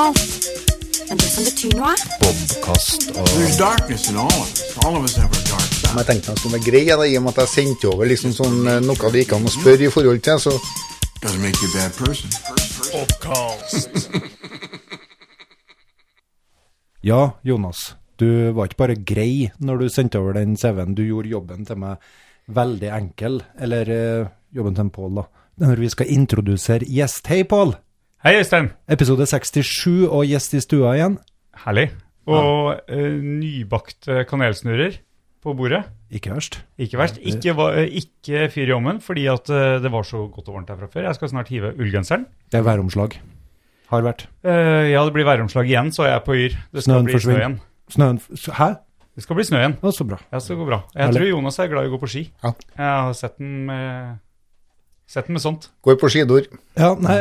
spørsmål. Men det som betyr noe, Bobkast og There's darkness in all of us. All of us have our dark side. Men jeg tenkte jeg skulle være grei da, i og med at jeg sendte over liksom sånn, eh, noe det gikk an å spørre i forhold til. Så Doesn't make you a bad person. Ja, Jonas. Du var ikke bare grei når du sendte over den CV-en. Du gjorde jobben til meg veldig enkel. Eller eh, jobben til en Pål, da. Når vi skal introdusere gjest. Hei, Pål! Hei, Øystein. Episode 67 og gjest i stua igjen. Herlig. Og eh, nybakte kanelsnurrer på bordet. Ikke verst. Ikke verst. Ikke, eh, ikke fyr i ovnen, fordi at eh, det var så godt og varmt her fra før. Jeg skal snart hive ullgenseren. Det er væromslag. Har vært. Uh, ja, det blir væromslag igjen, så jeg er på yr. Det skal Snøen bli snø igjen. Snøen Hæ? Det skal bli snø igjen. Å, så bra. Ja, så det går bra. Jeg Herlig. tror Jonas er glad i å gå på ski. Ja. Jeg har sett den med, sett den med sånt. går på skidor. Ja, nei,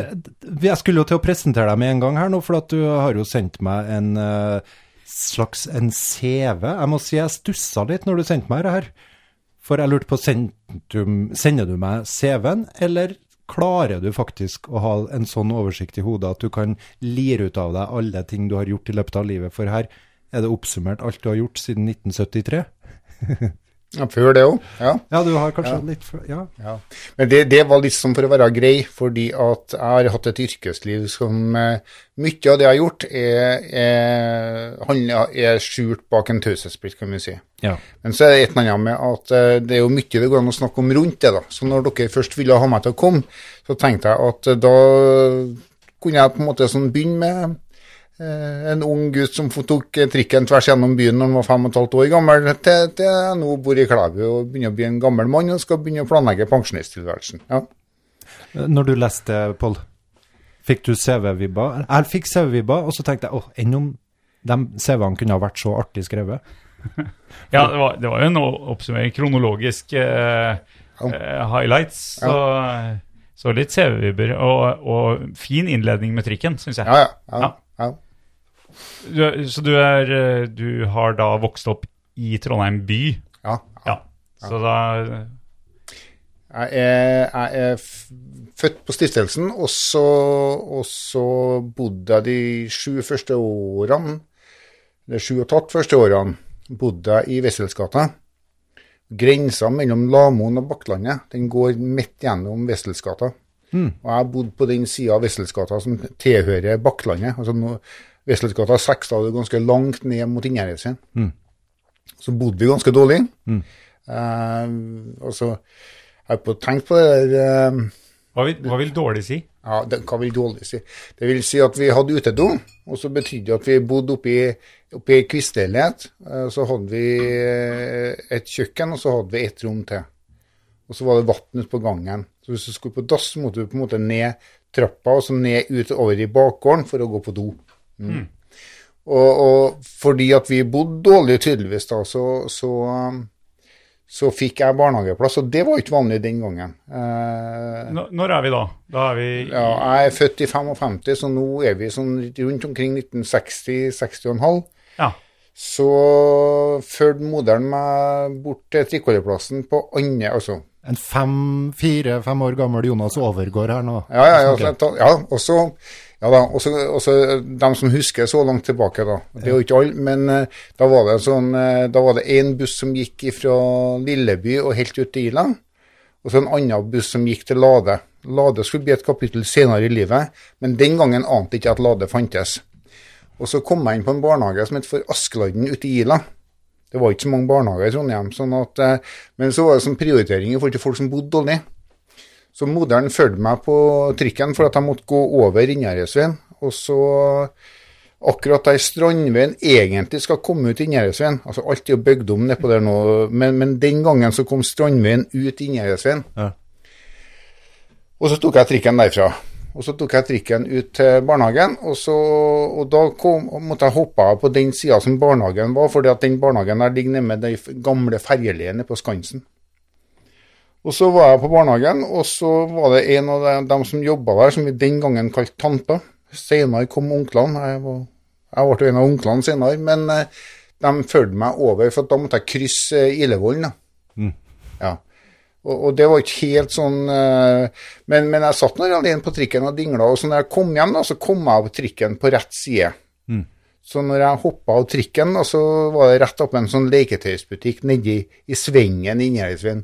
jeg skulle jo til å presentere deg med en gang her nå, for at du har jo sendt meg en uh, slags en CV. Jeg må si jeg stussa litt når du sendte meg det her. For jeg lurte på, du, sender du meg CV-en, eller klarer du faktisk å ha en sånn oversikt i hodet at du kan lire ut av deg alle ting du har gjort i løpet av livet? For her er det oppsummert alt du har gjort siden 1973. Ja, før det òg. Ja. Ja, du har kanskje litt før, Ja. ja. Men det, det var litt sånn for å være grei, fordi at jeg har hatt et yrkesliv som eh, Mye av det jeg har gjort, er, er, er skjult bak en taushetsplikt, kan vi si. ja. Men så er det et eller annet med at eh, det er jo mye det går an å snakke om rundt det. da. Så når dere først ville ha meg til å komme, så tenkte jeg at eh, da kunne jeg på en måte sånn begynne med en ung gutt som tok eh, trikken tvers gjennom byen når han var fem og et halvt år gammel, til, til nå bor i Klæbu og begynner å bli en gammel mann og skal begynne å planlegge pensjonisttilværelsen. Ja. Når du leste, Pål, fikk du CV-vibber? Jeg fikk CV-vibber, og så tenkte jeg åh, enn om de CV-ene kunne ha vært så artig skrevet? Ja, det var, det var jo en oppsummering. Kronologisk eh, eh, highlights. Så, så litt CV-vibber. Og, og fin innledning med trikken, syns jeg. Ja, ja. ja, ja. Du, så du, er, eh, du har da vokst opp i Trondheim by? ja. Ja. Så da Jeg er, jeg er født på stiftelsen, og så, og så bodde jeg de sju første årene, eller sju og et halvt første årene, bodde jeg i Wesselsgata. Grensa mellom Lamoen og Bakklandet, den går midt gjennom Wesselsgata. Og jeg har bodd på den sida av Wesselsgata som tilhører Bakklandet. Altså nå, Wesselsgata 6 da det ganske langt ned mot Innherredsveien. Så bodde vi ganske dårlig. Eh, og så har jeg på tenkt på det der eh, Hva vil, hva vil dårlig si? ja, det, Hva vil dårlig si? Det vil si at vi hadde utedo, og så betydde det at vi bodde oppe i, oppe i kvistleilighet. eh, Så hadde vi et kjøkken, og så hadde vi et rom til. Og så var det vann ute på gangen. Så hvis du skulle på dass, måtte du på en måte ned trappa og så ned utover i bakgården for å gå på do. Mm. Og, og fordi at vi bodde dårlig tydeligvis da, så, så, um, så fikk jeg barnehageplass, og det var ikke vanlig den gangen. Eh, Når er vi da? Da er vi ja, jeg er født i 55, så nå er vi sånn rundt omkring 1960-60,5. Ja. Så førte moderen meg bort til trikkolleplassen på andre Altså, En fem, fire-fem år gammel Jonas overgår her nå. ja, ja, ja, så ja og så ja da, også, også de som husker så langt tilbake, da. Det er jo ikke alle, men eh, da var det sånn eh, Da var det én buss som gikk fra Lilleby og helt ut til Ila, og så en annen buss som gikk til Lade. Lade skulle bli et kapittel senere i livet, men den gangen ante ikke at Lade fantes. Og så kom jeg inn på en barnehage som het for Askeladden ute i Ila. Det var ikke så mange barnehager i Trondheim, sånn at, eh, men så var det som prioritering i forhold til folk som bodde dårlig. Så moderen fulgte meg på trikken for at jeg måtte gå over Innherredsveien. Og så, akkurat der Strandveien egentlig skal komme ut Innherredsveien Altså alt er jo bygd om nedpå der nå, men, men den gangen så kom Strandveien ut Innherredsveien. Ja. Og så tok jeg trikken derfra. Og så tok jeg trikken ut til barnehagen, og, så, og da kom, måtte jeg hoppe av på den sida som barnehagen var, fordi at den barnehagen der ligger nede med de gamle ferjeleiene på Skansen. Og så var jeg på barnehagen, og så var det en av dem, som jobba der, som vi den gangen kalte tanta. Senere kom onklene. Jeg, var, jeg ble en av onklene senere, men eh, de fulgte meg over, for da måtte jeg krysse eh, Ilevollen. Mm. Ja. Og, og det var ikke helt sånn eh, men, men jeg satt nå alene på trikken og dingla, og så når jeg kom hjem, da, så kom jeg av trikken på rett side. Så når jeg hoppa av trikken, da, så var det rett opp en sånn leketøysbutikk nedi i svingen i Svein.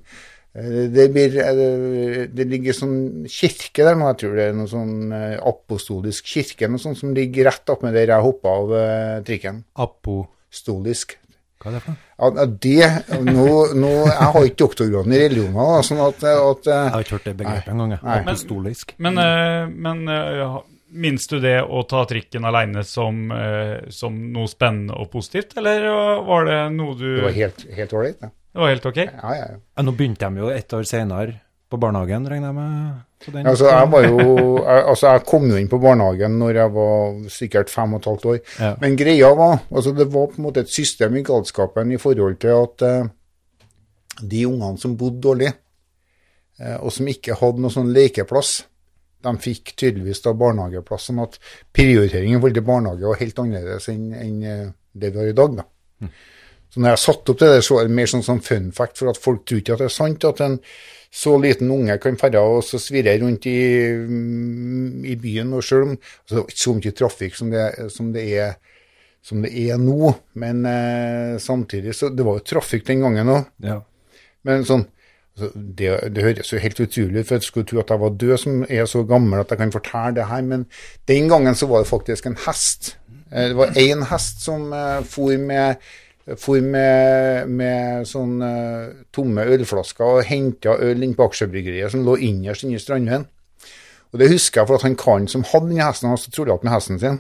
Det, blir, eh, det ligger sånn kirke der nå, jeg tror det er noe sånn eh, apostolisk kirke noe sånt som ligger rett oppe med der jeg hoppa av eh, trikken. Apostolisk. Hva er det for noe? Ja, det, nå, nå, Jeg har ikke doktorgraden i religioner, da, sånn at, at Jeg har ikke hørt det begrepet engang. Apostolisk. Men, men, men minnes du det å ta trikken aleine som, som noe spennende og positivt, eller var det noe du det var helt ålreit, det. Ja. Det var helt ok? Ja, ja, ja. Nå begynte de jo ett år senere på barnehagen, regner jeg med. på den- Altså, jeg var jo jeg, Altså, jeg kom jo inn på barnehagen når jeg var sikkert fem og et halvt år. Ja. Men greia var altså Det var på en måte et system i galskapen i forhold til at eh, de ungene som bodde dårlig, eh, og som ikke hadde noen sånn lekeplass, de fikk tydeligvis da barnehageplass. Sånn at prioriteringen i forhold til barnehage var helt annerledes enn enn, eh, det vi har i dag. da. Så når jeg satte opp det der, så var det mer sånn, som fun fact, for at folk tror ikke at det er sant at en så liten unge kan ferde og så svirre rundt i, i byen. og selv om altså, Det var ikke så mye trafikk som det, som det, er, som det er nå, men eh, samtidig så Det var jo trafikk den gangen òg. Ja. Men sånn altså, det, det høres jo helt utrolig ut, for jeg skulle tro at jeg var død som er så gammel at jeg kan fortelle det her, men den gangen så var det faktisk en hest. Eh, Det var én hest som eh, for med for med, med sånn eh, tomme ølflasker og henta øl inn på aksjebryggeriet som lå innerst inne i Strandveien. Og det husker jeg for at han karen som hadde denne hesten, han trolig med hesten sin.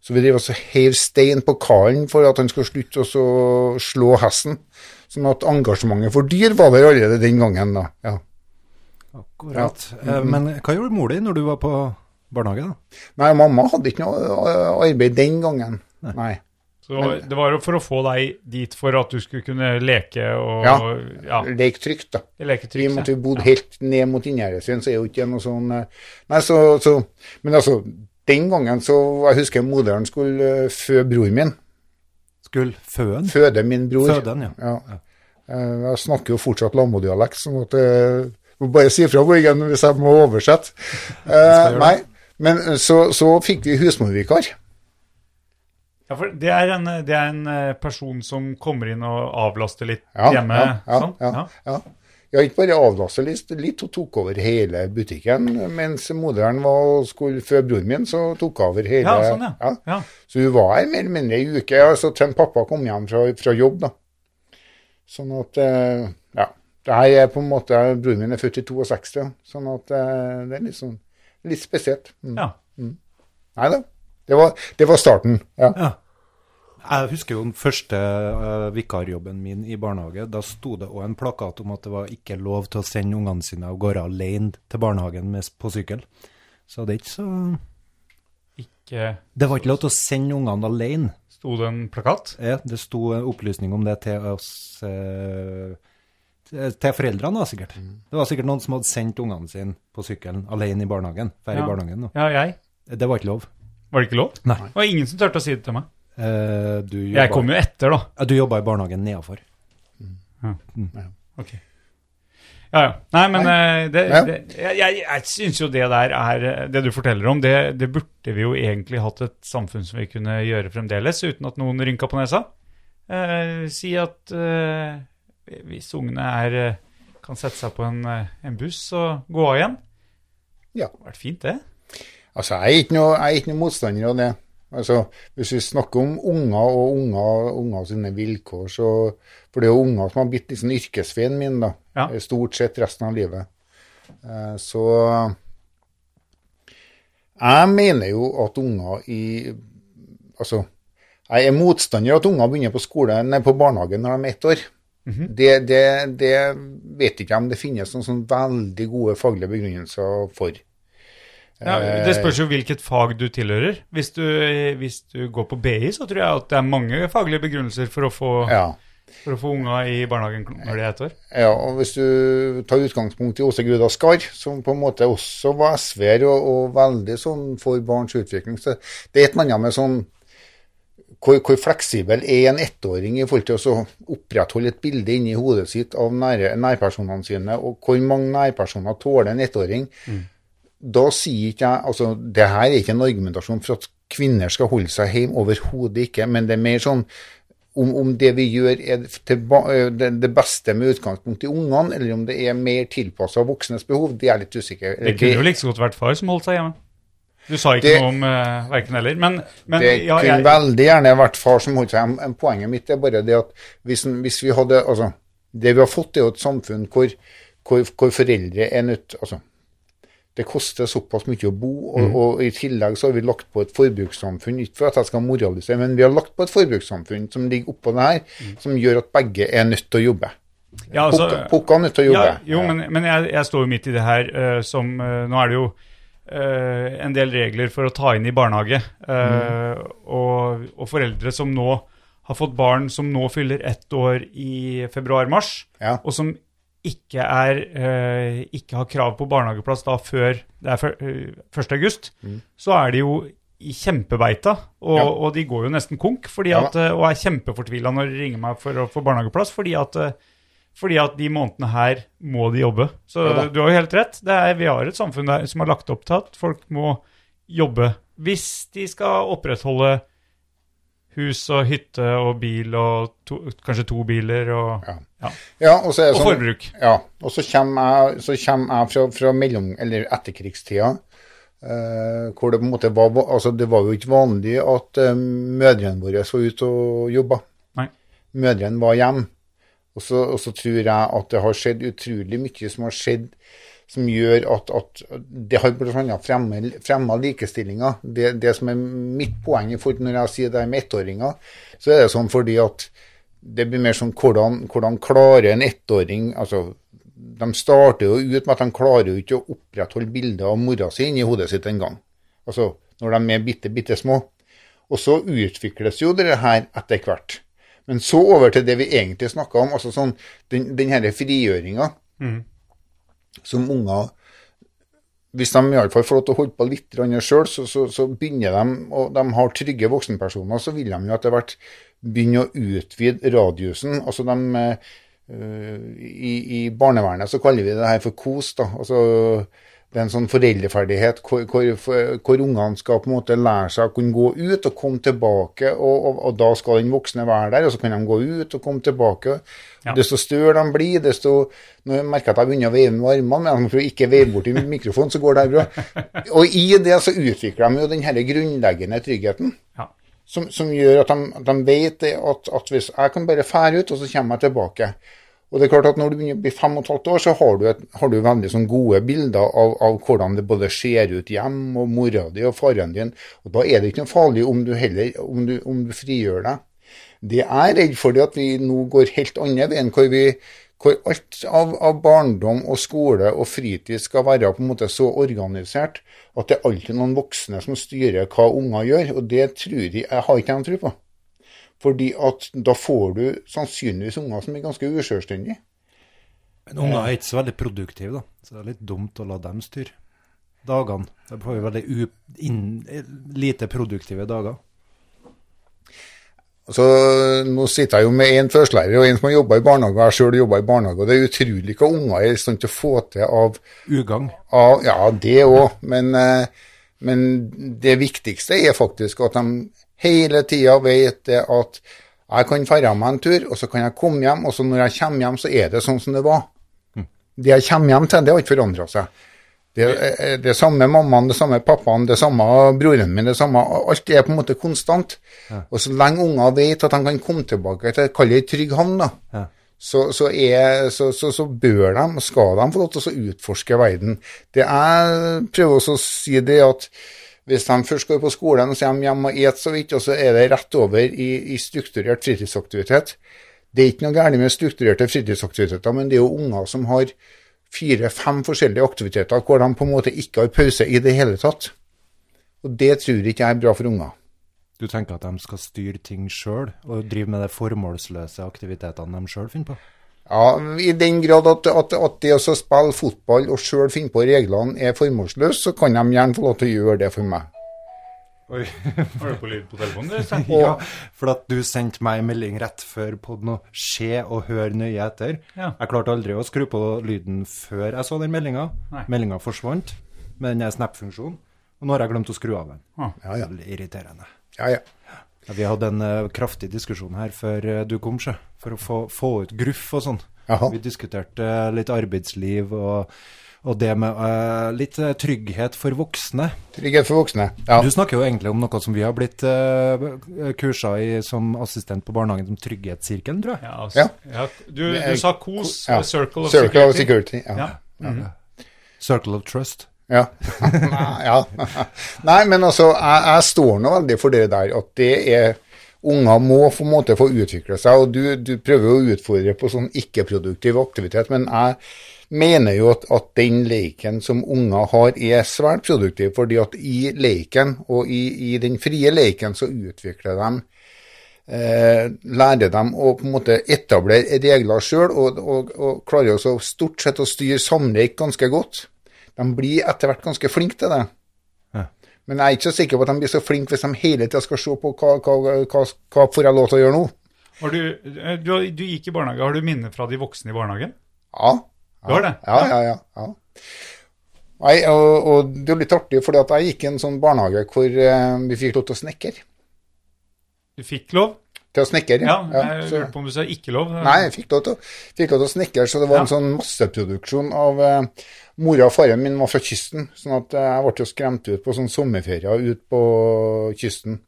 Så vi drev og så hev stein på karen for at han skulle slutte å slå hesten. Sånn at engasjementet for dyr var der allerede den gangen, da. Ja. Akkurat. Eh, Men hva gjorde mor di når du var på barnehage, da? Nei, mamma hadde ikke noe eh, arbeid den gangen. Nei. Så det var jo for å få deg dit for at du skulle kunne leke og Ja. ja, Leke trygt, da. leke Vi trygt. måtte ja. jo bodd helt ned mot Innherred sin, så er jo ikke noe sånn eh, Nei, så, så Men altså, den gangen så Jeg husker moderen skulle føde fø broren min. Skulle føen? Føde min bror. Føden, ja. Ja. Eh, Jeg snakker jo fortsatt lamodialekt, så sånn jeg må bare si fra Borgen hvis jeg må oversette. Eh, nei, men så, så fikk vi husmorvikar. Ja, for det er, en, det er en eh, person som kommer inn og avlaster litt Ja, hjemme. ja, ja, sånn? ja, ja. Ja, ikke bare avlaster litt, litt, hun tok over hele butikken. Mens moderen var skulle føde broren min, så tok hun over hele. Ja, sånn, ja. Så hun var her mer eller mindre ei uke, altså til pappa kom hjem fra, fra jobb, da. Sånn at eh, Ja. Det her er på en måte Broren min er født i 62, sånn at eh, det er litt sånn litt spesielt. Mm. ja. Nei da. Det var, det var starten. Ja. Ja. Jeg husker jo den første uh, vikarjobben min i barnehage. Da sto det òg en plakat om at det var ikke lov til å sende ungene sine av gårde alene til barnehagen med, på sykkel. Så det er ikke så Ikke Det var ikke lov til å sende ungene alene. sto det en plakat? Ja, det sto en opplysning om det til oss uh, til foreldrene, da, sikkert. Det var sikkert noen som hadde sendt ungene sine på sykkelen alene i barnehagen. Ja. i barnehagen. Ja, jeg. Det var ikke lov. Var det ikke lov? Nei. Det var ingen som turte å si det til meg. Eh, du Jeg kom jo etter, da. Ja, Du jobba i barnehagen nedafor. Ok. Ja, ja. Nei, men Nei. det, det, jeg, jeg, jeg syns jo det der er eh, Det du forteller om, det, det burde vi jo egentlig hatt et samfunn som vi kunne gjøre fremdeles, uten at noen rynka på nesa. Eh, si at eh, hvis ungene er eh, kan sette seg på en, eh, en buss og gå av igjen. Ja. Det hadde vært fint, det. Altså, jeg er ikke noe, jeg ikke noe motstander av det. Altså, Hvis vi snakker om unger og unger, unger sine vilkår, så For det er jo unger som har blitt liksom yrkesveien min, da. Ja. Stort sett resten av livet. Eh, så Jeg mener jo at unger i Altså, jeg er motstander av at unger begynner på skole, nei, på barnehagen når de er ett år. det, det, det vet ikke jeg om det finnes noen sånn veldig gode faglige begrunnelser for. Ja, det spørs jo hvilket fag du tilhører. Hvis du, hvis du går på BI, så tror jeg at det er mange faglige begrunnelser for å få, Ja. for å få unga i barnehagen når de er ett år. Ja, og hvis du tar utgangspunkt i Åse Gruda Skar, som på en måte også var SV-er og, og veldig sånn for barns utvikling, så det er et eller annet med sånn hvor, hvor fleksibel er en ettåring i forhold til å opprettholde et bilde inni hodet sitt av nære, nærpersonene sine, og hvor mange nærpersoner tåler en ettåring? Da sier ikke jeg altså Det her er ikke en argumentasjon for at kvinner skal holde seg hjemme, overhodet ikke, men det er mer sånn om, om det vi gjør er øh, det, beste med utgangspunkt i ungene, eller om det er mer tilpassa voksnes behov, det er litt usikker Det kunne jo like så godt vært far som holdt seg hjemme. Du sa ikke Det- noe om uh, verken eller. Men, men Det ja, kunne jeg, veldig gjerne vært far som holdt seg hjemme. Poenget mitt er bare det at hvis, hvis vi hadde altså, Det vi har fått, er jo et samfunn hvor, hvor, hvor foreldre er nødt altså, Det koster såpass mye å bo, og, Mm. og i tillegg så har vi lagt på et forbrukssamfunn. Ikke for at jeg skal moralisere, men vi har lagt på et forbrukssamfunn som ligger oppå det her, Mm. som gjør at begge er nødt til å jobbe. ja, altså, Pukka er nødt til å jobbe. Ja, jo, men, men jeg, jeg står jo midt i det her uh, som uh, Nå er det jo uh, en del regler for å ta inn i barnehage. mm. og, og foreldre som nå har fått barn som nå fyller ett år i februar-mars, Ja. og som ikke, er, eh, ikke har krav på barnehageplass da før det er fyr- eh, 1. august, så er de jo i kjempebeita, og, Ja. og de går jo nesten konk fordi at, ja. og er kjempefortvila når de ringer meg for å få barnehageplass, fordi at eh, fordi at de månedene her må de jobbe. Så Ja du har jo helt rett. Det er, vi har et samfunn der, som har lagt opp til at folk må jobbe hvis de skal opprettholde hus og hytte og bil og to, kanskje to biler og, Ja. ja. Ja, og så det og sånn, forbruk. Ja, og så kommer jeg, så kommer jeg fra, fra mellom, eller etterkrigstida, eh, hvor det på en måte var altså Det var jo ikke vanlig at eh, mødrene våre var ute og jobba. Mødrene var hjemme. Og så tror jeg at det har skjedd utrolig mye som har skjedd som gjør at, at det har bl.a. fremma likestillinga. Det, det som er mitt poeng for når jeg sier det med ettåringer, så er det sånn fordi at det blir mer sånn hvordan, hvordan klarer en ettåring altså De starter jo ut med at de klarer jo ikke å opprettholde bildet av mora si inni hodet sitt engang. Altså når de er bitte, bitte små. Og så utvikles jo det her etter hvert. Men så over til det vi egentlig snakka om, altså sånn den, den herre frigjøringa som unger Hvis de iallfall får lov til å holde på litt sjøl, så, så, så begynner de, og de har trygge voksenpersoner, så vil de jo etter hvert begynne å utvide radiusen. Altså de eh, i, I barnevernet så kaller vi det her for KOS. da, altså det er en sånn foreldreferdighet hvor, hvor, hvor ungene skal på en måte lære seg å kunne gå ut og komme tilbake, og, og, og da skal den voksne være der, og så kan de gå ut og komme tilbake. Ja. Desto større de blir, desto Nå merker jeg at jeg begynner å veive med armene, men for å ikke veive bort i mikrofonen, så går det bra. Og i det så utvikler de jo den denne grunnleggende tryggheten. Ja. Som, som gjør at de, at de vet at, at hvis jeg kan bare fære ut, og så kommer jeg tilbake. Og det er klart at Når du begynner å bli fem og et år, så har du, et, har du veldig sånn gode bilder av, av hvordan det både ser ut hjem, og mora di og faren din. Og Da er det ikke noe farlig om du heller om du, om du frigjør deg. Det jeg er redd for, det at vi nå går helt andre veien, hvor, hvor alt av, av barndom og skole og fritid skal være på en måte så organisert at det er alltid noen voksne som styrer hva unger gjør. Og det tror jeg, jeg har ikke jeg tro på. Fordi at da får du sannsynligvis unger som er ganske uselvstendige. Men unger er ikke så veldig produktive, da. Så det er litt dumt å la dem styre dagene. Da får vi veldig inn, lite produktive dager. Så Nå sitter jeg jo med en førstelærer og en som har jobba i barnehage, og jeg sjøl jobba i barnehage. og Det er utrolig hva unger er i stand til å få til av, Ugagn. Ja, det òg, men, eh, men det viktigste er faktisk at de hele tida vet det at jeg kan dra meg en tur, og så kan jeg komme hjem, og så når jeg kommer hjem, så er det sånn som det var. Det jeg kommer hjem til, det har ikke forandra seg. Det er det samme mammaen, det samme pappaen, det samme broren min, det samme Alt er på en måte konstant. Og så lenge unger vet at de kan komme tilbake til kall det ei trygg havn, da, Ja. så, så, er, så, så, så bør de, og skal de, få lov til å utforske verden. Det jeg prøver også å si, det at hvis de først går på skolen, så er de hjemme og spiser så vidt, og så er det rett over i, i strukturert fritidsaktivitet. Det er ikke noe galt med strukturerte fritidsaktiviteter, men det er jo unger som har fire-fem forskjellige aktiviteter hvor de på en måte ikke har pause i det hele tatt. Og det tror ikke jeg er bra for unger. Du tenker at de skal styre ting sjøl, og drive med de formålsløse aktivitetene de sjøl finner på? Ja, I den grad at, at, at det å spille fotball og sjøl finne på reglene er formålsløst, så kan de gjerne få lov til å gjøre det for meg. Oi. Har du på lyd på telefonen? du, Ja, for at du sendte meg en melding rett før podden og se og hør nøye etter. Ja. Jeg klarte aldri å skru på lyden før jeg så den meldinga. Meldinga forsvant med den Snap-funksjonen. Og nå har jeg glemt å skru av den. Ah. Ja, ja. Irriterende. Ja, ja. Ja, vi hadde en uh, kraftig diskusjon her før uh, du kom, sjø. For å få, få ut gruff og sånn. Vi diskuterte eh, litt arbeidsliv og, og det med uh, litt eh, trygghet for voksne. Trygghet for voksne. Ja. Du snakker jo egentlig om noe som vi har blitt uh, kursa i som assistent på barnehagen, som Trygghetssirkelen, tror jeg. Ja, altså, Ja. ja, du, du sa KOS, Ja. Circle of Circle of Security. Security. Ja. Mm -hmm. Circle of Trust. Ja. ja. Nei, men altså, jeg, jeg står nå veldig for det der at det er Unger må på en måte få utvikle seg, og du, du prøver å utfordre på sånn ikke-produktiv aktivitet, men jeg mener jo at, at den leken som unger har, er svært produktiv, fordi at i leken og i, i den frie leken så utvikler de eh, lærer dem å på en måte etablere regler sjøl, og, og, og klarer også stort sett å styre samleik ganske godt. De blir etter hvert ganske flinke til det. Men jeg er ikke så sikker på at de blir så flinke hvis de hele tida skal se på hva, hva, hva, hva får jeg lov til å gjøre nå. Har du, eh, du, du gikk i barnehage. Har du minner fra de voksne i barnehagen? Ja. Du har det? Ja, ja, ja. ja. Nei, og, og det er litt artig, for jeg gikk i en sånn barnehage hvor eh, vi fikk lov til å snekre. Du fikk lov? Til å snekre, Ja, jeg så- lurte på om du sa ikke lov. Nei, jeg fikk lov til, å- fikk lov til å snekre, så det var en sånn masseproduksjon av uh, Mora og faren min var fra kysten, sånn at eh, jeg ble jo skremt ut på sånn sommerferier ut på kysten.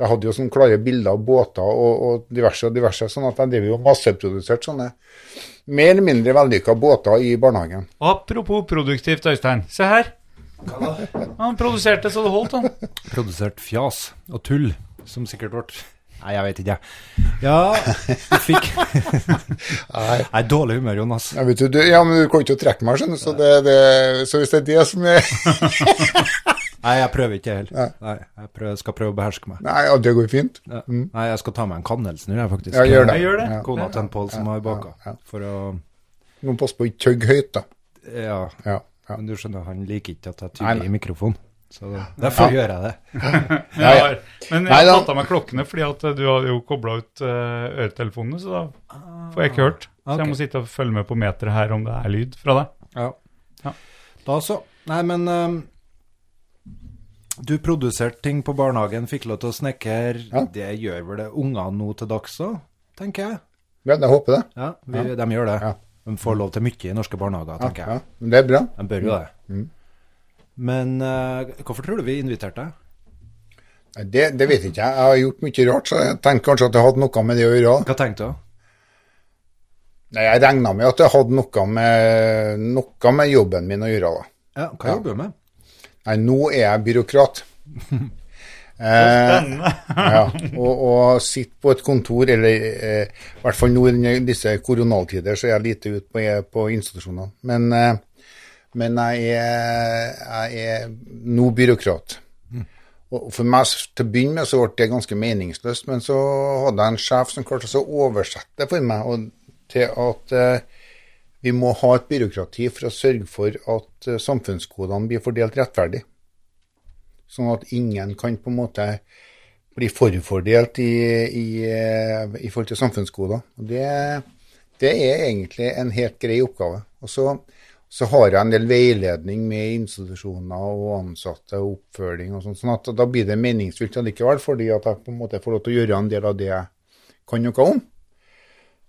Jeg hadde jo sånne klare bilder av båter og, og diverse og diverse, sånn at jeg drev jo masseprodusert sånne mer eller mindre vellykka båter i barnehagen. Apropos produktivt, Øystein. Se her. Han produserte så det holdt, han. Produsert fjas og tull, som sikkert ble Nei, jeg vet ikke, jeg. Ja, du fikk Nei. Nei, dårlig humør, Jonas. Ja, vet du, du, ja, men du kan ikke trekke meg, skjønner du, så, det, det, så hvis det er det som er Nei, jeg prøver ikke helt. Nei. Nei, jeg prøver, skal prøve å beherske meg. Nei, ja, det går fint. Mm. Nei, jeg skal ta meg en kanelsnurr, jeg, faktisk. Ja, gjør det. Jeg gjør det. Ja. Kona til en Pål som har baka. Ja, ja. For å Du Må passe på å ikke tygge høyt, da. Ja, Ja, men du skjønner, han liker ikke at jeg tygger i mikrofon. Så det, derfor gjør jeg det. Ja, ja. Men jeg har tatt av meg klokkene fordi at du hadde jo kobla ut uh, øretelefonene, så da får jeg ikke hørt. Så jeg må sitte og følge med på meteret her om det er lyd fra deg. Ja. Ja. Da så. Nei, men um, Du produserte ting på barnehagen, fikk lov til å snekre. Ja. Det gjør vel det ungene nå til dags òg, tenker jeg. ja jeg håper det. Ja, vi, De gjør det. Ja. De får lov til mye i norske barnehager, Ja, tenker ja. jeg. Men Det er bra. De bør jo det. Mm. Men uh, hvorfor tror du vi inviterte deg? Det, det vet ikke jeg. Jeg har gjort mye rart, så jeg tenker kanskje at det hadde noe med det å gjøre. Hva tenkte du? Nei, Jeg regna med at det hadde noe med, noe med jobben min å gjøre. da. Ja, hva jobber du med? Nei, nå er jeg byråkrat. Eh, ja, og, og sitte på et kontor, eller eh, i hvert fall nå i disse koronaltider, så er jeg lite ute på, på institusjonene. Men, eh, men jeg, er, jeg er nå byråkrat. Og for meg til å begynne med så ble det ganske meningsløst, men så hadde jeg en sjef som klarte å oversette det for meg og, til at eh, vi må ha et byråkrati for å sørge for at eh, samfunnskodene blir fordelt rettferdig. Sånn at ingen kan på en måte bli forfordelt i, i, eh, i forhold til samfunnskoder. Det, det er egentlig en helt grei oppgave. Og så, så har jeg en del veiledning med institusjoner og ansatte og oppfølging og sånn, sånn at da blir det meningsfylt allikevel, fordi at jeg på en måte får lov til å gjøre en del av det jeg kan noe om.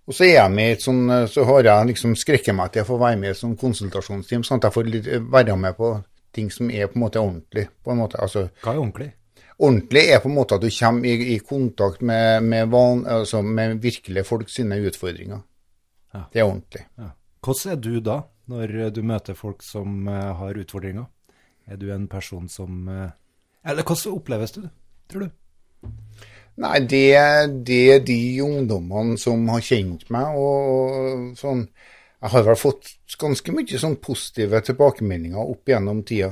Og så er jeg med et sånn, så har jeg liksom skrekket meg til å få være med i et sånt konsultasjonsteam, sånn at jeg får litt, være med på ting som er på en måte ordentlig. på en måte, altså Hva er ordentlig? Ordentlig er på en måte at du kommer i, i kontakt med, med, van, altså med virkelige folk sine utfordringer. Ja. Det er ordentlig. Ja. Hvordan er du da, når du møter folk som eh, har utfordringer? Er du en person som eh, Eller hvordan oppleves du, tror du? Nei, det, det er de ungdommene som har kjent meg, og, og sånn Jeg har vel fått ganske mye sånn positive tilbakemeldinger opp gjennom tida.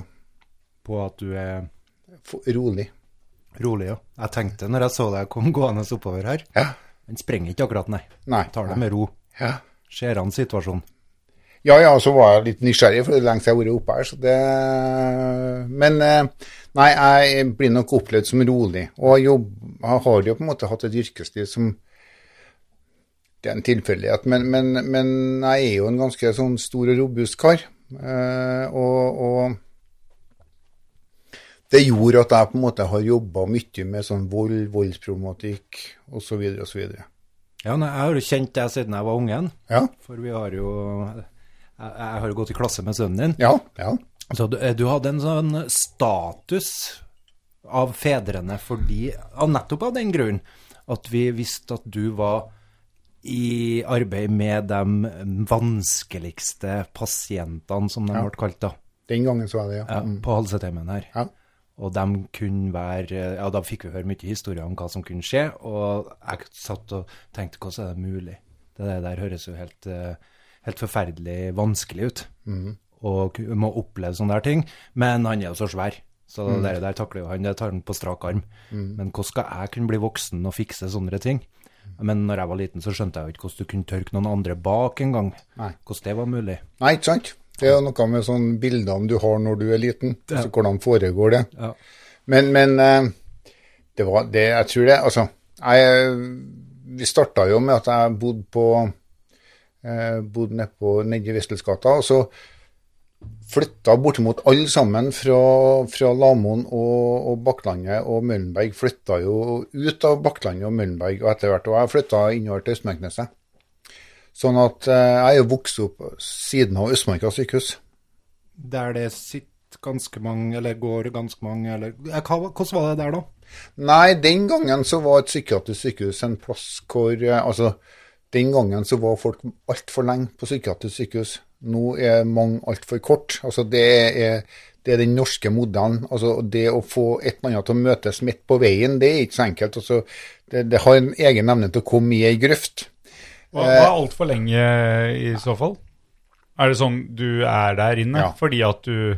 På at du er Rolig. rolig, ja. Jeg tenkte når jeg så deg kom gående oppover her Ja. Den sprenger ikke akkurat, nei. Nei. Tar det med ro. Ja. Ser an situasjonen. Ja, ja, så var jeg litt nysgjerrig, for det er lenge siden jeg har vært oppe her. Så det... Men eh, Nei, jeg blir nok opplevd som rolig. Og jobb, jeg har jo på en måte hatt et yrkesliv som Det er en tilfeldighet, men, men, men jeg er jo en ganske sånn stor og robust kar. Eh, og, og det gjorde at jeg på en måte har jobba mye med sånn vold, voldsproblematikk osv. osv. Ja, nei, jeg har jo kjent deg siden jeg var ungen, Ja, for vi har jo Jeg, har jo gått i klasse med sønnen din. ja, ja. Så du, du hadde en sånn status av fedrene fordi av Nettopp av den grunn at vi visste at du var i arbeid med de vanskeligste pasientene, som de Ja. ble kalt da, Den gangen så var det, ja. ja, Mm. på Halseteimen her. ja. Og de kunne være Ja, da fikk vi høre mye historier om hva som kunne skje, og jeg satt og tenkte hvordan er det mulig? Det der høres jo helt, eh, helt forferdelig vanskelig ut. Og ku- må oppleve sånne der ting. Men han er jo så svær, så det der takler jo han, det tar han på strak arm. Men hvordan skal jeg kunne bli voksen og fikse sånne ting? Men når jeg var liten, så skjønte jeg jo ikke hvordan du kunne tørke noen andre bak engang. Hvordan det var mulig. Nei, ikke sant? Det er noe med sånne bildene du har når du er liten. Altså, hvordan foregår det? Ja. Men, men eh, det var det Jeg tror det Altså, jeg Vi starta jo med at jeg bodde på eh, Bodde nede på nede i Westelsgata, og så flytta bortimot alle sammen fra, fra Lamoen og, og Bakklandet og Møllenberg flytta jo ut av Bakklandet og Møllenberg og etter hvert. Og jeg flytta innover til Østmarkneset. Sånn at eh, jeg er jo vokst opp siden av Østmarka sykehus. Der det sitter ganske mange, eller går ganske mange, eller hva, Hvordan var det der, da? Nei, den gangen så var et psykiatrisk sykehus en plass hvor eh, Altså, den gangen så var folk altfor lenge på psykiatrisk sykehus. Nå er mange altfor kort. Altså, det er, det er den norske modellen. Altså, det å få et eller annet til å møtes midt på veien, det er ikke så enkelt. Altså, det, det har en egen evne til å komme i ei grøft. Hva hva er altfor lenge i så fall? Er det sånn du er der inne Ja. fordi at du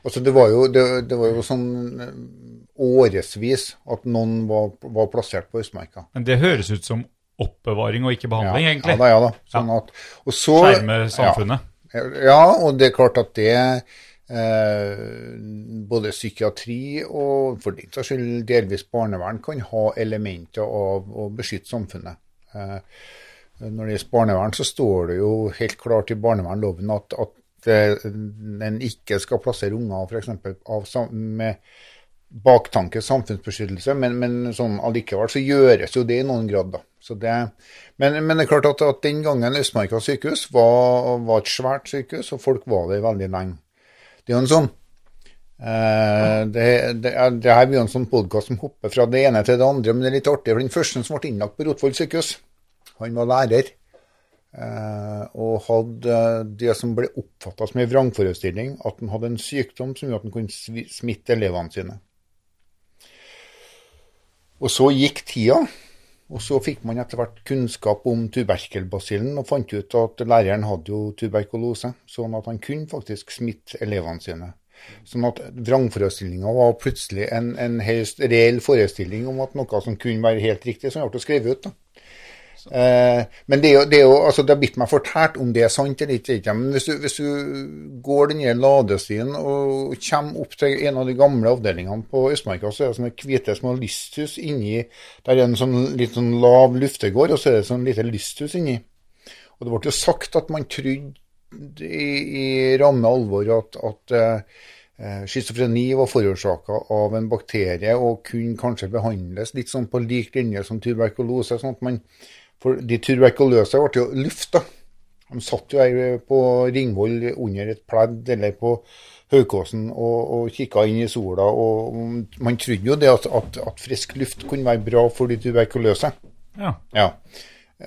Altså, det var jo, det, det var jo sånn eh, årevis at noen var, var plassert på Østmarka. Men det høres ut som oppbevaring og ikke behandling, ja, egentlig. Ja da, ja da. Sånn at, og så, Skjerme samfunnet. Ja, ja, og det er klart at det eh, Både psykiatri og for din saks skyld delvis barnevern kan ha elementer av å beskytte samfunnet. Eh, når det gjelder barnevern, så står det jo helt klart i barnevernloven at, at eh, en ikke skal plassere unger for eksempel, av, med baktanke samfunnsbeskyttelse, men, men sånn allikevel så gjøres jo det i noen grad, da. Så det, men, men det er klart at, at den gangen Østmarka sykehus var, var et svært sykehus, og folk var der veldig lenge. Det er jo en sånn eh, det, det, det her blir jo en sånn podkast som hopper fra det ene til det andre, men det er litt artig. for Den første som ble innlagt på Rotvoll sykehus, han var lærer. Eh, og hadde det som ble oppfatta som en vrangforestilling, at han hadde en sykdom som gjorde at han kunne smitte elevene sine. Og så gikk tida, og så fikk man etter hvert kunnskap om tuberkelbasillen, og fant ut at læreren hadde jo tuberkulose, sånn at han kunne faktisk smitte elevene sine. Sånn at vrangforestillinga var plutselig en, en helt reell forestilling om at noe som kunne være helt riktig, som ble skrevet ut. da. Eh, men det er jo, det er jo altså det blitt meg fortalt om det er sant eller ikke. Men hvis du, hvis du går den her ladestien og kommer opp til en av de gamle avdelingene på Østmarka, så er det sånne hvite små lysthus inni Der er en sånn litt sånn lav luftegård, og så er det sånn lite lysthus inni. Og det ble jo sagt at man trodde i, i ramme alvor at, at eh, schizofreni var forårsaka av en bakterie og kunne kanskje behandles litt sånn på lik linje som tuberkulose. sånn at man For de tuberkuløse ble jo lufta. De satt jo her på Ringvoll under et pledd eller på Haukåsen og, og kikka inn i sola. og Man trodde jo det at, at, at frisk luft kunne være bra for de tuberkuløse. Ja. Ja.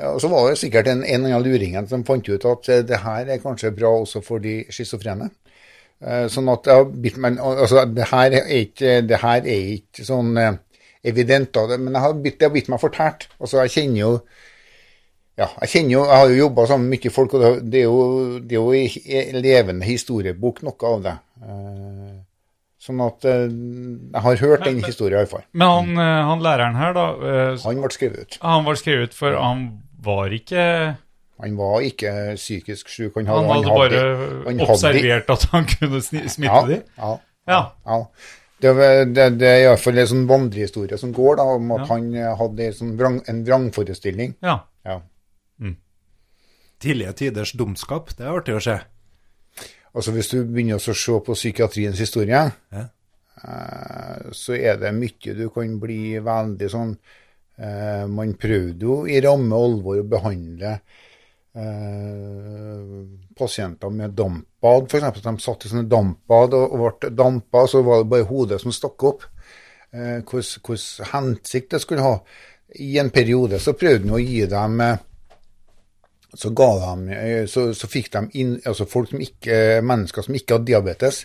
Og så var det sikkert en, en av luringene som fant ut at eh, det her er kanskje bra også for de schizofrene. Eh, Sånn at men, altså, det, her er ikke, det her er ikke sånn eh, evident, men det har blitt meg fortært. Altså, jeg kjenner jo ja, jeg kjenner jo, jeg har jo jobba sammen med mye folk, og det- er jo, det er jo i i levende historiebok, noe av det. Eh, Sånn at eh, jeg har hørt den historien iallfall. Men han, eh, han læreren her, da, Han ble skrevet ut. han ble skrevet ut, for han var ikke Han var ikke psykisk syk. Han Han hadde bare han hadde- observert at han kunne smitte ja, de? Ja, Ja. ja. Det, det, det er iallfall en sånn vandrehistorie som går, da, om at Ja. han hadde en, sånn vrang, en vrangforestilling. Ja. Ja. Tidlige tiders dumskap, det er artig å se. Altså Hvis du begynner å se på psykiatriens historie, Ja. eh, så er det mye du kan bli veldig sånn eh, Man prøvde jo i ramme alvor å behandle eh, pasienter med dampbad, f.eks. De satt i sånne dampbad og, ble dampa, så var det bare hodet som stakk opp. Hvilken hensikt det skulle ha. I en periode så prøvde han å gi dem så, de, eh, så, så fikk de inn, altså som ikke, mennesker som ikke hadde diabetes,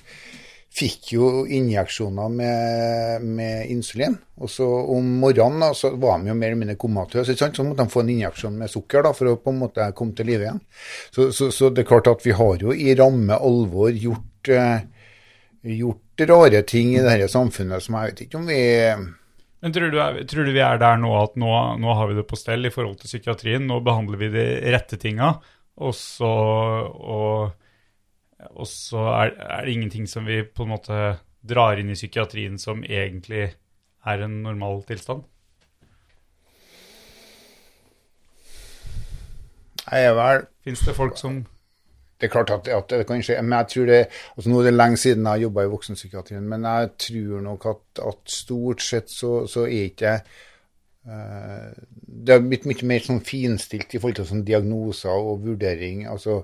fikk jo injeksjoner med, med insulin. Og så om morgenen da, så var de jo mer eller mindre komatøse. Så måtte de få en injeksjon med sukker da, for å på en måte komme til live igjen. Så, så, så det er klart at vi har jo i ramme alvor gjort, eh, gjort rare ting i dette samfunnet som jeg vet ikke om vi Men tror du, tror du vi er der nå at nå, nå har vi det på stell i forhold til psykiatrien? Nå behandler vi de rette tinga, og så, og, og så er, er det ingenting som vi på en måte drar inn i psykiatrien som egentlig er en normal tilstand? Er vel Fins det folk som Det er klart at, at det kan skje, men jeg tror det altså Nå er det lenge siden jeg har jobba i voksenpsykiatrien, men jeg tror nok at, at stort sett så, så er ikke eh, Det har blitt mye mer sånn finstilt i forhold til sånn diagnoser og vurdering. altså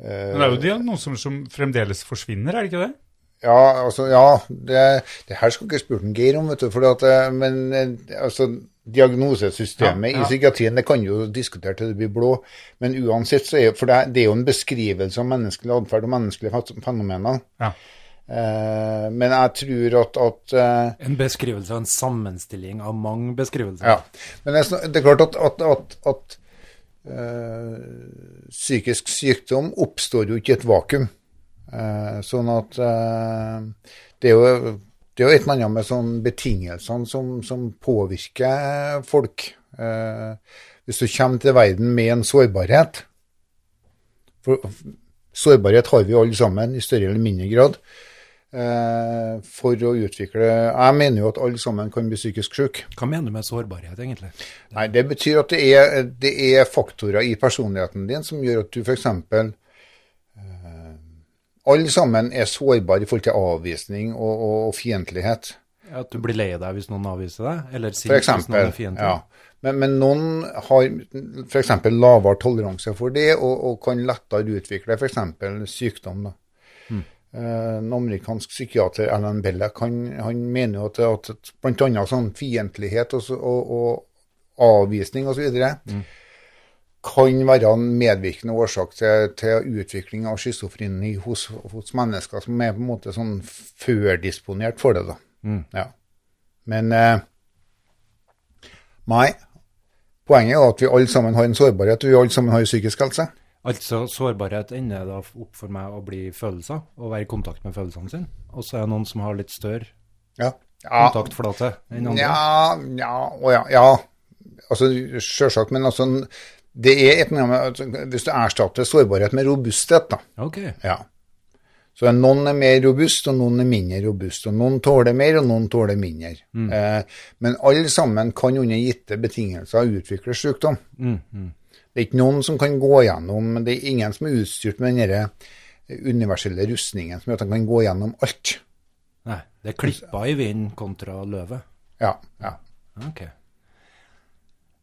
eh, Men det er jo diagnoser som fremdeles forsvinner, er det ikke det? Ja, altså, ja, det, det her skal ikke spurt en Geir om, vet du. For at, eh, men altså, diagnosesystemet Ja, ja. i psykiatrien det kan jo diskutere til det blir blå. Men uansett så er for det, det er jo en beskrivelse av menneskelig atferd og menneskelige fenomener. Ja. Eh, men jeg tror at, at eh, En beskrivelse og en sammenstilling av mange beskrivelser. Ja. Men det er, det er klart at, at, at, at eh, psykisk sykdom oppstår jo ikke i et vakuum. Eh, sånn at eh, det er jo det er jo et eller annet med sånn betingelsene som, som påvirker folk. Eh, hvis du kommer til verden med en sårbarhet for, Sårbarhet har vi alle sammen, i større eller mindre grad. Eh, for å utvikle Jeg mener jo at alle sammen kan bli psykisk syke. Hva mener du med sårbarhet, egentlig? Nei, det betyr at det er, det er faktorer i personligheten din som gjør at du f.eks. Alle sammen er sårbare i forhold til avvisning og, og, og fiendtlighet. At du blir lei deg hvis noen avviser deg? Eller sint hvis noen er fiendtlig? Ja. Men, men noen har f.eks. lavere toleranse for det, og, og kan lettere utvikle f.eks. sykdom. da. Eh, En amerikansk psykiater, Alan Bellack, han, han mener at, at bl.a. sånn fiendtlighet og, så- og, og avvisning osv. Mm. Kan være en medvirkende årsak til, til utvikling av schizofreni hos, hos mennesker som er på en måte sånn førdisponert for det. da. Ja. Men eh, nei. Poenget er at vi alle sammen har en sårbarhet, og vi alle sammen har psykisk helse. Altså, sårbarhet ender da opp for meg å bli følelser, og være i kontakt med følelsene sine. Og så er det noen som har litt større Ja. ja. kontaktflate enn andre. Ja, ja, å ja, ja. Altså, Selvsagt, men altså det er et, altså, Hvis du erstatter sårbarhet med robusthet, da. Ok. Ja. Så noen er mer robust, og noen er mindre robust. Og noen tåler mer, og noen tåler mindre. Eh, men alle sammen kan under gitte betingelser utvikle sykdom. Det er ikke noen som kan gå gjennom Det er ingen som er utstyrt med den universelle rustningen som gjør at han kan gå gjennom alt. Nei, det er klippa i vinden kontra løvet. Ja, ja. Ok.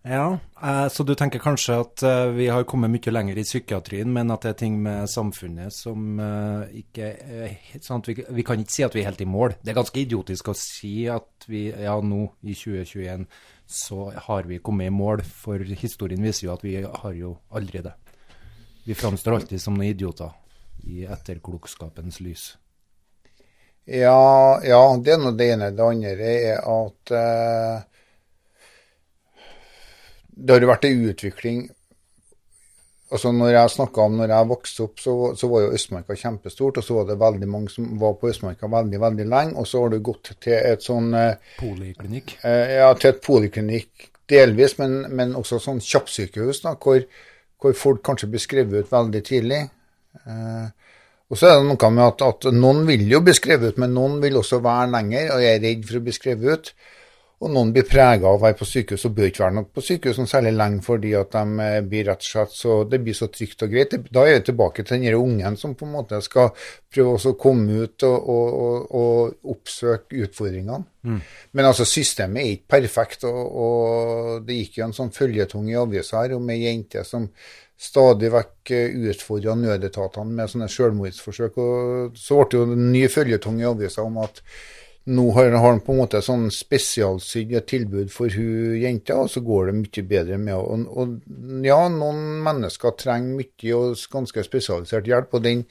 Ja, eh, så du tenker kanskje at eh, vi har kommet mye lenger i psykiatrien, men at det er ting med samfunnet som eh, ikke sånn vi, vi kan ikke si at vi er helt i mål. Det er ganske idiotisk å si at vi, ja nå i 2021 så har vi kommet i mål, for historien viser jo at vi har jo aldri det. Vi framstår alltid som noen idioter i etterklokskapens lys. Ja, ja, det er nå det ene. Det andre er at eh, det har jo vært en utvikling altså Når jeg snakka om når jeg vokste opp, så, så var jo Østmarka kjempestort. Og så var det veldig mange som var på Østmarka veldig veldig lenge. Og så har du gått til et sånn eh, Poliklinikk. Eh, ja, til et poliklinikk delvis, men, men også sånn kjappsykehus, da, hvor, hvor folk kanskje blir skrevet ut veldig tidlig. Eh, Og så er det noe med at, at noen vil jo bli skrevet ut, men noen vil også være lenger og er redd for å bli skrevet ut. Og noen blir prega av å være på sykehus og bør ikke være noe på sykehus noe særlig lenge fordi at de eh, blir rett og slett så Det blir så trygt og greit. Da er vi tilbake til den ungen som på en måte skal prøve å komme ut og, og, og, oppsøke utfordringene. Men altså, systemet er ikke perfekt, og, og det gikk jo en sånn føljetong i avisa her om ei jente som stadig vekk utfordra nødetatene med sånne selvmordsforsøk. Og så ble det jo en ny føljetong i avisa om at nå har han på en måte sånn spesialsydd et tilbud for hun jenta, og så går det mye bedre med henne. Og, og ja, noen mennesker trenger mye og ganske spesialisert hjelp, og den,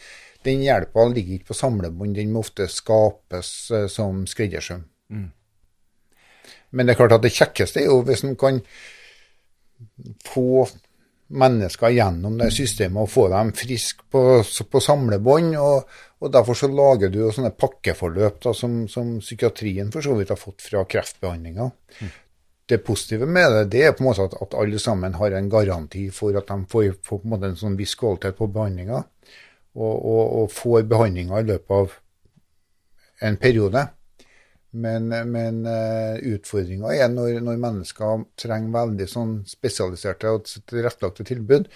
den hjelpa ligger ikke på samlebånd, den må ofte skapes eh, som skreddersøm. Men det er klart at det kjekkeste er jo hvis en kan få mennesker gjennom det systemet og få dem friske på, på samlebånd. Og, og derfor så lager du sånne pakkeforløp da, som, som psykiatrien for så vidt har fått fra kreftbehandlinga. Det positive med det, det er på en måte at, at alle sammen har en garanti for at de får, får på en en sånn viss kvalitet på behandlinga, og, og, og får behandlinga i løpet av en periode. Men, men uh, utfordringa er når, når mennesker trenger veldig sånn spesialiserte og tilrettelagte tilbud.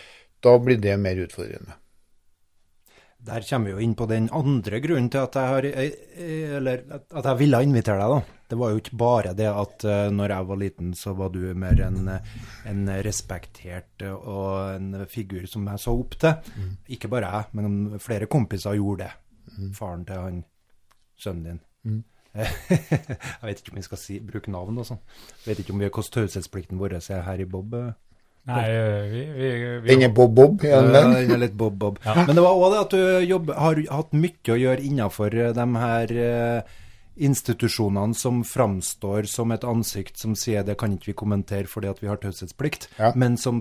Da blir det mer utfordrende. Der kommer vi jo inn på den andre grunnen til at jeg, har, eh, eller, at jeg ville invitere deg. da. Det var jo ikke bare det at uh, når jeg var liten, så var du mer en, en respektert og en figur som jeg så opp til. Ikke bare jeg, men flere kompiser gjorde det. Faren til han, sønnen din. jeg vet ikke om vi skal si, bruke navn og sånn. Vet ikke om vi hvordan taushetsplikten vår er her i Bob. Nei, vi, vi, vi, Den er Bob Bob igjen, Ja, den. er litt bob-bob. Men det var òg det at du jobb, har hatt mye å gjøre innenfor eh, de her eh, institusjonene som framstår som et ansikt som sier det kan ikke vi kommentere fordi at vi har taushetsplikt, Ja. men som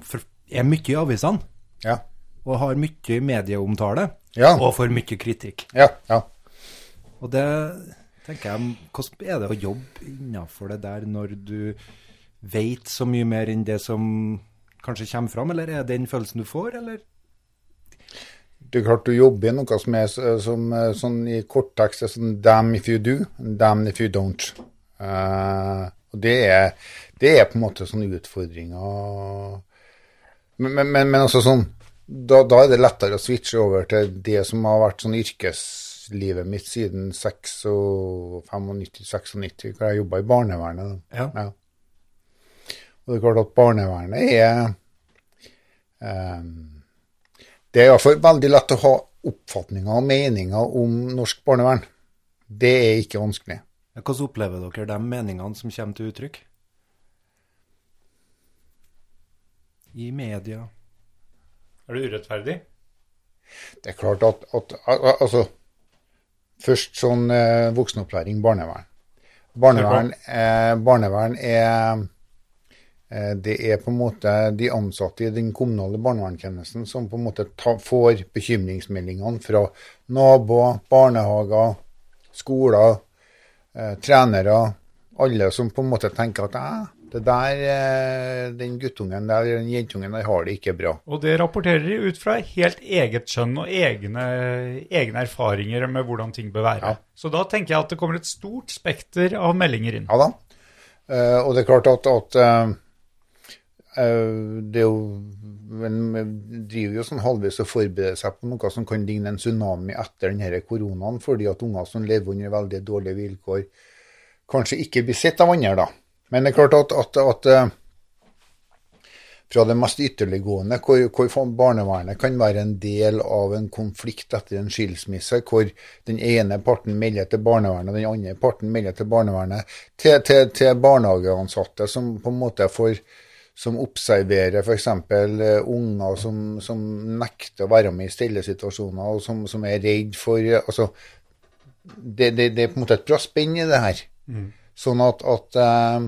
er mye i avisene Ja. og har mye medieomtale Ja. og får mye kritikk. Ja, ja. Og det tenker jeg, hvordan er det å jobbe innenfor det der når du vet så mye mer enn det som kanskje kommer fram, eller er det den følelsen du får, eller? Det er klart du jobber i noe som er som, eh, sånn i korttekst er sånn damn if you do, damn if you don't. Uh, og det er, det er på en måte sånne utfordringer. Men, men, men, men altså sånn, da, da er det lettere å switche over til det som har vært sånn yrkeslivet mitt siden 95-96, hvor jeg jobba i barnevernet. Ja. Ja. Og det er klart at barnevernet er um, Det er iallfall veldig lett å ha oppfatninger og meninger om norsk barnevern. Det er ikke vanskelig. Hvordan opplever dere de meningene som kommer til uttrykk? I media? Er det urettferdig? Det er klart at, at al- al- Altså, først sånn eh, voksenopplæring, barnevern. Barnevern, eh, barnevern er Det er på en måte de ansatte i den kommunale barnevernstjenesten som på en måte får bekymringsmeldingene fra naboer, barnehager, skoler, eh, trenere. Alle som på en måte tenker at eh, det der, eh, den guttungen der, den jentungen der har det ikke bra. Og det rapporterer de ut fra helt eget skjønn og egne, egne erfaringer med hvordan ting bør være. Ja. Så da tenker jeg at det kommer et stort spekter av meldinger inn. Ja da. Eh, og det er klart at, at eh, eh, det er jo men vi driver jo sånn halvveis og forbereder seg på noe som kan ligne en tsunami etter denne koronaen, fordi at unger som lever under veldig dårlige vilkår, kanskje ikke blir sett av andre, da. Men det er klart at, at, at eh, fra det mest ytterliggående, hvor, hvor barnevernet kan være en del av en konflikt etter en skilsmisse, hvor den ene parten melder til barnevernet, den andre parten melder til barnevernet, til, til, til barnehageansatte som på en måte får som observerer f.eks. Uh, unger som, som nekter å være med i stille situasjoner, og som, som er redd for eh, altså, det, det, det er på en måte et bra spenn i det her. Sånn at, at eh,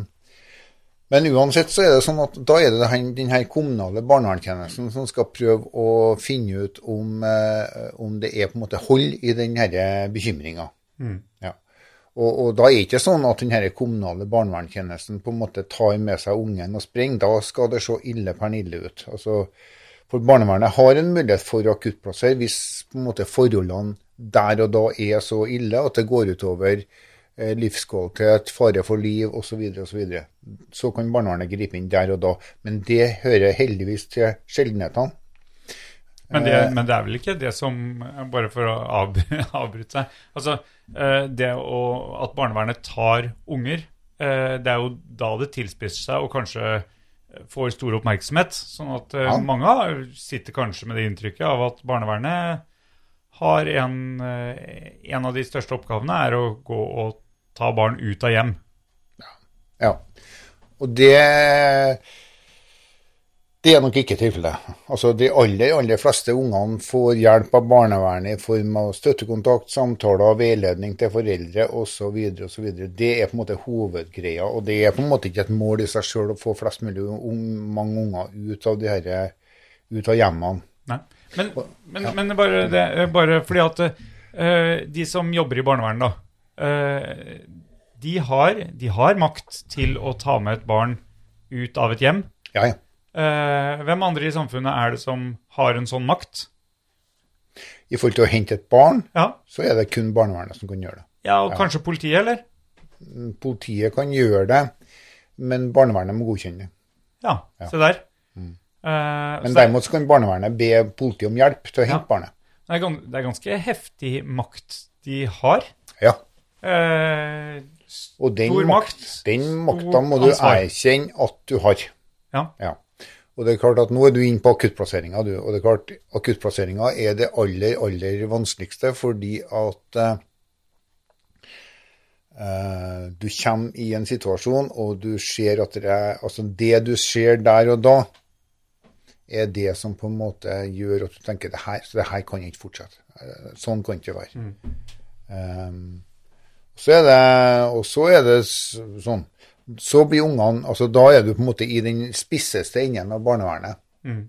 Men uansett så er det sånn at da er det den, her kommunale barnevernstjenesten som skal prøve å finne ut om, eh, om det er på en måte hold i den denne bekymringa. Ja. Og, og da er det ikke sånn at den kommunale barnevernstjenesten på en måte tar med seg ungen og springer. Da skal det se ille pernille ut. Altså, For barnevernet har en mulighet for akuttplasser hvis måte forholdene der og da er så ille at det går utover eh, livskvalitet, fare for liv osv. Så, og så, videre. så kan barnevernet gripe inn der og da. Men det hører heldigvis til sjeldenhetene. Men det, Eh. men det er vel ikke det som Bare for å avbryte seg. Altså, eh, det å, at barnevernet tar unger, eh, det er jo da det tilspisser seg og kanskje får stor oppmerksomhet. Sånn at Ja. mange sitter kanskje med det inntrykket av at barnevernet har en, en av de største oppgavene er å gå og ta barn ut av hjem. Ja. Og det det er nok ikke tilfellet. Altså, de aller, aller fleste ungene får hjelp av barnevernet i form av støttekontakt, samtaler, veiledning til foreldre osv. osv. Det er på en måte hovedgreia, og det er på en måte ikke et mål i seg sjøl å få flest mulig unge, mange unger ut av, de her, ut av hjemmene. Nei. Men, men, men bare, det, bare fordi at uh, de som jobber i barnevernet, da, Uh, de, har, de har makt til å ta med et barn ut av et hjem. Ja, ja. Eh, hvem andre i samfunnet er det som har en sånn makt? I forhold til å hente et barn, Ja, så er det kun barnevernet som kan gjøre det. ja og kanskje politiet, eller? Politiet kan gjøre det, men barnevernet må godkjenne det. Ja, se der. Eh, Mm. Men så derimot kan barnevernet be politiet om hjelp til å hente Ja. barnet. er, det er ganske heftig makt de har. Ja. Eh, Og den, Stor makt, makt, den makta må du ansvar. erkjenne at du har. Ja. ja. Og det er klart at Nå er du inne på akuttplasseringa. og det er klart Akuttplasseringa er det aller, aller vanskeligste fordi at eh, eh, du kommer i en situasjon, og du ser at det er Altså, det du ser der og da, er det som på en måte gjør at du tenker det her, så det her kan ikke fortsette. Eh, Sånn kan det ikke være. Um, så er det, og så er det sånn Så blir ungene altså Da er du på en måte i den spisseste enden av barnevernet. Mm.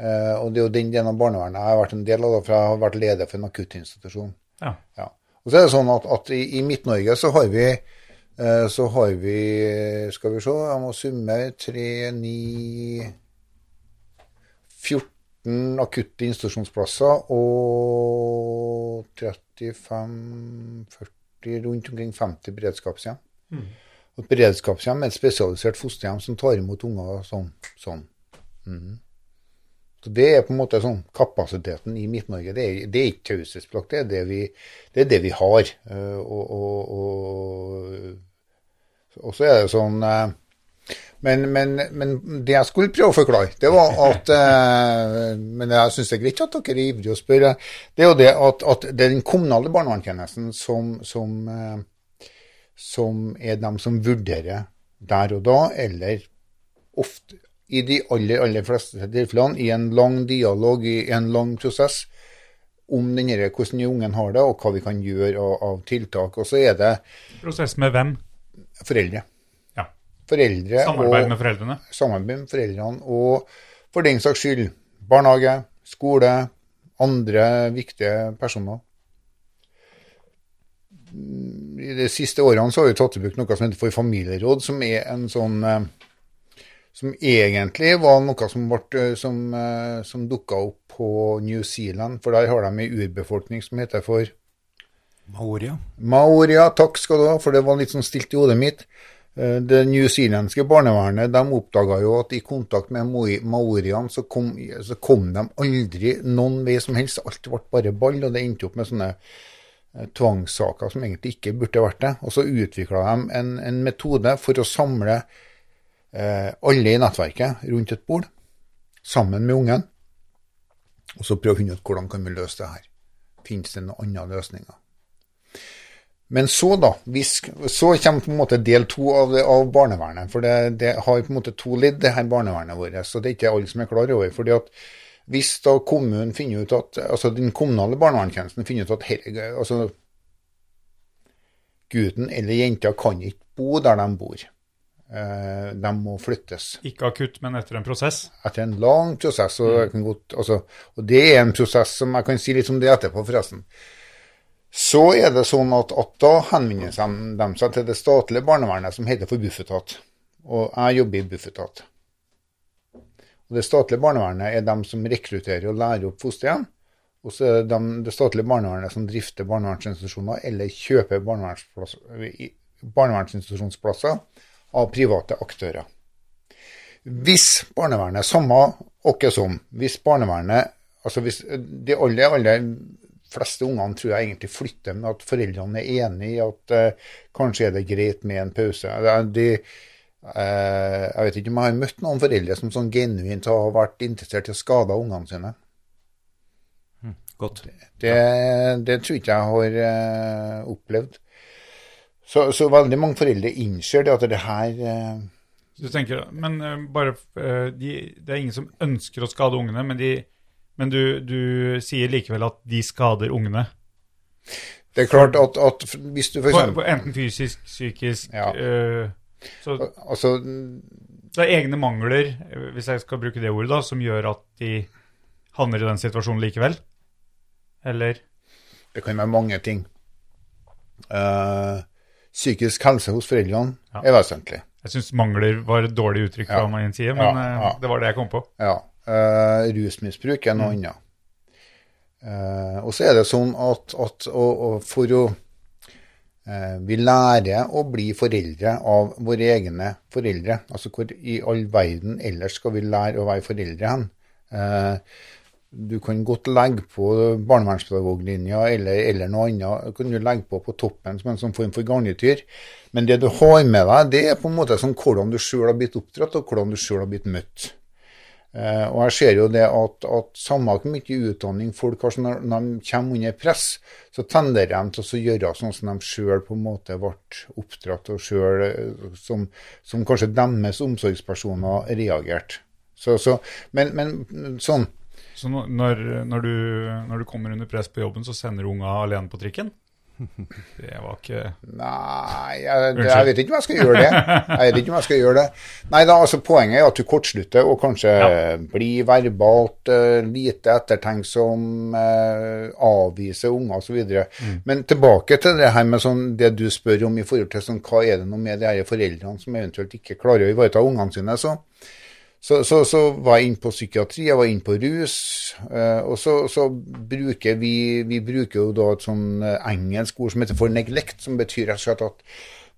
Eh, og det er jo den delen av barnevernet jeg har vært en del av, da, for jeg har vært leder for en akuttinstitusjon. ja. Ja. Og så er det sånn at, at i, i Midt-Norge så har vi eh, så har vi Skal vi se, jeg må summe 3, 9 14 akutte institusjonsplasser og 35-40 rundt omkring 50 beredskapshjem. Et beredskapshjem er et spesialisert fosterhjem som tar imot unger sånn. sånn. Mm. Så Det er på en måte sånn kapasiteten i Midt-Norge. Det, det er ikke taushetsplagt, det, det, er det vi har. Eh, Og, og, og, og så er det sånn eh, men, men, men det jeg skulle prøve å forklare, det var at eh, Men jeg syns det er greit at dere er ivrige og spør. Det er jo det at, at det er den kommunale barnevernstjenesten som, som, som er dem som vurderer der og da, eller ofte i de aller, aller fleste tilfellene, i en lang dialog, i en lang prosess, om denne, hvordan ungen har det, og hva vi kan gjøre av, av tiltak. Og så er det Prosess med hvem? foreldre. Ja. Foreldre Samarbeid og med foreldrene. samarbeid med foreldrene, og for den saks skyld barnehage, skole, andre viktige personer. I de siste årene så har vi tatt i bruk noe som heter for familieråd, som er en sånn eh, Som egentlig var noe som, ble, som, eh, som dukka opp på New Zealand, for der har de ei urbefolkning som heter for Maoria. Maoria, takk skal du ha, for det var litt sånn stilt i hodet mitt. Eh, Det newzealandske barnevernet de oppdaga jo at i kontakt med maoriene så så kom de aldri noen vei som helst. Alt ble bare ball, og det endte opp med sånne eh, tvangssaker som egentlig ikke burde vært det. Og så utvikla de en, en metode for å samle eh, alle i nettverket rundt et bord, sammen med ungen, og så prøve å finne ut hvordan kan vi løse det her. Finnes det noen andre løsninger? Men så, da, så kommer på en måte del to av, av barnevernet. For det, det har på en måte to ledd, det her barnevernet vårt. Så det er ikke alle som er klar over. fordi at hvis da kommunen finner ut at, altså den kommunale barnevernstjenesten finner ut at her, altså, gutten eller jenta kan ikke bo der de bor. Eh, de må flyttes Ikke akutt, men etter en prosess. etter en lang prosess. Og, mm. kan godt, altså, og det er en prosess som jeg kan si litt om det etterpå, forresten. Så er det sånn at, at da henvender de seg til det statlige barnevernet som heter for Bufetat. Og jeg jobber i Bufetat. Og det statlige barnevernet er dem som rekrutterer og lærer opp fosterhjem. Og så er det dem, det statlige barnevernet som drifter barnevernsinstitusjoner eller kjøper barnevernsinstitusjonsplasser av private aktører. Hvis barnevernet, samme åkke som, hvis barnevernet altså hvis De aller, aller fleste ungene tror jeg egentlig flytter med at foreldrene er enig i at eh, kanskje er det greit med en pause. Det er- De, jeg vet ikke om jeg har møtt noen foreldre som sånn genuint har vært interessert i å skade ungene sine. Godt. Det, det tror ikke jeg har eh, opplevd. Så, så veldig mange foreldre innser det at det her eh, du tenker, men eh, bare, eh, de, det er ingen som ønsker å skade ungene, men, de, men du, du sier likevel at de skader ungene. Det er klart at, at hvis du f.eks. enten fysisk, psykisk Ja. eh, Så Altså, det er egne mangler, hvis jeg skal bruke det ordet, da, som gjør at de havner i den situasjonen likevel? Eller det kan være mange ting. Uh, psykisk helse hos foreldrene Ja. er vesentlig. Jeg syns mangler var et dårlig uttrykk fra Ja. min side, men Ja, eh, ja. det var det jeg kom på. Ja. Uh, rusmisbruk er Mm. noe annet. Uh, og så er det sånn at, at og, og for å Vi lærer å bli foreldre av våre egne foreldre. Altså hvor i all verden ellers skal vi lære å være foreldre hen? Eh, du kan godt legge på barnevernspedagoglinja eller, eller noe annet. Du kan legge på på toppen som en sånn form for garnityr. Men det du har med deg, det er på en måte sånn hvordan du sjøl har blitt oppdratt, og hvordan du sjøl har blitt møtt. Eh, og jeg ser jo det at, at samme hvor mye utdanning folk har, når, de kommer under press, så tenderer de til å gjøre sånn som de sjøl på en måte ble oppdratt, og selv, eh, som, som kanskje deres omsorgspersoner reagerte. Så, så, men, men sånn Så når, når, du, når du kommer under press på jobben, så sender du unga alene på trikken? Det var ikke Nei, jeg, jeg vet ikke om jeg skal gjøre det. Jeg vet ikke om jeg skal gjøre det. Nei da, altså Poenget er at du kortslutter og kanskje blir verbalt uh, lite ettertenksom, uh, avviser unger osv. Mm. Men tilbake til det her med sånn, det du spør om i forhold til sånn, hva er det nå med de her foreldrene som eventuelt ikke klarer å ivareta ungene sine. så så, så, så var jeg inne på psykiatri, jeg var inne på rus. eh, og så, så bruker vi vi bruker jo da et sånn eh, engelsk ord som heter for neglect, som betyr rett og slett at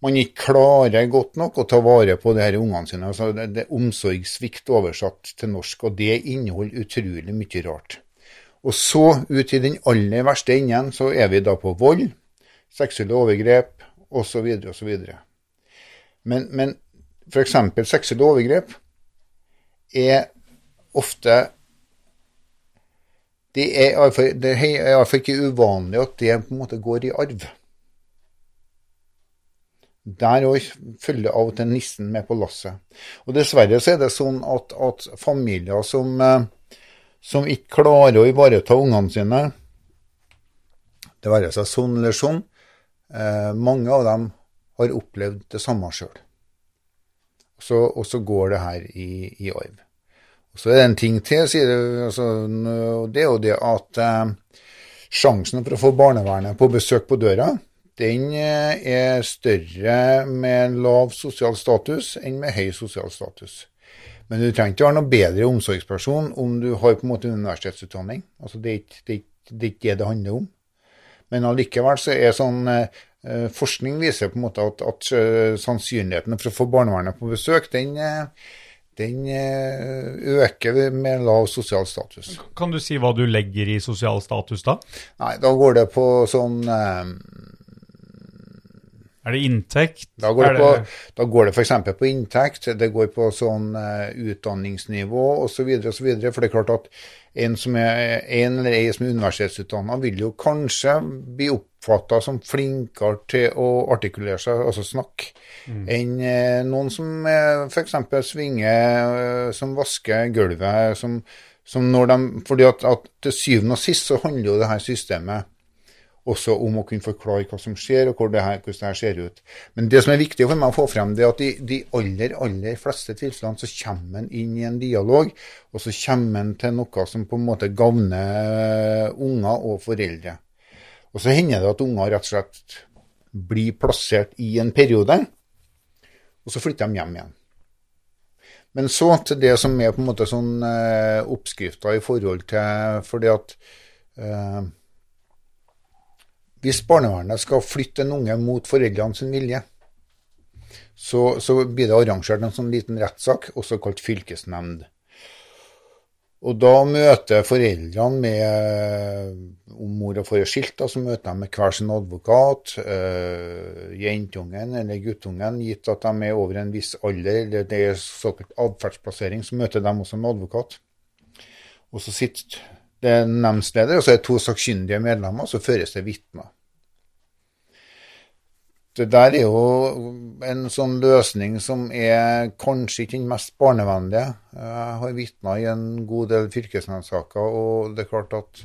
man ikke klarer godt nok å ta vare på de her ungene sine. Altså det, det omsorgssvikt oversatt til norsk, og det inneholder utrolig mye rart. Og så, ut i den aller verste enden, så er vi da på vold, seksuelle overgrep osv. osv. Men, men f.eks. seksuelle overgrep er ofte Det er iallfall ikke uvanlig at det på en måte går i arv. Der òg følger av og til nissen med på lasset. Og dessverre så er det sånn at, at familier som, eh, som ikke klarer å ivareta ungene sine, det være seg sånn eller sånn, eh, mange av dem har opplevd det samme sjøl. Så, og så går det her i, i arv. Og så er det en ting til, sier det, altså, det er jo det at eh, sjansen for å få barnevernet på besøk på døra, den eh, er større med lav sosial status enn med høy sosial status. Men du trenger ikke være noe bedre omsorgsperson om du har på en måte universitetsutdanning. Altså, det, er ikke, det, det det handler om. Men allikevel så er sånn eh, Forskning viser på en måte at, at eh, sannsynligheten for å få barnevernet på besøk, den, eh, den eh, øker med lav sosial status. Kan du si hva du legger i sosial status da? Nei, da går det på sånn eh, Er det inntekt? Da går det, på, da går det f.eks. på inntekt, det går på sånn uh, utdanningsnivå osv. osv. For det er klart at en, som er, en eller ei som er universitetsutdanna, vil jo kanskje bli oppfatta som flinkere til å artikulere seg, altså snakke, enn uh, noen som uh, f.eks. svinger, eh, som vasker gulvet. Som, som når de, fordi at, at til syvende og sist så handler jo det her systemet også om å kunne forklare hva som skjer, og hvor det her, hvordan det her ser ut. Men det som er viktig for meg å få frem, det er at i de aller, aller fleste tilfellene så kommer en inn i en dialog, og så kommer en til noe som på en måte gagner unger og foreldre. Og så hender det at unger rett og slett blir plassert i en periode, og så flytter de hjem igjen. Men så til det som er på en måte sånn eh, oppskrifta i forhold til Fordi at eh, hvis barnevernet skal flytte en unge mot foreldrene sin vilje, så, så blir det arrangert en sånn liten rettssak, også kalt fylkesnemnd. Og da møter foreldrene med Om mor og far er skilt, da, så møter de med hver sin advokat. Øh, jentungen eller guttungen, gitt at de er over en viss alder, eller det er såkalt atferdsplassering, så møter de også med advokat. Og så sitter det er nemndsleder, og så er det to sakkyndige medlemmer, og så føres det vitner. Det der er jo en sånn løsning som er kanskje ikke den mest barnevennlige. Jeg har vitna i en god del fylkesnemndsaker, og det er klart at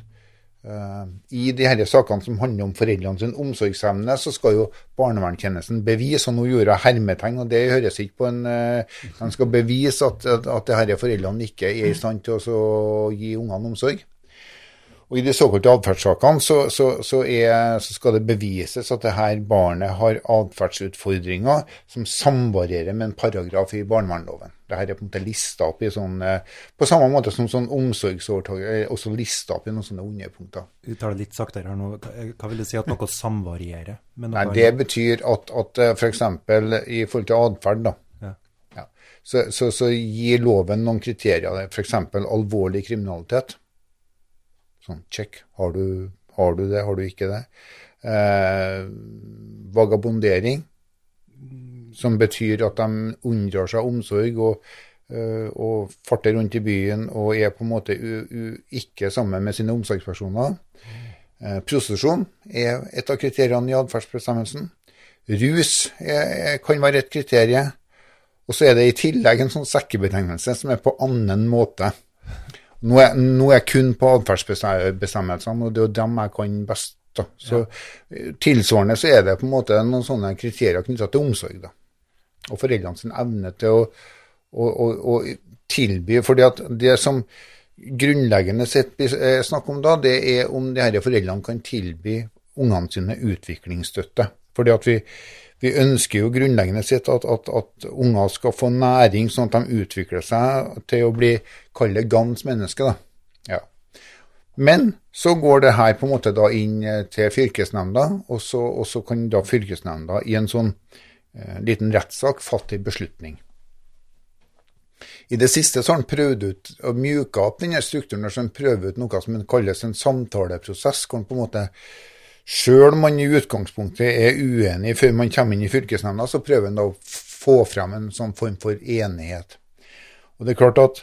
uh, i de disse sakene som handler om foreldrene sin omsorgsevne, så skal jo barnevernstjenesten bevise, og nå gjorde jeg hermetegn, og det høres ikke på en uh, De skal bevise at, at, at disse foreldrene ikke er i stand til å gi ungene omsorg. Og I de såkalte atferdssakene så, så, så, så, skal det bevises at det her barnet har atferdsutfordringer som samvarierer med en paragraf i barnevernloven. Dette er på en måte lista opp i sånn, eh, På samme måte som sånn omsorgsovertak er også lista opp i noen sånne underpunkter. det litt saktere her nå. Hva vil det si at noe samvarierer? Nei, Det betyr at, at f.eks. For i forhold til atferd, da. Ja. Ja, så, så gir loven noen kriterier. F.eks. alvorlig kriminalitet. Sånn check. Har du, har du, det, har du ikke det? Eh, vagabondering, som betyr at de unndrar seg omsorg og, uh, og farter rundt i byen og er på en måte u, u, ikke sammen med sine omsorgspersoner. Eh, prostitusjon er et av kriteriene i atferdsbestemmelsen. Rus er, kan være et kriterium. Og så er det i tillegg en sånn sekkebetegnelse som er på annen måte. Nå er, nå er jeg kun på atferdsbestemmelsene, og det er jo dem jeg kan best. Da. Så ja. Tilsvarende så er det på en måte noen sånne kriterier knytta til omsorg. da. Og foreldrene sin evne til å, å, å, å tilby fordi at det som grunnleggende sett er snakk om da, det er om de disse foreldrene kan tilby ungene sine utviklingsstøtte. Fordi at vi, vi ønsker jo grunnleggende sett at, at, at, unger skal få næring, sånn at de utvikler seg til å bli kalle gans menneske. Ja. Men så går det her på en måte da inn eh, til fylkesnemnda, og så, og så kan da fylkesnemnda i en sånn eh, liten rettssak fatte en beslutning. I det siste så har han prøvd ut å mjuke opp denne strukturen, så han prøver ut noe som kalles en samtaleprosess. hvor han på en måte Sjøl om man i utgangspunktet er uenig før man kommer inn i fylkesnemnda, så prøver man da å få frem en sånn form for enighet. Og det er klart at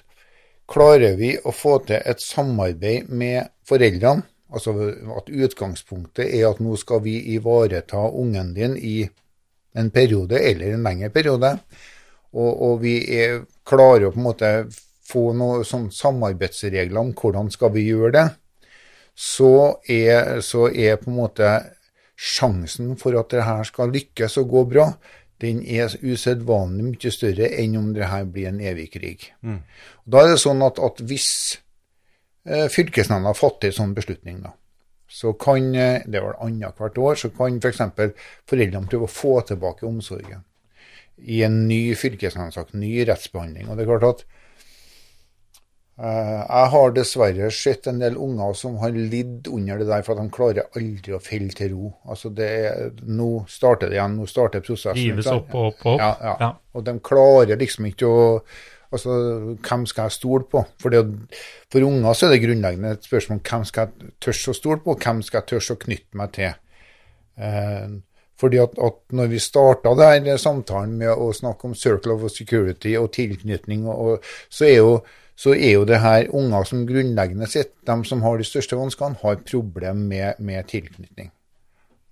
klarer vi å få til et samarbeid med foreldrene, altså at utgangspunktet er at nå skal vi ivareta ungen din i en periode eller en lengre periode, og, og vi er, klarer å på en måte få noen sånn samarbeidsregler om hvordan skal vi gjøre det, så er, så er på en måte sjansen for at det her skal lykkes og gå bra, den er usedvanlig mye større enn om det her blir en evig krig. Mm. Da er det sånn at, at hvis eh, fylkesnemnda fatter en sånn beslutning, da, så kan eh, det er vel annethvert år, så kan f.eks. For foreldrene prøve å få tilbake omsorgen i en ny fylkesnemndsak, ny rettsbehandling. Og det er klart at jeg har dessverre sett en del unger som har lidd under det der, for at de klarer aldri å felle til ro. Altså det er, Nå starter det igjen, nå starter prosessen. Rives opp og opp og opp. Ja, ja. ja, Og de klarer liksom ikke å Altså, hvem skal jeg stole på? For, det, for unger så er det grunnleggende et spørsmål hvem skal jeg tørre å stole på, og hvem skal jeg tørre å knytte meg til. Eh, fordi at, at når vi starta samtalen med å snakke om circle of security og tilknytning, og, og, så er jo så er jo det her unger som grunnleggende sett, de som har de største vanskene, har problem med, med tilknytning.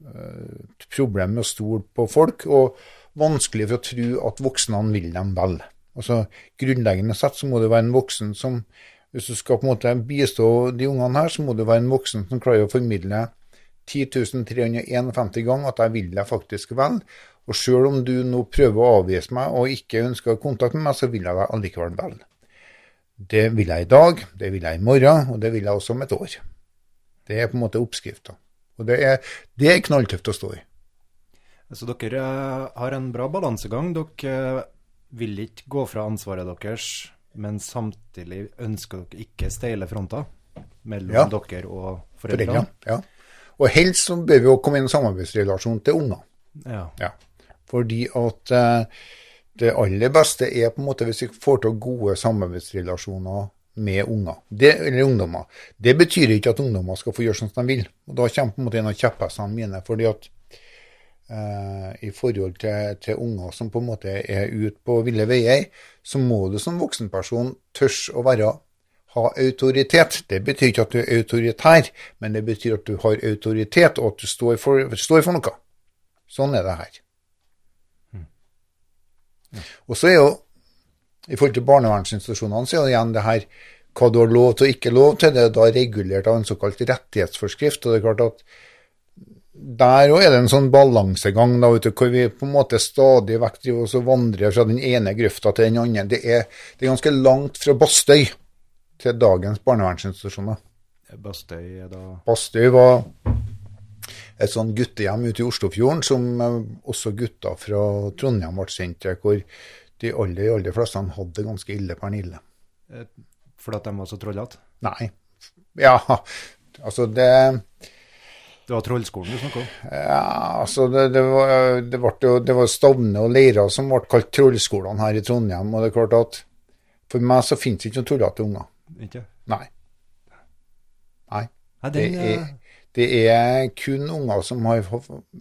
Uh, problem med å stole på folk, og vanskelig for å tro at voksne vil dem vel. Altså, Grunnleggende sett så må det være en voksen som Hvis du skal på en måte bistå de ungene her, så må det være en voksen som klarer å formidle 10.351 ganger at jeg vil deg faktisk vel. Og sjøl om du nå prøver å avvise meg og ikke ønsker kontakt med meg, så vil jeg deg allikevel vel. Det vil jeg i dag, det vil jeg i morgen, og det vil jeg også om et år. Det er på en måte oppskrifta. Og det er, det er knalltøft å stå i. Så dere eh, har en bra balansegang. Dere eh, vil ikke gå fra ansvaret deres, men samtidig ønsker dere ikke steile fronter mellom Ja. dere og Foreldre. foreldrene. Ja. Og helst så bør vi jo komme i en samarbeidsrelasjon til unger. Ja. Ja. Fordi at eh, det aller beste er på en måte hvis vi får til gode samarbeidsrelasjoner med unger, det, eller ungdommer. Det betyr ikke at ungdommer skal få gjøre sånn som de vil. Og Da kommer på en måte en av kjepphestene mine. fordi at eh, i forhold til, til unger som på en måte er ute på ville veier, så må du som voksenperson tørs å være ha autoritet. Det betyr ikke at du er autoritær, men det betyr at du har autoritet, og at du står for, står for noe. Sånn er det her. Og så er jo, i forhold til barnevernsinstitusjonene, så er det igjen det her hva du har lov til og ikke lov til. Det er da regulert av en såkalt rettighetsforskrift. og det er klart at der òg er det en sånn balansegang da, vet du, hvor vi på en måte stadig vekk driver oss og vandrer fra den ene grøfta til den andre. Det er, det er ganske langt fra Bastøy til dagens barnevernsinstitusjoner. Bastøy er da Bastøy var et sånn guttehjem ute i Oslofjorden som eh, også gutter fra Trondheim ble sendt til, hvor de aller, aller fleste hadde det ganske ille pernille. fordi at de var så trollete. Nei. Ja, altså det Det var Trollskolen du snakka om? Ja, altså det, det, var, det, jo- det var Stavne og Leira som ble kalt trollskolene her i Trondheim. Og det er klart at for meg så finnes det ikke noen tullete unger. Ikke? Nei. Nei. Nei, Det den, er, eh, det er kun unger som har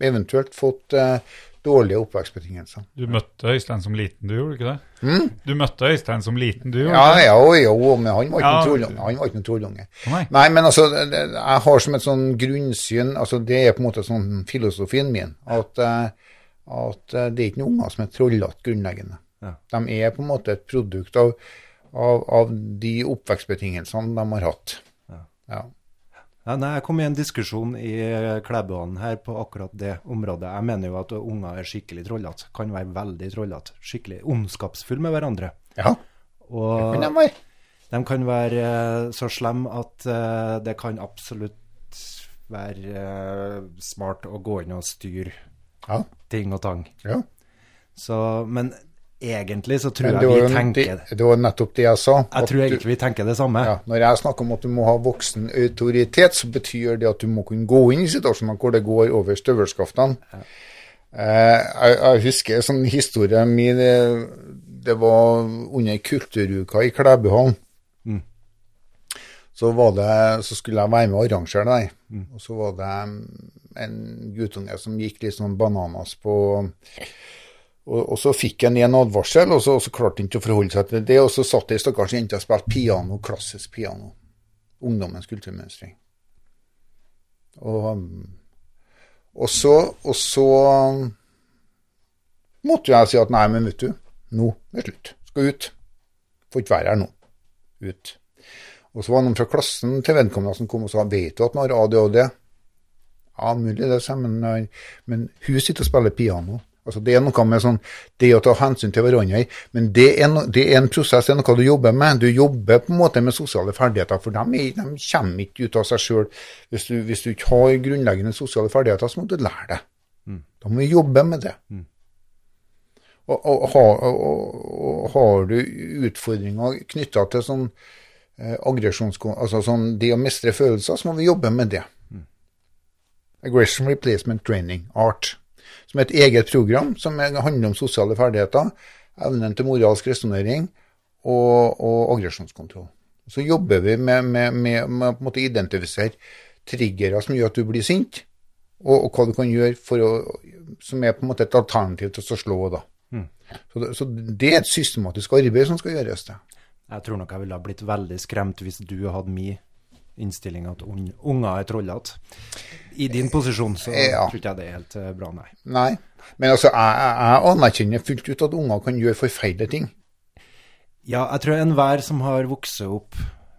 eventuelt fått eh, dårlige oppvekstbetingelser. Du møtte Øystein som liten, du gjorde ikke det? Du møtte Øystein som liten, du gjorde Ja, det? ja, jo, jo, men han var ikke Ja. noen trollunge. Han var ikke noen trollunge. Nei. Nei, men altså, jeg har som et sånn grunnsyn, altså det er på en måte sånn filosofien min, at, eh, at eh, det er ikke noen unger som er trollete grunnleggende. Ja. De er på en måte et produkt av, av, av de oppvekstbetingelsene de har hatt. Ja. Ja, nei, jeg kom i en diskusjon i Klæbuhallen her på akkurat det området. Jeg mener jo at unger er skikkelig trollete. Kan være veldig trollete. Skikkelig ondskapsfulle med hverandre. ja. Og Men de var de kan være eh, så slemme at eh, det kan absolutt være eh, smart å gå inn og styre Ja. ting og tang. ja. Så, men egentlig så tror jeg vi tenker det, det var nettopp det jeg sa. Jeg tror egentlig vi tenker det samme. Ja, når jeg snakker om at du må ha voksen autoritet, så betyr det at du må kunne gå inn i situasjoner hvor det går over støvelskaftene. Eh, jeg, jeg husker en sånn historie min, det, det var under kulturuka i Klæbuhallen. Mm. Så, var det, så skulle jeg være med og arrangere det. der. Og så var det en guttunge som gikk litt sånn bananas på og, og så fikk han en advarsel, og så, og så klarte han ikke å forholde seg til det. Og så satt ei stakkars jente og spilte piano, klassisk piano. Ungdommens kulturmønstring. Og, um, og så, og så um, måtte jeg si at nei, men vet du, nå er det slutt. Skal ut. Får ikke være her nå. Ut. Og så var det noen fra klassen til vedkommende som kom og sa vet du at han har ADHD? Ja, mulig det, sa men, men hun sitter og spiller piano. Altså Det er noe med sånn, det å ta hensyn til hverandre, men det er, no, det er en prosess, det er noe du jobber med. Du jobber på en måte med sosiale ferdigheter, for de, de kommer ikke ut av seg sjøl. Hvis, hvis du ikke har grunnleggende sosiale ferdigheter, så må du lære det. Da må vi jobbe med det. Og, og, og, og, og har du utfordringer knytta til sånn eh. Altså sånn det å mestre følelser, så må vi jobbe med det. Aggression Replacement Training, ART, som er et eget program som er- handler om sosiale ferdigheter, evnen til moralsk resonnering og, og aggresjonskontroll. Så jobber vi med, med, med, med å identifisere triggere som gjør at du blir sint, og, og hva du kan gjøre for å, som er på en måte et alternativ til å slå. da. Så, det, så det er et systematisk arbeid som skal gjøres. det. Jeg tror nok jeg ville ha blitt veldig skremt hvis du hadde min innstilling at unger er trollete. I din posisjon så Ja. tror ikke jeg det er helt eh, bra, nei. Nei, men altså, jeg, jeg, anerkjenner fullt ut at unger kan gjøre forferdelige ting. Ja, jeg tror enhver som har vokst opp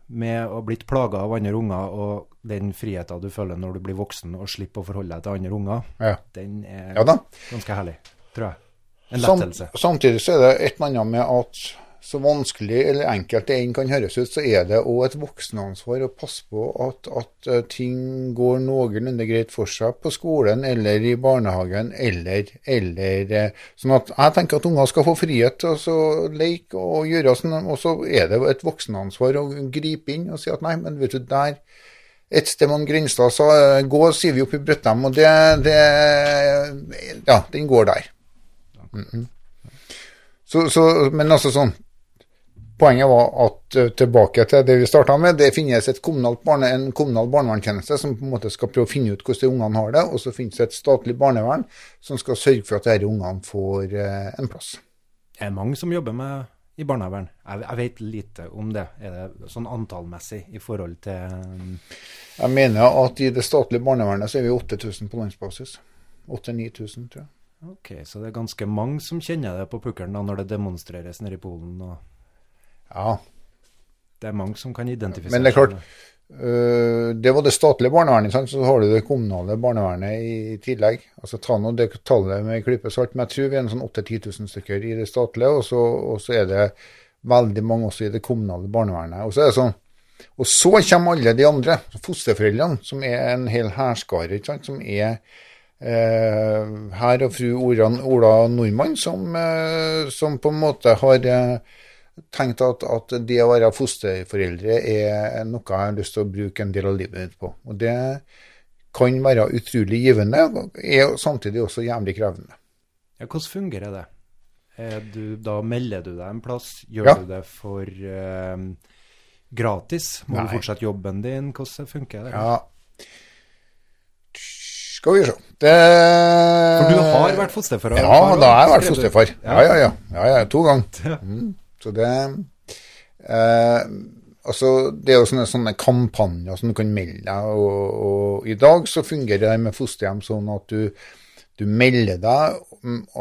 med å blitt plaga av andre unger, og den friheten du føler når du blir voksen og slipper å forholde deg til andre unger, Ja, den er ja ganske herlig, tror jeg. En lettelse. samtidig så er det et eller annet med at så vanskelig eller enkelt det enn kan høres ut, så er det òg et voksenansvar å passe på at, at eh, ting går noenlunde greit for seg på skolen eller i barnehagen, eller, eller eh, Sånn at jeg tenker at unger skal få frihet til å leke og gjøre sånn, og så er det et voksenansvar å gripe inn og si at nei, men vet du, der et sted man Grinstad sa eh, gå, sier vi opp i Brøttem, og det, det Ja, den går der. Mm -mm. Så, så, men altså sånn Poenget var at uh, tilbake til det vi starta med, det finnes barne, en kommunal barnevernstjeneste som på en måte skal prøve å finne ut hvordan ungene har det, og så finnes det et statlig barnevern som skal sørge for at disse ungene får uh, en plass. Det er mange som jobber med i barnevern. Jeg, jeg, vet lite om det. Er det sånn antallmessig i forhold til um... Jeg mener at i det statlige barnevernet så er vi 8000 på landsbasis. 8000-9000, tror jeg. Ok, Så det er ganske mange som kjenner det på pukkelen når det demonstreres nede i Polen? og... Ja. Det er mange som kan identifisere Men det er klart, uh, det var det statlige barnevernet, sant? så har du det kommunale barnevernet i tillegg. Altså Ta nå det tallet med klype salt, men jeg tror vi er en sånn 8000-10 000 stykker i det statlige, og så, og så, er det veldig mange også i det kommunale barnevernet. Og så er det sånn, og så kommer alle de andre, fosterforeldrene, som er en hel hærskare, som er eh, herr og fru Ola, Ola Nordmann, som, eh, som, på en måte har eh, tenkt at, at, det å være fosterforeldre er noe jeg har lyst til å bruke en del av livet mitt på. Og det kan være utrolig givende, og er samtidig også jævlig krevende. Ja, hvordan fungerer det? Du, da melder du deg en plass. Gjør ja. du det for eh, gratis? Må Nei. du fortsette jobben din? Hvordan funker det? Ja. Skal vi se det... For du har vært fosterfar? Ja, da har jeg vært fosterfar. Ja, ja, ja. ja, ja to ganger. Mm. Så det eh, Altså, det er jo sånne, sånne, kampanjer som du kan melde deg, og, og, i dag så fungerer det med fosterhjem sånn at du, du melder deg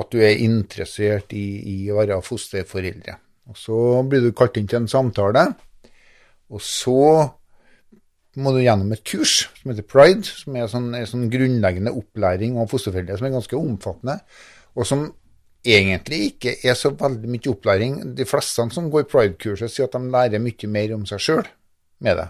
at du er interessert i, i, å være fosterforeldre. Og Så blir du kalt inn til en samtale, og så må du gjennom et kurs som heter Pride, som er sånn, en sånn grunnleggende opplæring av fosterforeldre som er ganske omfattende, og som egentlig ikke er så veldig mye opplæring. De fleste som går pride-kurset, sier at de lærer mye mer om seg sjøl med det.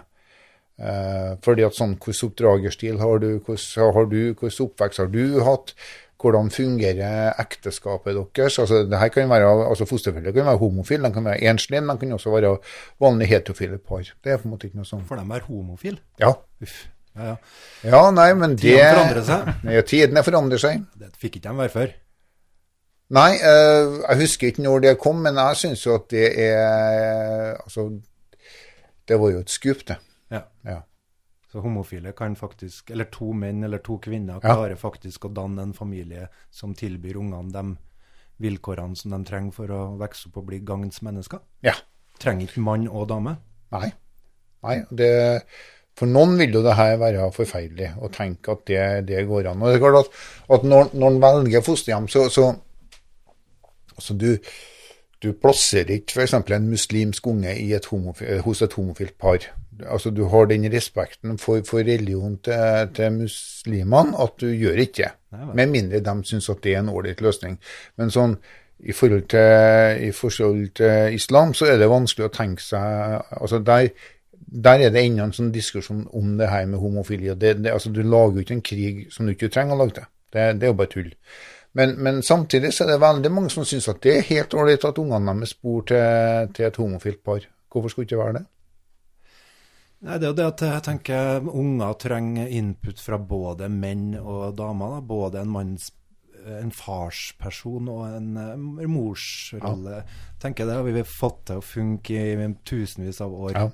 Eh, fordi at sånn, Hvilken oppdragerstil har du, hvordan har du, hvordan oppvekst har du hatt? Hvordan fungerer ekteskapet deres? Altså, det her kan være, altså Fosterforeldre kan være homofile, de kan være enslige, men de kan også være vanlige heterofile par. Det er på en måte ikke noe sånt. For de er homofile? Ja. Uff. Ja, ja. ja, nei, men det Tidene forandrer seg. Ja, tidene forandrer seg. Det fikk ikke de være før. Nei, uh, jeg husker ikke når det kom, men jeg syns jo at det er Altså, det var jo et skup, det. Ja. ja. Så homofile kan faktisk, eller to menn eller to kvinner, klarer ja. faktisk å danne en familie som tilbyr ungene de vilkårene som de trenger for å vokse opp og bli gagns mennesker. Ja. Trenger ikke mann og dame. Nei. Nei, det, for noen vil jo det her være forferdelig å tenke at det, det går an. Og det er klart at, at når, når en velger fosterhjem, så, så Altså du, du plasserer ikke f.eks. en muslimsk unge et hos et homofilt par. Altså Du har den respekten for, for religion til, til muslimene at du gjør ikke det. Med mindre de syns at det er en ålreit løsning. Men sånn i forhold, til, i forhold til islam så er det vanskelig å tenke seg altså der, der er det ennå en sånn diskusjon om det her med homofili. Det, det, altså, du lager jo ikke en krig som du ikke trenger å lage til. Det, det er jo bare tull. Men, men, samtidig så er det veldig mange som syns at det er helt ålreit at ungene deres bor til, til, et homofilt par. Hvorfor skulle det ikke være det? Nei, Det er jo det at jeg tenker unger trenger input fra både menn og damer. Da. Både en manns en farsperson og en uh, morsrolle. Ja. tenker Det har vi fått til å funke i tusenvis av år. Ja.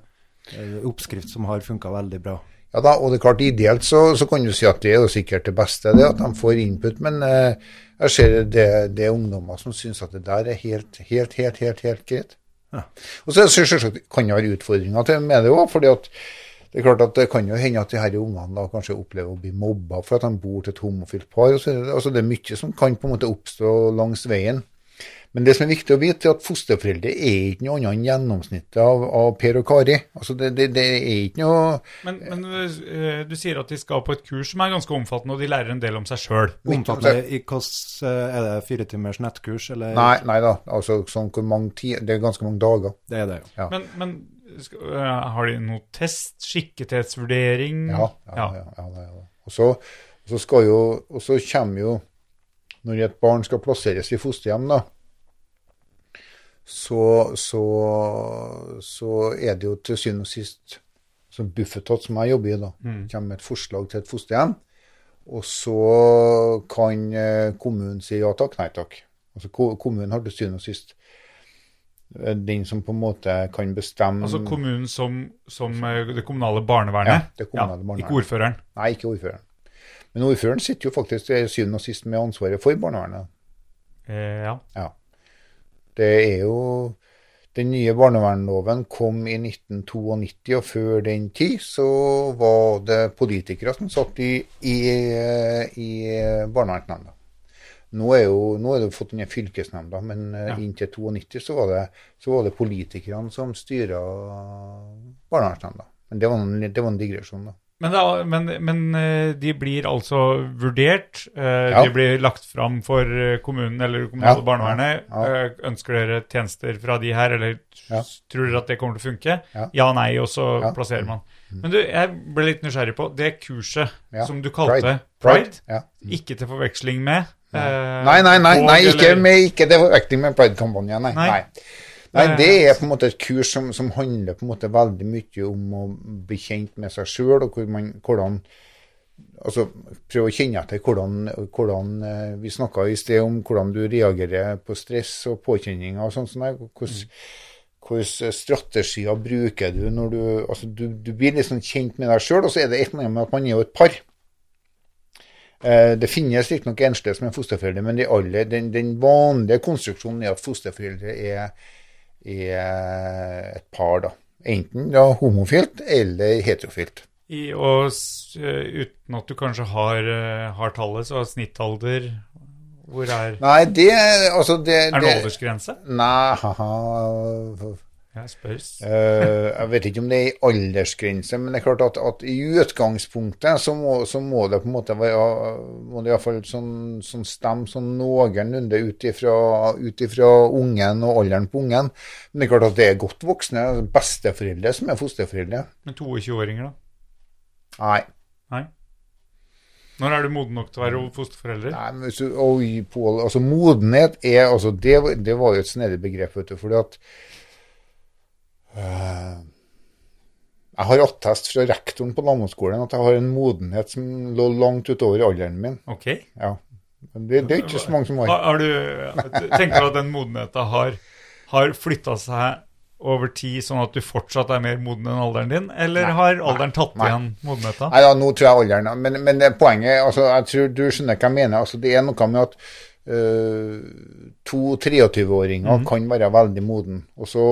Eh, oppskrift som har funka veldig bra. Ja da, og det er klart Ideelt så, så, kan du si at det er jo sikkert det beste, det at de får input. Men eh, jeg ser det, det er ungdommer som syns at det der er helt, helt, helt, helt, helt greit. Ja. Og så selvsagt kan det være utfordringer til med det òg. fordi at det er klart at det kan jo hende at de her ungene da kanskje opplever å bli mobba for at de bor til et homofilt par. og så, altså Det er mye som kan på en måte oppstå langs veien. Men det som er viktig å vite, er at fosterforeldre er ikke noe annet enn gjennomsnittet av, av Per og Kari. Altså det, det, det er ikke noe Men, men eh, du sier at de skal på et kurs som er ganske omfattende, og de lærer en del om seg sjøl. Omfattende i hvordan eh, Er det fire timers nettkurs, eller? Nei, nei da. Altså, sånn hvor mange ti, det er ganske mange dager. Det er det, jo. Ja. Men, men skal, eh, har de noe test? Skikkethetsvurdering? Ja, ja, ja. ja, ja, ja. Og så, og så skal jo Og så kommer jo Når et barn skal plasseres i fosterhjem, da, så, så, så er det jo til syvende og sist som Bufetat, som jeg jobber i, da, kommer med et forslag til et fosterhjem. Og så kan eh, kommunen si ja takk, nei takk. Altså Kommunen har til syvende og sist eh, den som på en måte kan bestemme Altså kommunen som, som eh, det kommunale barnevernet? Ja, det kommunale barnevernet. Ikke ordføreren? Nei, ikke ordføreren. Men ordføreren sitter jo faktisk til syvende og sist med ansvaret for barnevernet. Eh, ja. Ja. Det er jo Den nye barnevernloven kom i 1992, og før den tid så var det politikere som satt i, i, i barnevernsnemnda. Nå nå er det fått denne fylkesnemnda, men eh, Ja. inntil 92 så var det, så var det politikerne som styra barnevernsnemnda. Men det var en, det var en digresjon, da. Men, er- men, men eh, de blir altså vurdert. eh, Ja. De blir lagt fram for eh, kommunen eller det kommunale Ja, barnevernet. ja, Ønsker dere tjenester fra de her, eller tror dere at det kommer til å funke? Ja. nei, og så plasserer man. Men du, jeg ble litt nysgjerrig på det kurset som du kalte Pride. Pride. Ja. Ikke til forveksling med eh, Nei, nei, nei, tog nei ikke, med, ikke til forveksling med Pride-kampanjen. Nei. Nei. Nei. Nei, det er på en måte et kurs som, som handler på en måte veldig mye om å bli kjent med seg sjøl, og hvor man, hvordan Altså prøve å kjenne etter hvordan, hvordan eh, Vi snakka i sted om hvordan du reagerer på stress og påkjenninger og sånn. hvilke strategier bruker du når du Altså, du, du blir liksom kjent med deg sjøl, og så er det et eller annet med at man er jo et par. Eh, Det finnes riktignok enslige som er fosterforeldre, men de alle, den, den vanlige konstruksjonen er at fosterforeldre er, er et par, da. Enten da homofilt eller heterofilt. I, og eh, uten at du kanskje har, eh, har tallet, så snittalder Hvor er Nei, det altså det, Er det det- aldersgrense? Nei, haha. Jeg. Eh, jeg vet ikke om det er en aldersgrense, men det er klart at, at i utgangspunktet så må, så må det på en måte være må det i hvert fall sånn, sånn stemme sånn noenlunde ut ifra, ungen og alderen på ungen. Men det er klart at det er godt voksne besteforeldre som er fosterforeldre. Men 22-åringer, da? Nei. Nei. Når er du moden nok til å være fosterforelder? Nei, men så, og, Paul, altså modenhet er altså det, det var jo et snedig begrep, vet du, fordi at Jeg har attest fra rektoren på Landmålsskolen at jeg har en modenhet som lå langt utover alderen min. Ok. Ja. Men Det, det er ikke så mange som har. Har, du, tenker du at den modenheten har, har flytta seg over tid, sånn at du fortsatt er mer moden enn alderen din? Eller Nei. har alderen tatt Nei. igjen modenheten? Nei ja, nå tror jeg alderen Men, men det poenget altså, jeg tror Du skjønner hva jeg mener. altså Det er noe med at to 23-åringer kan være veldig moden. Og så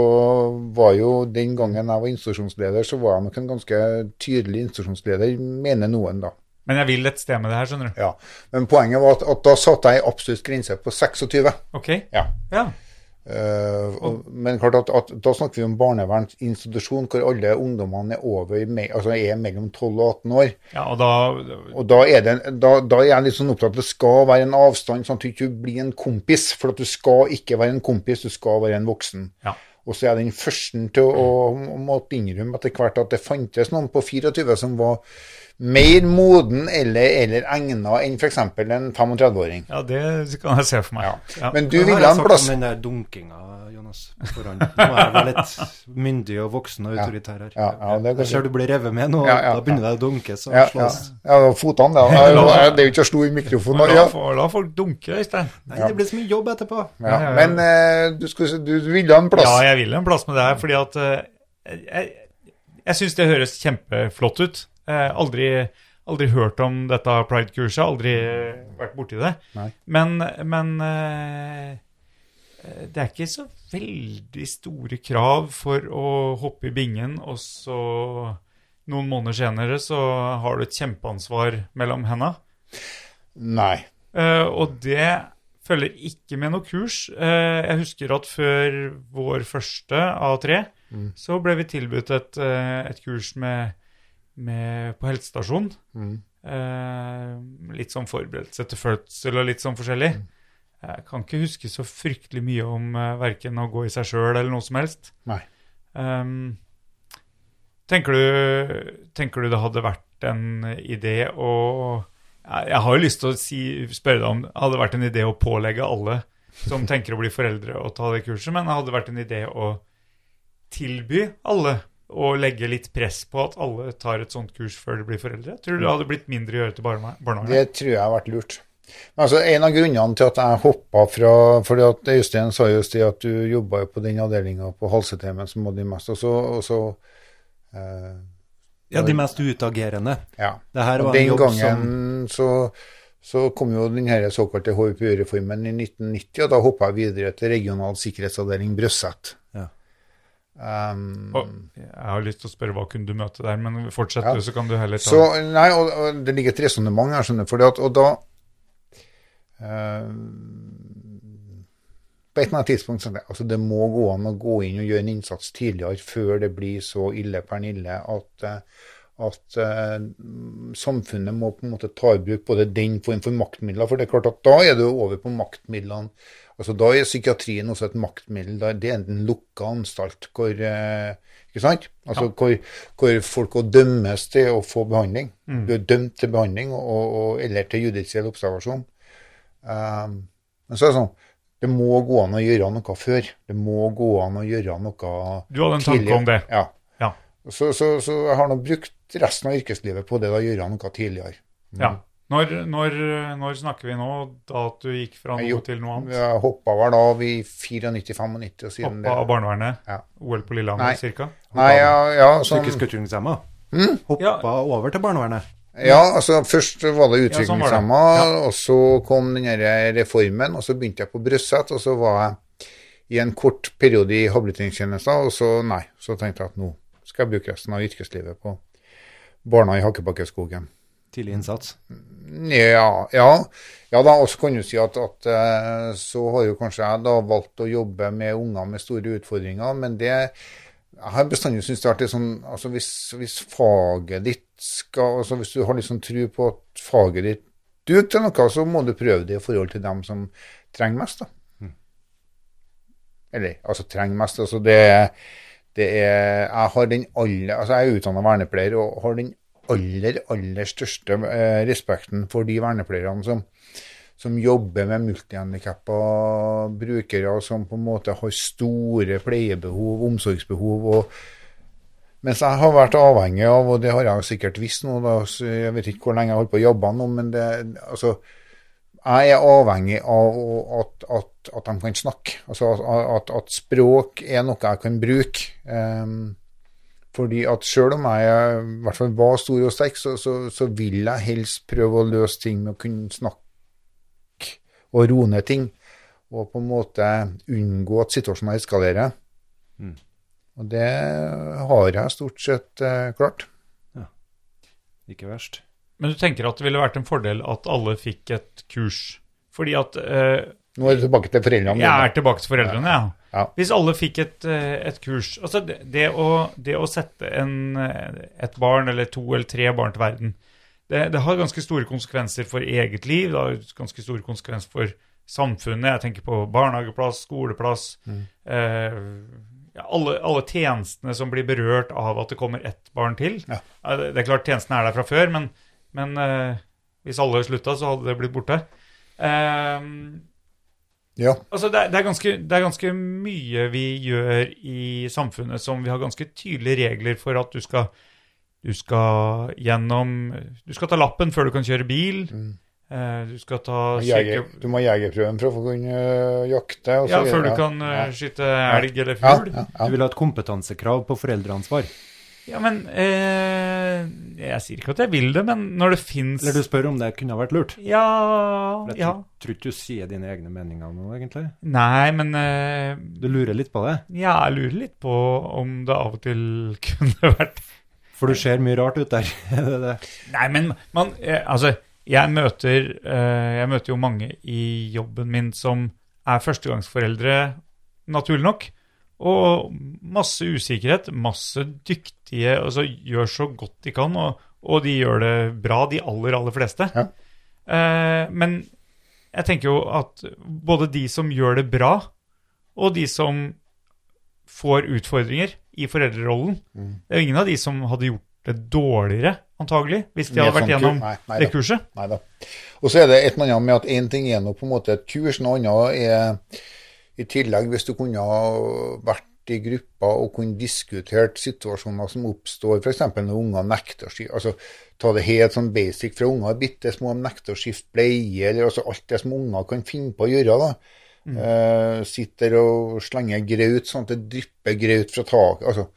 var jo den gangen jeg var institusjonsleder, så var jeg nok en ganske tydelig institusjonsleder, mener noen, da. Men jeg vil et sted med det her, skjønner du. Ja. Men poenget var at, at da satte jeg en absolutt grense på 26. Ok. Ja. Ja. Eh, men klart at, at da snakker vi om barnevernsinstitusjon hvor alle ungdommene er over, altså er mellom 12 og 18 år. ja, og da Og da er, det, da, da er jeg litt sånn opptatt at det skal være en avstand, sånn at du ikke blir en kompis. For at du skal ikke være en kompis, du skal være en voksen. Ja. Og så er jeg den første til å, å måtte innrømme etter hvert at det fantes noen på 24 som var mer moden eller, eller egna enn f.eks. en 35-åring. Ja, det kan jeg se for meg. Ja. Men du ville ha en plass den der dunkinga, Jonas, Foran. Nå er jeg vel litt myndig og voksen og autoritær her. Ja, ja, det jeg ser du blir revet med nå, Ja, ja, da begynner det å dunke, så ja, ja, slås. ja, fotene, da. Det er jo ikke å slå i mikrofonen. La, la folk dunke, Øystein. Nei, det blir så mye jobb etterpå. Ja. Ja, ja, ja. Men eh, du, skulle, du, du ville ha en plass. Ja, jeg vil en plass med det her, fordi at eh, Jeg, jeg syns det høres kjempeflott ut. Eh, aldri, aldri hørt om dette pride-kurset, aldri vært borti det. Nei. Men, men eh, det er ikke så veldig store krav for å hoppe i bingen, og så noen måneder senere så har du et kjempeansvar mellom henda. Nei. Eh, og det følger ikke med noe kurs. Eh, jeg husker at før vår første A3 Mm. så ble vi tilbudt et, et kurs med, med, på helsestasjonen. Mm. Eh, litt sånn forberedelse til fødsel og litt sånn forskjellig. Mm. Jeg kan ikke huske så fryktelig mye om eh, verken å gå i seg sjøl eller noe som helst. Nei. Um, tenker, du, tenker du det hadde vært en idé å Jeg jeg har jo lyst til å si, spørre deg om det hadde vært en idé å pålegge alle som tenker å bli foreldre, å ta det kurset, men det hadde vært en idé å tilby alle å legge litt press på at alle tar et sånt kurs før de blir foreldre? Tror du det hadde blitt mindre å gjøre til barne- barnehagen? Det tror jeg har vært lurt. Men altså, En av grunnene til at jeg hoppa fra fordi at Øystein sa just det at du jobba på den avdelinga på Halsetemen som hadde de mest, og så, og så eh, Ja, de mest utagerende. Ja. Det her Og var en den gangen gangen så, så kom jo den såkalte HVPU-reformen i 1990, og da hoppa jeg videre til regional sikkerhetsavdeling Brøsset. Um, Og jeg har lyst til å spørre hva kunne du møte der, men fortsett Ja. du, så kan du heller ta Så, nei, og, og det ligger et resonnement her, skjønner du. Og da eh, På et eller annet tidspunkt så altså det må gå an å gå inn og gjøre en innsats tidligere, før det blir så ille pernille at, eh, at eh, samfunnet må på en måte ta i bruk både den form for maktmidler. For det er klart at da er du over på maktmidlene. Altså Da er psykiatrien også et maktmiddel. Det er en lukka anstalt hvor eh, ikke sant? Altså hvor, hvor folk dømmes til å få behandling. Du er dømt til behandling og, og, eller til judisiell observasjon. Um, men så er det sånn Det må gå an å gjøre noe før. Det må gå an å gjøre noe tidligere. Du hadde en tanke om det? Ja. Ja. Så, så, så jeg har nå brukt resten av yrkeslivet på det å gjøre noe tidligere. ja. Når, når, når snakker vi nå? Da at du gikk fra noe noe til noe annet? Jeg hoppa vel av i 94-95 og siden Hoppa av barnevernet? Ja. OL på. Lillehammer, cirka? Nei, ja, ja, sånn, Psykisk utviklingshemma. Mm. Hoppa Ja. over til barnevernet. ja, altså først var det Ja, sånn og så kom den reformen, og så begynte jeg på Brøsset, og så var jeg i en kort periode i habiliteringstjenesten, og så nei, så tenkte jeg at nå skal jeg bruke resten av yrkeslivet på barna i Hakkebakkeskogen. Tidlig innsats. Ja, ja. ja da, også kan du si at, at eh, så har jo kanskje jeg da valgt å jobbe med unger med store utfordringer, men det jeg har bestandig syntes det har vært sånn altså hvis, hvis faget ditt skal altså Hvis du har sånn tro på at faget ditt duger til noe, så må du prøve det i forhold til dem som trenger mest, da. Eller altså trenger mest. altså det, det er Jeg har den alle, altså jeg er utdanna vernepleier og har den aller, aller største eh, respekten for de vernepleierne som, som jobber med multihandikappa brukere, som på en måte har store pleiebehov, omsorgsbehov. og mens jeg har vært avhengig av, og det har jeg sikkert visst nå, da, jeg vet ikke hvor lenge jeg har holdt på å jobbe nå, men det, altså, jeg er avhengig av at, at, at de kan snakke. Altså at, at, språk er noe jeg kan bruke. Ehm, fordi at selv om jeg i hvert fall var stor og sterk, så, så, så vil jeg helst prøve å løse ting med å kunne snakke og roe ned ting. Og på en måte unngå at situasjoner eskalerer. Mm. Og det har jeg stort sett eh, klart. Ikke verst. Men du tenker at det ville vært en fordel at alle fikk et kurs? Fordi at eh, Nå er du tilbake til foreldrene. Jeg er tilbake til foreldrene, ja. Ja. Hvis alle fikk et, eh, et kurs Altså, det, det, å, det å sette en, eh, et barn eller to eller tre barn til verden, det, det har ganske store konsekvenser for eget liv. Det har ganske store konsekvenser for samfunnet. Jeg tenker på barnehageplass, skoleplass. Eh, ja, alle, alle tjenestene som blir berørt av at det kommer ett barn til. Ja. det, det er klart tjenestene er der fra før, men, men eh, hvis alle slutta, så hadde det blitt borte. Eh, Ja. Altså, det det, er ganske, det er ganske mye vi gjør i samfunnet som vi har ganske tydelige regler for at du skal Du skal gjennom Du skal ta lappen før du kan kjøre bil. Mm. du skal ta Jeger, du må ha jegerprøven for å kunne øh, jakte. Og så Ja, før du kan eh, ja. skyte elg eller Ja, fugl. ja, Du vil ha et kompetansekrav på foreldreansvar. Ja, men eh, Jeg sier ikke at jeg vil det, men når det fins Eller du spør om det kunne ha vært lurt. Ja, Jeg ja. tror, ikke du sier dine egne meninger nå, egentlig. Nei, men eh, Du lurer litt på det. ja, jeg lurer litt på om det av og til kunne vært For du ser mye rart ut der. Er det det? Nei, men man, eh, altså, jeg møter, eh, jeg møter jo mange i jobben min som er førstegangsforeldre, naturlig nok. Og masse usikkerhet, masse dyktige Altså gjør så godt de kan, og, og de gjør det bra, de aller, aller fleste. Ja. Eh, men jeg tenker jo at både de som gjør det bra, og de som får utfordringer i foreldrerollen Mm. Det er jo ingen av de som hadde gjort det dårligere, antagelig, hvis de hadde vært gjennom nei, nei det da. kurset. Neida. Og så er det et eller annet med at én ting er nå på en måte et kurs, noe annet er i tillegg hvis du kunne ha vært i grupper og kunne diskutert situasjoner som oppstår, f.eks. når unger nekter å skifte altså, Ta det helt sånn basic fra unger er bitte små, de nekter å skifte bleie, eller altså alt det som unger kan finne på å gjøre. da. Eh, sitter og slenger graut sånn at det drypper graut fra taket. altså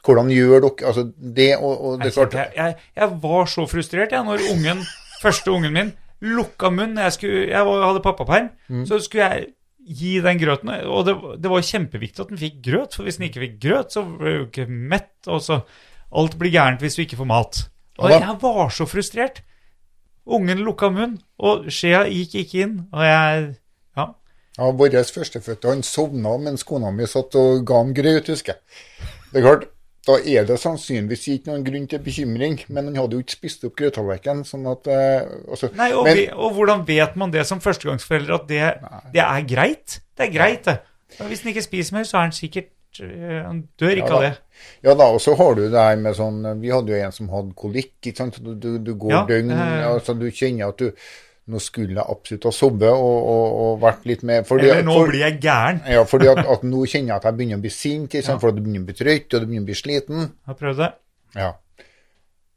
hvordan gjør dere altså det og, og det klart, Jeg, jeg, jeg var så frustrert jeg, når ungen, første ungen min lukka munn. Jeg, skulle, jeg hadde pappaperm, Mm. så skulle jeg gi den grøten. Og det, det var kjempeviktig at den fikk grøt, for hvis den ikke fikk grøt, så ble du ikke mett. Og så Alt blir gærent hvis du ikke får mat. Og jeg var så frustrert. Ungen lukka munn, og skjea gikk ikke inn. Og jeg Ja. Ja, Vår førstefødte han sovna mens kona mi satt og ga ham grøt, husker jeg. Det er klart, Da er det sannsynligvis ikke noen grunn til bekymring, men han hadde jo ikke spist opp grøttallerkenen. Sånn at, eh, altså, Nei, og, men, vi, og hvordan vet man det som førstegangsforelder, at det, det er greit? Det er greit, det. Og Hvis han ikke spiser mer, så er han sikkert øh, Han dør ikke Ja av det. Ja da, og så har du det her med sånn Vi hadde jo en som hadde kolikk. ikke sant? Du, du, du går Ja, døgn eh. altså Du kjenner at du Nå skulle jeg absolutt ha sovet og, og, og vært litt mer fordi, Eller nå for- blir jeg gæren. Ja, fordi at, at nå kjenner jeg at jeg begynner å bli sint, liksom, ja. for at du begynner å bli trøtt, og du begynner å bli sliten. Jeg har prøvd det. Ja.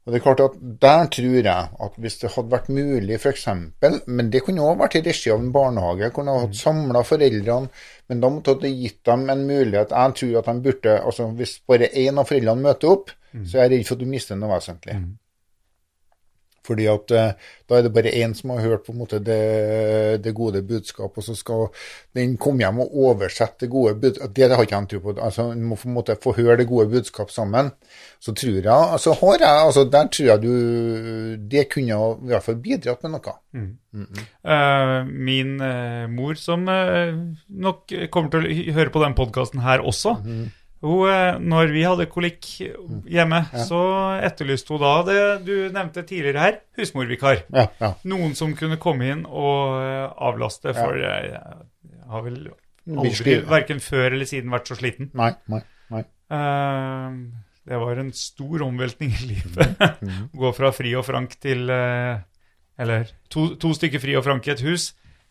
Og det er klart at Der tror jeg at hvis det hadde vært mulig, f.eks. Men det kunne også vært i regi av en barnehage. Kunne ha hatt samla foreldrene. Men da måtte det gitt dem en mulighet. Jeg tror at de burde altså Hvis bare én av foreldrene møter opp, så er jeg redd for at du mister noe vesentlig. Fordi at eh, da er det bare én som har hørt på en måte det, det gode budskap, og så skal den komme hjem og oversette det gode budskapet. Det har ikke jeg tro på. Altså, En må på en måte få høre det gode budskap sammen. Så tror jeg, altså har jeg, altså der tror jeg du Det kunne i hvert fall bidratt med noe. Eh, min uh, mor, som uh, nok kommer til å høre på den podkasten her også Mhm. Hun, eh, Når vi hadde kolikk hjemme, så etterlyste hun da det du nevnte tidligere her, husmorvikar. Ja, ja. Noen som kunne komme inn og eh, avlaste, for jeg, jeg har vel aldri, verken før eller siden, vært så sliten. Nei, nei, nei. Eh, det var en stor omveltning i livet. Gå fra Fri og Frank til eh, Eller to, to stykker Fri og Frank i et hus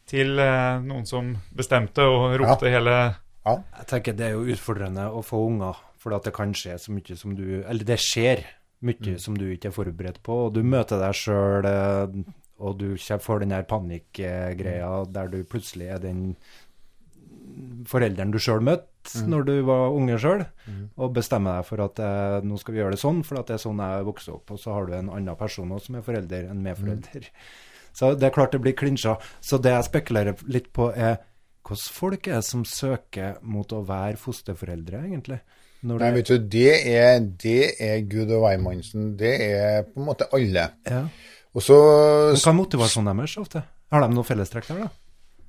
til eh, noen som bestemte og ropte hele Jeg tenker det er jo utfordrende å få unger, for at det kan skje så mye som du Eller det skjer mye som du ikke er forberedt på, og du møter deg sjøl, og du får den der panikkgreia der du plutselig er den forelderen du sjøl møtte når du var unge sjøl, og bestemmer deg for at eh, nå skal vi gjøre det sånn, for at det er sånn jeg vokste opp. Og så har du en annen person også som er forelder, en medforelder. Så det er klart det blir klinsjer. Så det jeg spekulerer litt på, er hvilke folk er det som søker mot å være fosterforeldre, egentlig? Når Nei, vet du, det er, det er Gud og hvermannsen. Det er på en måte alle. ja. Og så Men Hva er motivasjonen deres ofte? Har de noe fellestrekk der, da?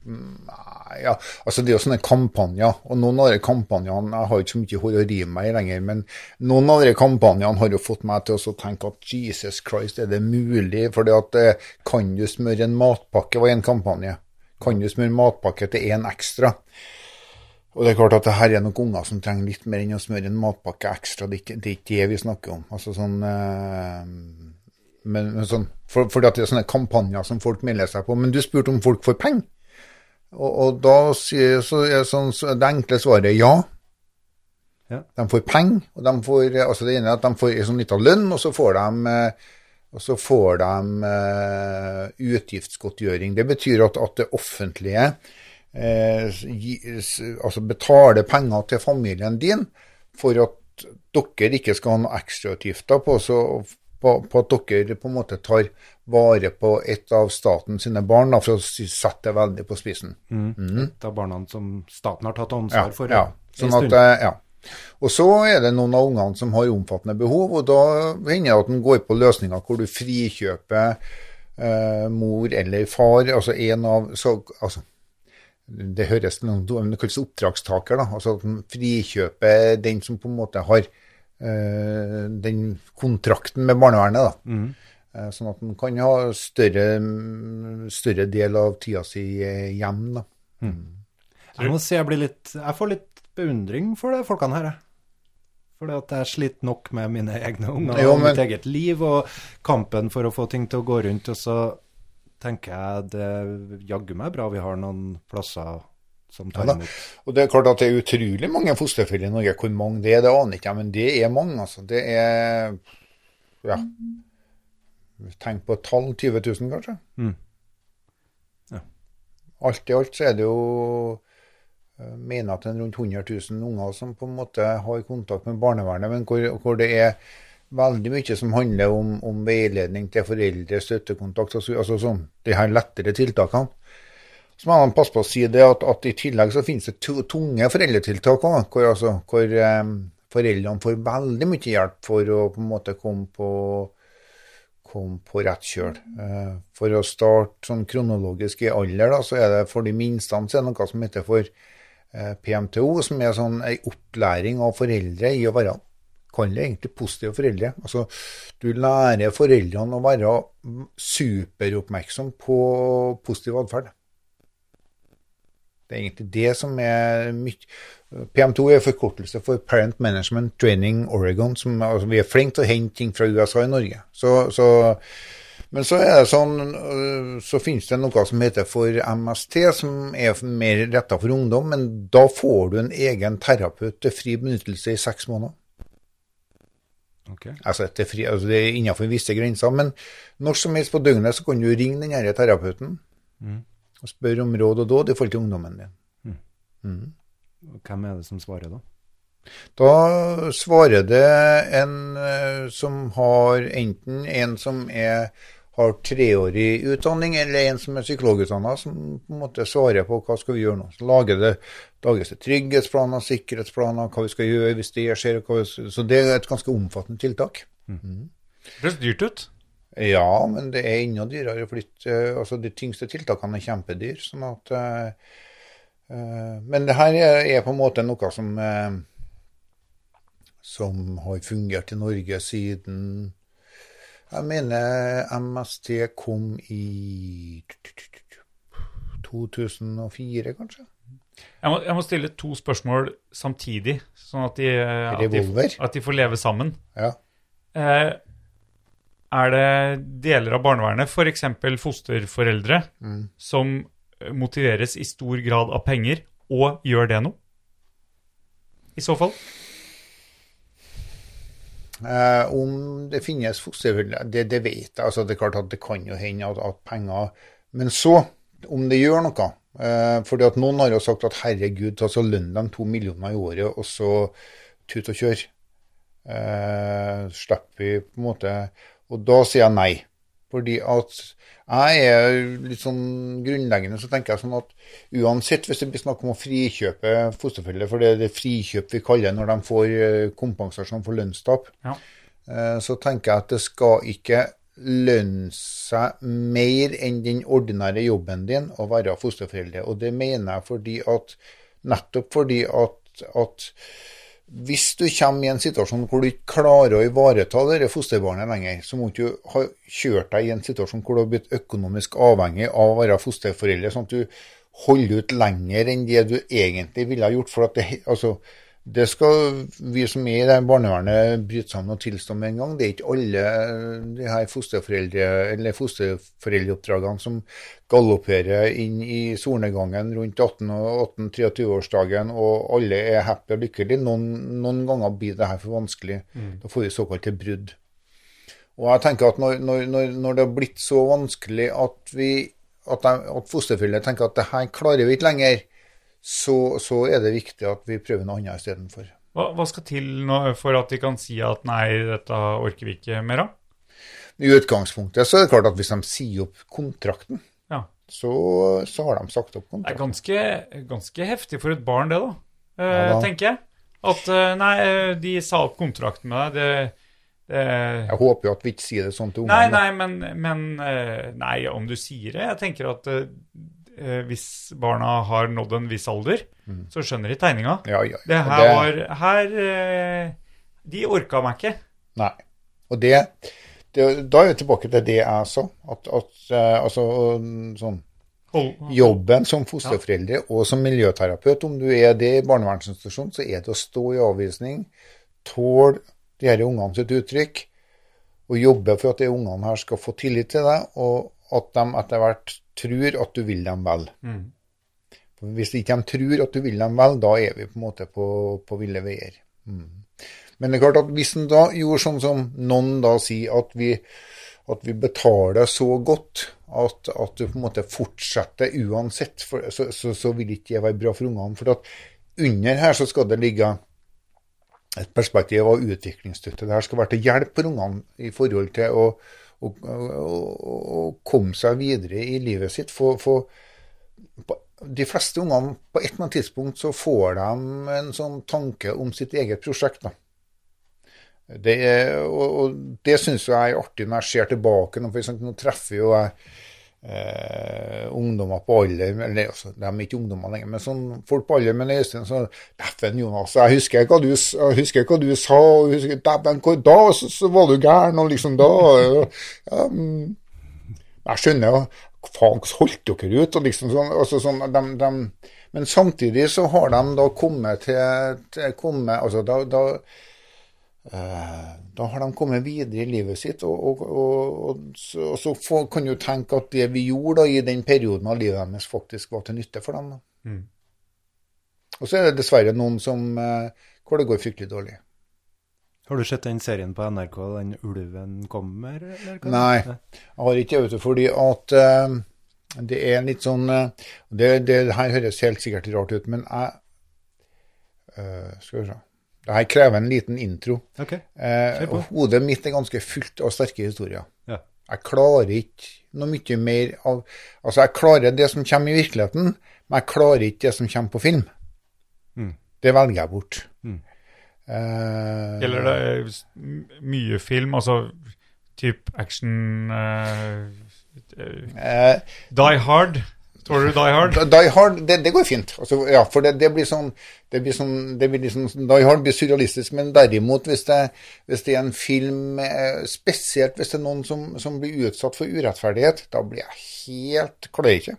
Nei, ja, altså Det er jo sånne kampanjer, og noen av de kampanjene Jeg har ikke så mye hår å rive meg i lenger, men noen av de kampanjene har jo fått meg til å tenke at Jesus Christ, er det mulig? For det eh, kan du smøre en matpakke, var en kampanje. Kan du smøre matpakke til én ekstra? Og det er klart at det her er nok unger som trenger litt mer enn å smøre en matpakke ekstra. Det er ikke det, vi snakker om. Altså sånn eh, men, men sånn, for, fordi at det er sånne kampanjer som folk melder seg på. Men du spurte om folk får penger. Og, og da sier så sånn, så det enkle svaret er ja. Ja. De får penger, og de får altså det ene er at de får en sånn liten lønn, og så får de, eh, og så får de eh, utgiftsgodtgjøring. Det betyr at, at det offentlige eh, gi, altså betaler penger til familien din for at dere ikke skal ha noen ekstrautgifter på, så, på, på at dere på en måte tar vare på et av staten sine barn, da, for å sette det veldig på spissen. Et av barna som staten har tatt ansvar for Ja, sånn at, eh, ja. Og så er det noen av ungene som har omfattende behov, og da hender det at en går på løsninger hvor du frikjøper eh, mor eller far, altså en av så, altså, Det høres det kalles oppdragstaker, da. Altså at man frikjøper den som på en måte har eh, den kontrakten med barnevernet, da. Eh, sånn at man kan ha større, større del av tida si hjem, da. Jeg må si jeg blir litt Jeg får litt beundring for de folkene her, jeg. Fordi at jeg sliter nok med mine egne unger Jo, og mitt eget liv og kampen for å få ting til å gå rundt. Og så tenker jeg det jaggu meg bra vi har noen plasser som tar Ja imot. Og det er klart at det er utrolig mange fosterforeldre i Norge. Hvor mange det er, det aner ikke jeg, men det er mange, altså. Det er Ja. Tenk på tall. 20 000, kanskje. Mm. Ja. Alt i alt så er det jo mener at det er rundt 100 000 unger som på en måte har kontakt med barnevernet, men hvor, hvor det er veldig mye som handler om, om veiledning til foreldre, støttekontakt, altså, altså sånn, de her lettere tiltakene. Så må man passe på å si det at, at i tillegg så finnes det tunge foreldretiltak også, hvor, altså, hvor um, foreldrene får veldig mye hjelp for å på en måte komme på, komme på rett kjøl. Eh, for å starte sånn kronologisk i alder, da, så er det for de minste så er det noe som heter for eh, PMTO, som er sånn en opplæring av foreldre i å være Kall det egentlig positive foreldre. Altså, du lærer foreldrene å være superoppmerksom på positiv atferd. Det er egentlig det som er mye PM2 er forkortelse for Parent Management Training Oregon. Som, altså, vi er flinke til å hente ting fra USA i Norge. Så, så, men så er det sånn, øh, så finnes det noe som heter for MST, som er mer retta for ungdom. Men da får du en egen terapeut til fri benyttelse i seks måneder. Okay. Altså, fri, altså det er innenfor visse grenser, men når som helst på døgnet så kan du ringe den denne terapeuten og spørre om råd og dåd i forhold til ungdommen din. Og Hvem er det som svarer da? Da svarer det en eh, som har enten en som er, har treårig utdanning, eller en som er psykologutdanna, som på en måte svarer på hva skal vi gjøre nå. Så lager det, lages det trygghetsplaner, sikkerhetsplaner, hva vi skal gjøre hvis det skjer. Vi, så det er et ganske omfattende tiltak. Det høres dyrt ut. Ja, men det er enda dyrere å flytte. eh, Altså, de tyngste tiltakene er kjempedyr. Sånn at eh, eh, Men det her er, er på en måte noe som som har fungert i Norge siden Jeg mener MST kom i 2004, kanskje? Jeg må, jeg må stille to spørsmål samtidig, sånn at de, at de, at de får leve sammen. Ja. Eh, er det deler av barnevernet, f.eks. fosterforeldre, som motiveres i stor grad av penger, og gjør det noe? I så fall? Eh, om det finnes fosterforeldre, det, det vet jeg. Altså, det er klart at det kan jo hende at, at penger Men så, om det gjør noe eh, fordi at noen har jo sagt at herregud, altså så lønn dem to millioner i året, og så tut og kjør. Eh, slipper vi på en måte Og da sier jeg nei. Fordi at jeg er litt sånn grunnleggende så tenker jeg sånn at uansett hvis det blir snakk om å frikjøpe fosterforeldre, for det er det frikjøp vi kaller når de får eh, kompensasjon for lønnstap, Ja. eh, så tenker jeg at det skal ikke lønne seg mer enn den ordinære jobben din å være fosterforeldre. Og det mener jeg fordi at nettopp fordi at, at hvis du kommer i en situasjon hvor du ikke klarer å ivareta dette fosterbarnet lenger, så må du ha kjørt deg i en situasjon hvor du har blitt økonomisk avhengig av å være fosterforeldre, sånn at du holder ut lenger enn det du egentlig ville ha gjort. For at det, altså, det skal vi som er i det barnevernet bryte sammen og tilstå med en gang. Det er ikke alle de her fosterforeldre, eller fosterforeldreoppdragene som galopperer inn i solnedgangen rundt 18- og 18-23-årsdagen, og alle er happy og lykkelige. Noen, noen ganger blir det her for vanskelig. Da får vi såkalte brudd. Og jeg tenker at når, når, når, når det har blitt så vanskelig at vi at, de- at fosterforeldre tenker at det her klarer vi ikke lenger, så, så er det viktig at vi prøver noe annet istedenfor. Hva, hva skal til nå for at de kan si at nei, dette orker vi ikke mer av? I utgangspunktet så er det klart at hvis de sier opp kontrakten, Ja. så, så har de sagt opp kontrakten. Det er ganske, ganske heftig for et barn, det, da. Eh, Ja da. tenker jeg. At eh, nei, eh, de sa opp kontrakten med deg. Det, Jeg håper jo at vi ikke sier det sånn til Nei, ungene. nei, men, men eh, Nei, om du sier det Jeg tenker at eh, hvis barna har nådd en viss alder, så skjønner de tegninga. Ja, ja. Det her her var Her eh, De orka meg ikke. Nei. Og det, det Da er vi tilbake til det jeg sa. At, at eh, altså sånn Jobben som fosterforeldre og som miljøterapeut, om du er det i barnevernsinstitusjon, så er det å stå i avvisning, tåle de her ungene sitt uttrykk, og jobbe for at de ungene her skal få tillit til deg, og at de etter hvert tror at du vil dem vel. Mm. Hvis ikke de tror at du vil dem vel, da er vi på en måte på, på ville veier. Mm. Men det er klart at hvis en da gjorde sånn som noen da sier, at vi, at vi betaler så godt at, at du på en måte fortsetter uansett, for, så, så, så vil ikke det være bra for ungene. For at under her så skal det ligge et perspektiv av utviklingsstøtte. Det her skal være til hjelp for ungene i forhold til å, å, og, og komme seg videre i livet sitt. For, for de fleste ungene på et eller annet tidspunkt så får de en sånn tanke om sitt eget prosjekt. da. Det og, og det syns jeg er artig når jeg ser tilbake. Nå treffer jo jeg eh, ungdommer på alder eller altså, De er ikke ungdommer lenger, men sånn folk på alder med Øystein så Dæven, Jonas, jeg husker hva du, husker hva du sa, og husker, dæven, da så, så var du gæren, og liksom da ja, mm, Jeg skjønner jo Faen, holdt dere ut? Og liksom sånn, altså sånn de, de, men samtidig så har de da kommet til, til kommet, altså da, da Da har de kommet videre i livet sitt, og, og, og, og så, får, kan du tenke at det vi gjorde da, i den perioden av livet deres, faktisk var til nytte for dem. Mm. Og så er det dessverre noen som, eh, hvor det går fryktelig dårlig. Har du sett den serien på NRK, den 'Ulven kommer'? Eller? Nei. Jeg har ikke det, fordi at uh, det er litt sånn uh, det, det her høres helt sikkert rart ut, men jeg uh, Skal vi se. Det her krever en liten intro. Okay. Eh, hodet mitt er ganske fullt av sterke historier. Ja. Jeg klarer ikke noe mye mer av Altså, jeg klarer det som kommer i virkeligheten, men jeg klarer ikke det som kommer på film. Mm. Det velger jeg bort. Mm. Eh, Gjelder det eh, mye film, altså type action eh, eh, eh, Die Hard? Tror du Die Hard? Die Hard, det, det går fint. Altså, ja, for det, det blir sånn det blir sånn, det blir liksom, Die Hard blir surrealistisk, men derimot hvis det, hvis det er en film eh, Spesielt hvis det er noen som, som blir utsatt for urettferdighet, da blir jeg helt Klarer ikke.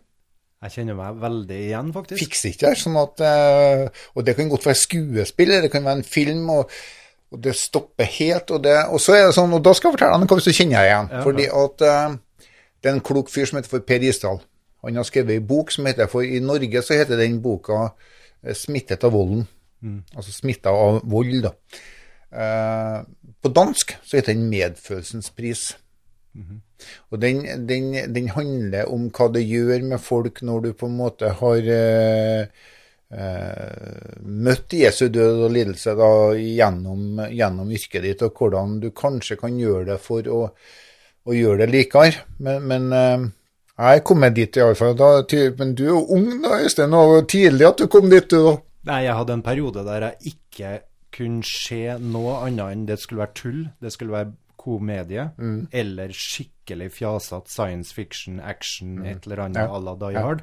Jeg kjenner meg veldig igjen, faktisk. Fikser ikke det. Sånn at, eh, og det kan godt være skuespill, eller det kan være en film. og og det stopper helt, og, det, og så er det sånn, og da skal jeg fortelle deg hva hvis du kjenner deg igjen. Ja, fordi at eh, det er en klok fyr som heter for Per Isdal. Han har skrevet en bok som heter for I Norge så heter den boka eh, 'Smittet av volden'. Altså smitta av vold, da. Eh, på dansk så heter den 'Medfølelsens pris'. Og den, den, den handler om hva det gjør med folk når du på en måte har eh, eh, møtt Jesu død og lidelse da, gjennom, gjennom yrket ditt, og hvordan du kanskje kan gjøre det for å, å gjøre det likere. Men, men eh, jeg er kommet dit iallfall. Men du er jo ung da, Øystein, og tidlig at du kom dit, du da. Nei, jeg hadde en periode der jeg ikke kunne se noe annet enn det skulle være tull, det skulle være komedie, Mm. eller skikkelig fjasete science fiction, action, et eller annet Mm. Ja. à la Die Ja. Hard.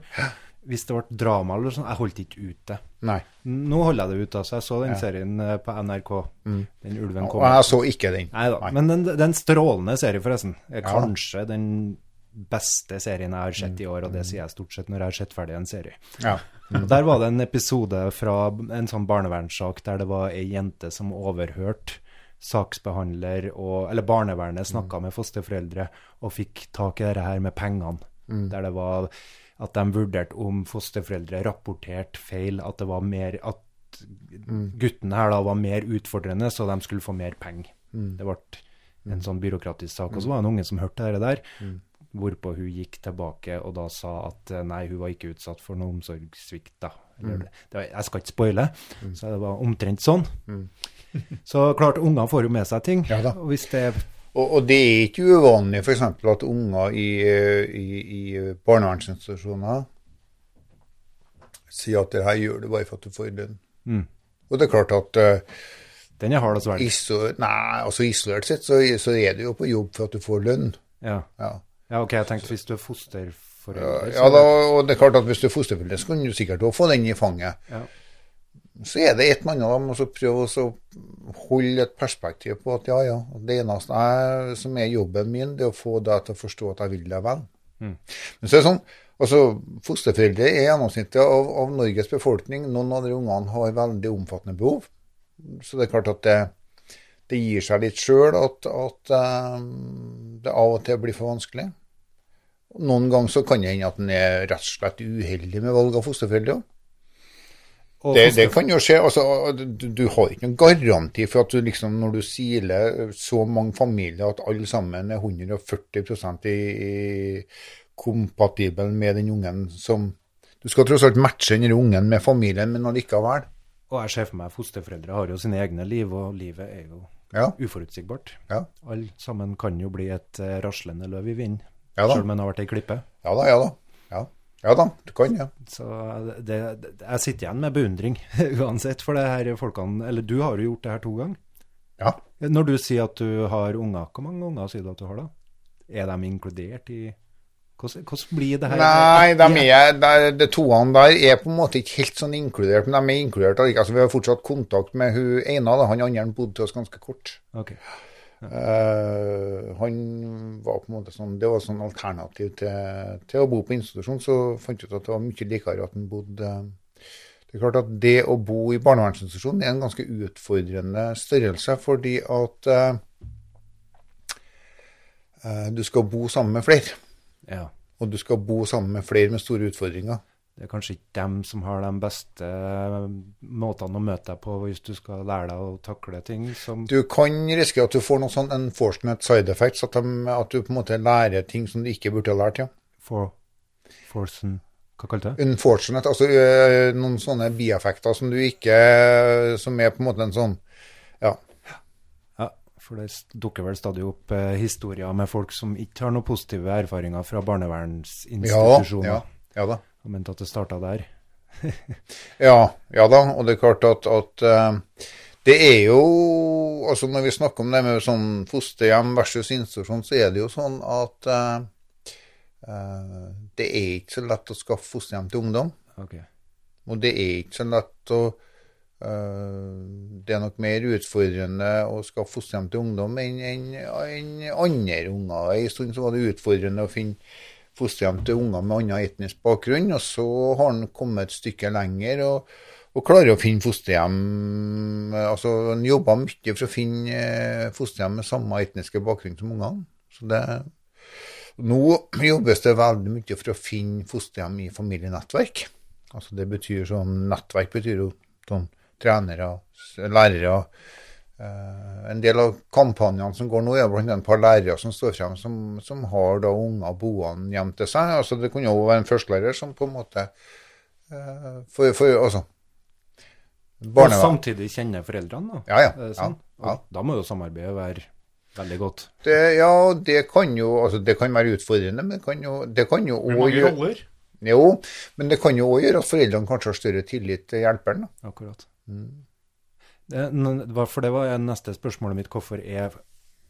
Hvis det ble drama eller sånn, jeg holdt ikke ut det. Nei. Nå holder jeg det ut, altså. Jeg så den Ja. Mm. serien eh, på NRK, den ulven Og kommer. jeg så ikke den. Nei da, men den, den strålende serien, forresten. Ja. kanskje den beste serien jeg har sett Mm. i år, og det sier jeg stort sett når jeg har sett ferdig en serie. Ja. Og Der var det en episode fra en sånn barnevernssak der det var ei jente som overhørte saksbehandler og Eller barnevernet snakka med fosterforeldre og fikk tak i dette her med pengene. Der det var at de vurderte om fosterforeldre rapporterte feil, at det var mer at gutten her da var mer utfordrende, så de skulle få mer penger. Det ble en sånn byråkratisk sak. Og så var det en unge som hørte det der, hvorpå hun gikk tilbake og da sa at eh, nei, hun var ikke utsatt for noe omsorgssvikt. da. Var, jeg skal ikke spoile, så det var omtrent sånn. Så klart, unger får jo med seg ting. Ja og hvis det Og, og det er ikke uvanlig f.eks. at unger i, i, i barnevernsinstitusjoner sier at det her gjør du bare for at du får lønn. Mm. Og det er klart at uh, Den er hard. Iso, nei, altså isolert sett så, så er du jo på jobb for at du får lønn. Ja. Ja. Ja, OK, jeg tenkte hvis du er fosterforelder Ja, da, og det er klart at Hvis du er fosterforelder, så kan du sikkert også få den i fanget. Ja. Så er det et eller annet med å prøve å holde et perspektiv på at ja, ja, det eneste jeg, som er jobben min, det er å få deg til å forstå at jeg vil deg vel. Mm. Men så er det sånn, altså Fosterforeldre er gjennomsnittet av, av Norges befolkning. Noen av de ungene har veldig omfattende behov. Så det er klart at det, det gir seg litt sjøl at, at um, det av og til blir for vanskelig. Noen ganger så kan det hende at en er rett og slett uheldig med valg av fosterforeldre. Det, det kan jo skje. altså, du, du har ikke noen garanti for at du liksom, når du siler så mange familier, at alle sammen er 140 i, i kompatibel med den ungen som Du skal tross alt matche den ungen med familien, men allikevel. Og jeg ser for meg fosterforeldre har jo sine egne liv, og livet er jo Ja. uforutsigbart. Ja. Alle sammen kan jo bli et eh, raslende løv i vinden, Ja da. selv om en har vært ei klippe. Ja da, ja da. Ja, ja da, du kan ja. Så det, det, jeg sitter igjen med beundring uansett for det her folkene Eller du har jo gjort det her to ganger. Ja. Når du sier at du har unger, hvor mange unger sier du at du har da? Er de inkludert i Hvordan, hvordan blir det her? Nei, de er, der, de toene der er på en måte ikke helt sånn inkludert, men de er inkludert. Altså, vi har fortsatt kontakt med hun ene, han andre bodde til oss ganske kort. Ok. Eh, han var på en måte sånn, Det var sånn alternativ til, til å bo på institusjon. Så fant jeg ut at det var mye likere at han bodde Det er klart at det å bo i barnevernsinstitusjon er en ganske utfordrende størrelse, fordi at uh, eh, du skal bo sammen med flere. Ja. Og du skal bo sammen med flere med store utfordringer. Det er kanskje ikke dem som har de beste eh, måtene å møte deg på hvis du skal lære deg å takle ting som Du kan risikere at du får noen sånn enforcement side effects, at, de, at du på en måte lærer ting som du ikke burde ha lært. ja. for, Forsen Hva kalte du det? Unfortunate, altså noen sånne bieffekter som du ikke Som er på en måte en sånn Ja. Ja, for det dukker vel stadig opp eh, historier med folk som ikke har noen positive erfaringer fra barnevernsinstitusjoner. Ja, ja, ja da. Og mente at det starta der. Ja, ja da. Og det er klart at, at øh, det er jo altså Når vi snakker om det med sånn fosterhjem versus institusjon, så er det jo sånn at uh, det er ikke så lett å skaffe fosterhjem til ungdom. Okay. Og det er ikke så lett å uh, Det er nok mer utfordrende å skaffe fosterhjem til ungdom enn enn- enn andre unger. En stund så var det utfordrende å finne fosterhjem til unger med annen etnisk bakgrunn, og så har han kommet et stykke lenger og, og klarer å finne fosterhjem. Altså, Han jobber mye for å finne eh, fosterhjem med samme etniske bakgrunn som ungene. Så det, nå jobbes det veldig mye for å finne fosterhjem i familienettverk. Altså det betyr sånn, Nettverk betyr jo sånn trenere, lærere. Eh, en del av kampanjene som går nå, er blant et par lærere som står frem, som, som har da unger boende hjem til seg. Altså Det kunne jo være en førstelærer som på en måte eh, for, for, altså, Og barnevern. samtidig kjenne foreldrene, da. Ja, ja. Ja, sånn? ja. Da må jo samarbeidet være veldig godt. Det, ja, det kan jo altså det kan være utfordrende, men det kan jo, det kan jo også gjøre. Jo, men det kan jo òg gjøre at foreldrene kanskje har større tillit til hjelperen. da. Akkurat. Mm. Det, n- det var- for det var neste spørsmålet mitt. Hvorfor er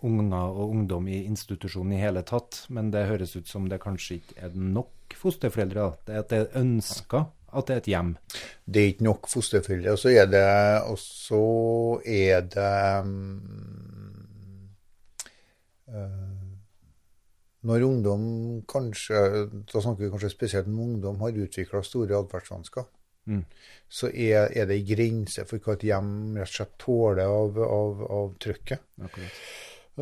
unger og ungdom i institusjon i hele tatt? Men det høres ut som det kanskje ikke er nok fosterforeldre. Er at det er ønska at det er et hjem. Det er ikke nok fosterforeldre. Og så er det, og så er det eh, Når ungdom kanskje, da snakker vi kanskje spesielt om ungdom, har utvikla store atferdsvansker, Mm. så er, er det en grense for hva et hjem rett og slett tåler av, av, av trykket. Akkurat.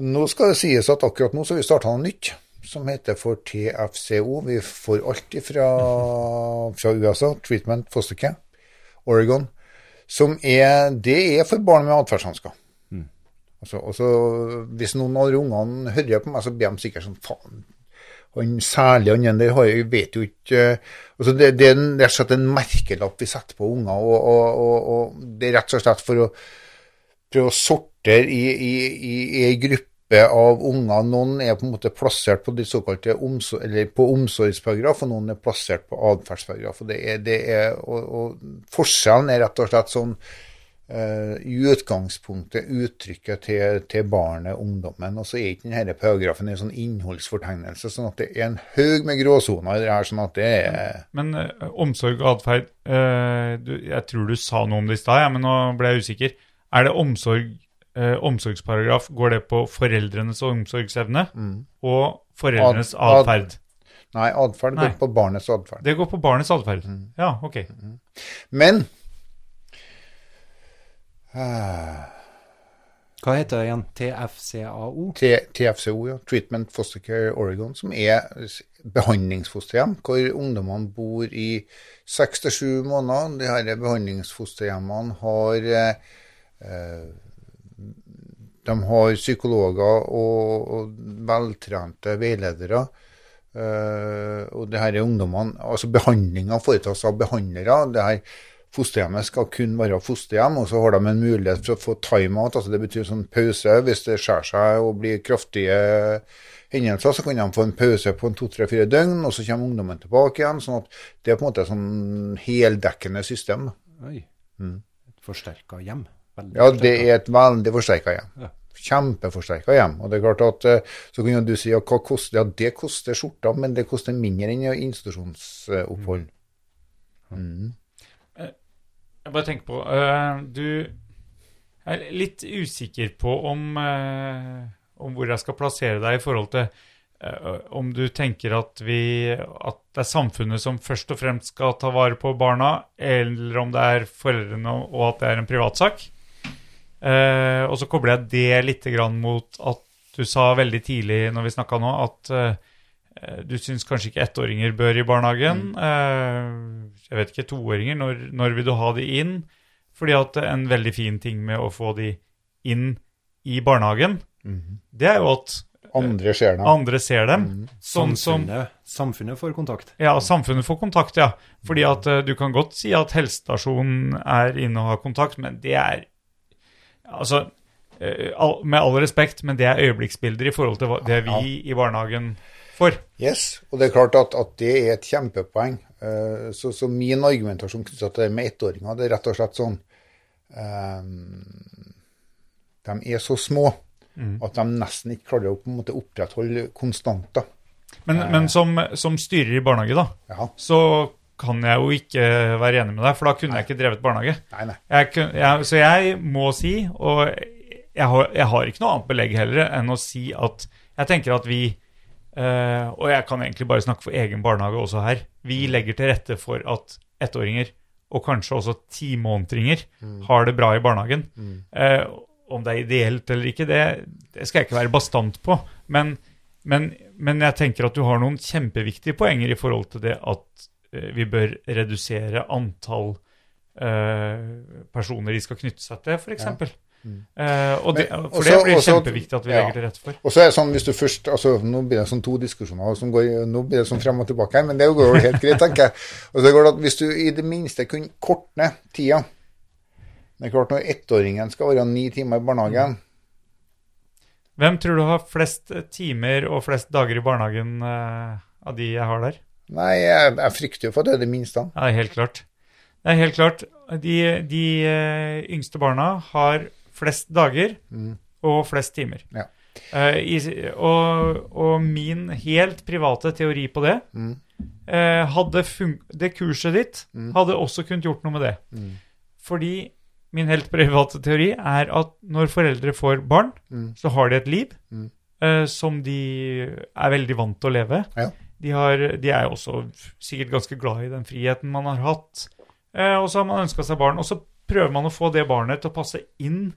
Nå skal det sies at akkurat nå så har vi starta noe nytt som heter for TFCO. Vi får alt fra, fra USA, Treatment Foster Care, Oregon, som er, det er for barn med atferdsvansker. Altså, og hvis noen av ungene hører på meg, så blir de sikkert sånn faen. Han særlig han der har jeg vet jo ikke altså det, det er rett og slett en merkelapp vi setter på unger, og, og, og, og det er rett og slett for å prøve å sortere i, i, i, i ei gruppe av unger. Noen er på en måte plassert på omsorg, på omsorgsparagraf, og noen er plassert på atferdsparagraf. Og, og, og forskjellen er rett og slett sånn eh, i utgangspunktet uttrykket til, til barnet, ungdommen. Og så er ikke denne paragrafen en sånn innholdsfortegnelse, sånn at det er en haug med gråsoner i det her. sånn at det er Men eh, omsorg og atferd eh, Jeg tror du sa noe om det i stad, ja, men nå ble jeg usikker. Er det omsorg, eh, omsorgsparagraf, går det på foreldrenes omsorgsevne og foreldrenes Ad- atferd? Nei, atferd går på barnets atferd. Det går på barnets atferd. Ja, ok. Men eh, Hva heter det igjen? TFCAO? T- TFCO, ja, Treatment Foster Care Oregon, som er behandlingsfosterhjem, hvor ungdommene bor i seks til sju måneder. De her behandlingsfosterhjemmene har eh, De har psykologer og, og veltrente veiledere. Eh, og det her er ungdommene Altså behandlinga foretas av behandlere. Det her Fosterhjemmet skal kun være fosterhjem, og så har de en mulighet for å få time-out. altså Det betyr sånn pause. Hvis det skjærer seg og blir kraftige hendelser, så kan de få en pause på en to, tre, fire døgn, og så kommer ungdommen tilbake igjen. sånn at Det er på en måte et sånn heldekkende system. Oi. Mm. Et forsterka hjem. Veldig Ja, det er et veldig forsterka hjem. Ja. Kjempeforsterka hjem. Og det er klart at eh, Så kan jo du si at hva koster Ja, det koster skjorta, men det koster mindre enn institusjonsopphold. Jeg bare tenker på uh, Du er litt usikker på om, uh, om hvor jeg skal plassere deg i forhold til uh, om du tenker at, vi, at det er samfunnet som først og fremst skal ta vare på barna, eller om det er foreldrene og at det er en privatsak. Og så kobler jeg det litt mot at du sa veldig tidlig når vi snakka nå, at du syns kanskje ikke ettåringer bør i barnehagen. Mm. jeg vet ikke, toåringer, når, når vil du ha de inn? Fordi at en veldig fin ting med å få de inn i barnehagen, det er jo at Andre ser dem. andre ser dem. Sånn som Samfunnet, samfunnet får kontakt. ja, samfunnet får kontakt, ja. Fordi at eh, du kan godt si at helsestasjonen er inne og har kontakt, men det er Altså, eh, med all respekt, men det er øyeblikksbilder i forhold til det vi i barnehagen får. Yes, og det er klart at, at det er et kjempepoeng. Eh, Så, så min argumentasjon knyttet til det med ettåringer, det er rett og slett sånn um, De er så små at de nesten ikke klarer å på en måte opprettholde konstanter. Men, men som, som styrer i barnehage, da, Ja, så kan jeg jo ikke være enig med deg, for da kunne jeg ikke drevet barnehage. nei, nei. Jeg, jeg, så jeg må si, og jeg har, jeg har ikke noe annet belegg heller enn å si at jeg tenker at vi eh, Og jeg kan egentlig bare snakke for egen barnehage også her. Vi legger til rette for at ettåringer, og kanskje også timånedringer, har det bra i barnehagen. Eh, om det er ideelt eller ikke, det, det skal jeg ikke være bastant på. Men, men, men jeg tenker at du har noen kjempeviktige poenger i forhold til det at uh, vi bør redusere antall personer de skal knytte seg til, f.eks. Eh, og det, Men for det blir også- kjempeviktig at vi ja. legger til rette for. Og så er det sånn, hvis du først, altså Nå blir det sånn to diskusjoner, som går, nå blir det sånn frem og tilbake her, men det går jo helt greit, tenker jeg. Og så går det at Hvis du i det minste kunne korte ned tida Det er klart Når ettåringen skal være ni timer i barnehagen Hvem tror du har flest timer og flest dager i barnehagen uh, av de jeg har der? Nei, jeg, jeg frykter jo for at det er det minste. Ja, helt klart. Det er helt klart. De, de eh, yngste barna har flest dager og flest timer. Ja. Uh, i, og, og min helt private teori på det eh, hadde fun Det kurset ditt hadde også kunnet gjort noe med det. Fordi min helt private teori er at når foreldre får barn, så har de et liv uh, som de er veldig vant til å leve. Ja. De, har, de er jo også sikkert ganske glad i den friheten man har hatt. Og så har man ønska seg barn. Og så prøver man å få det barnet til å passe inn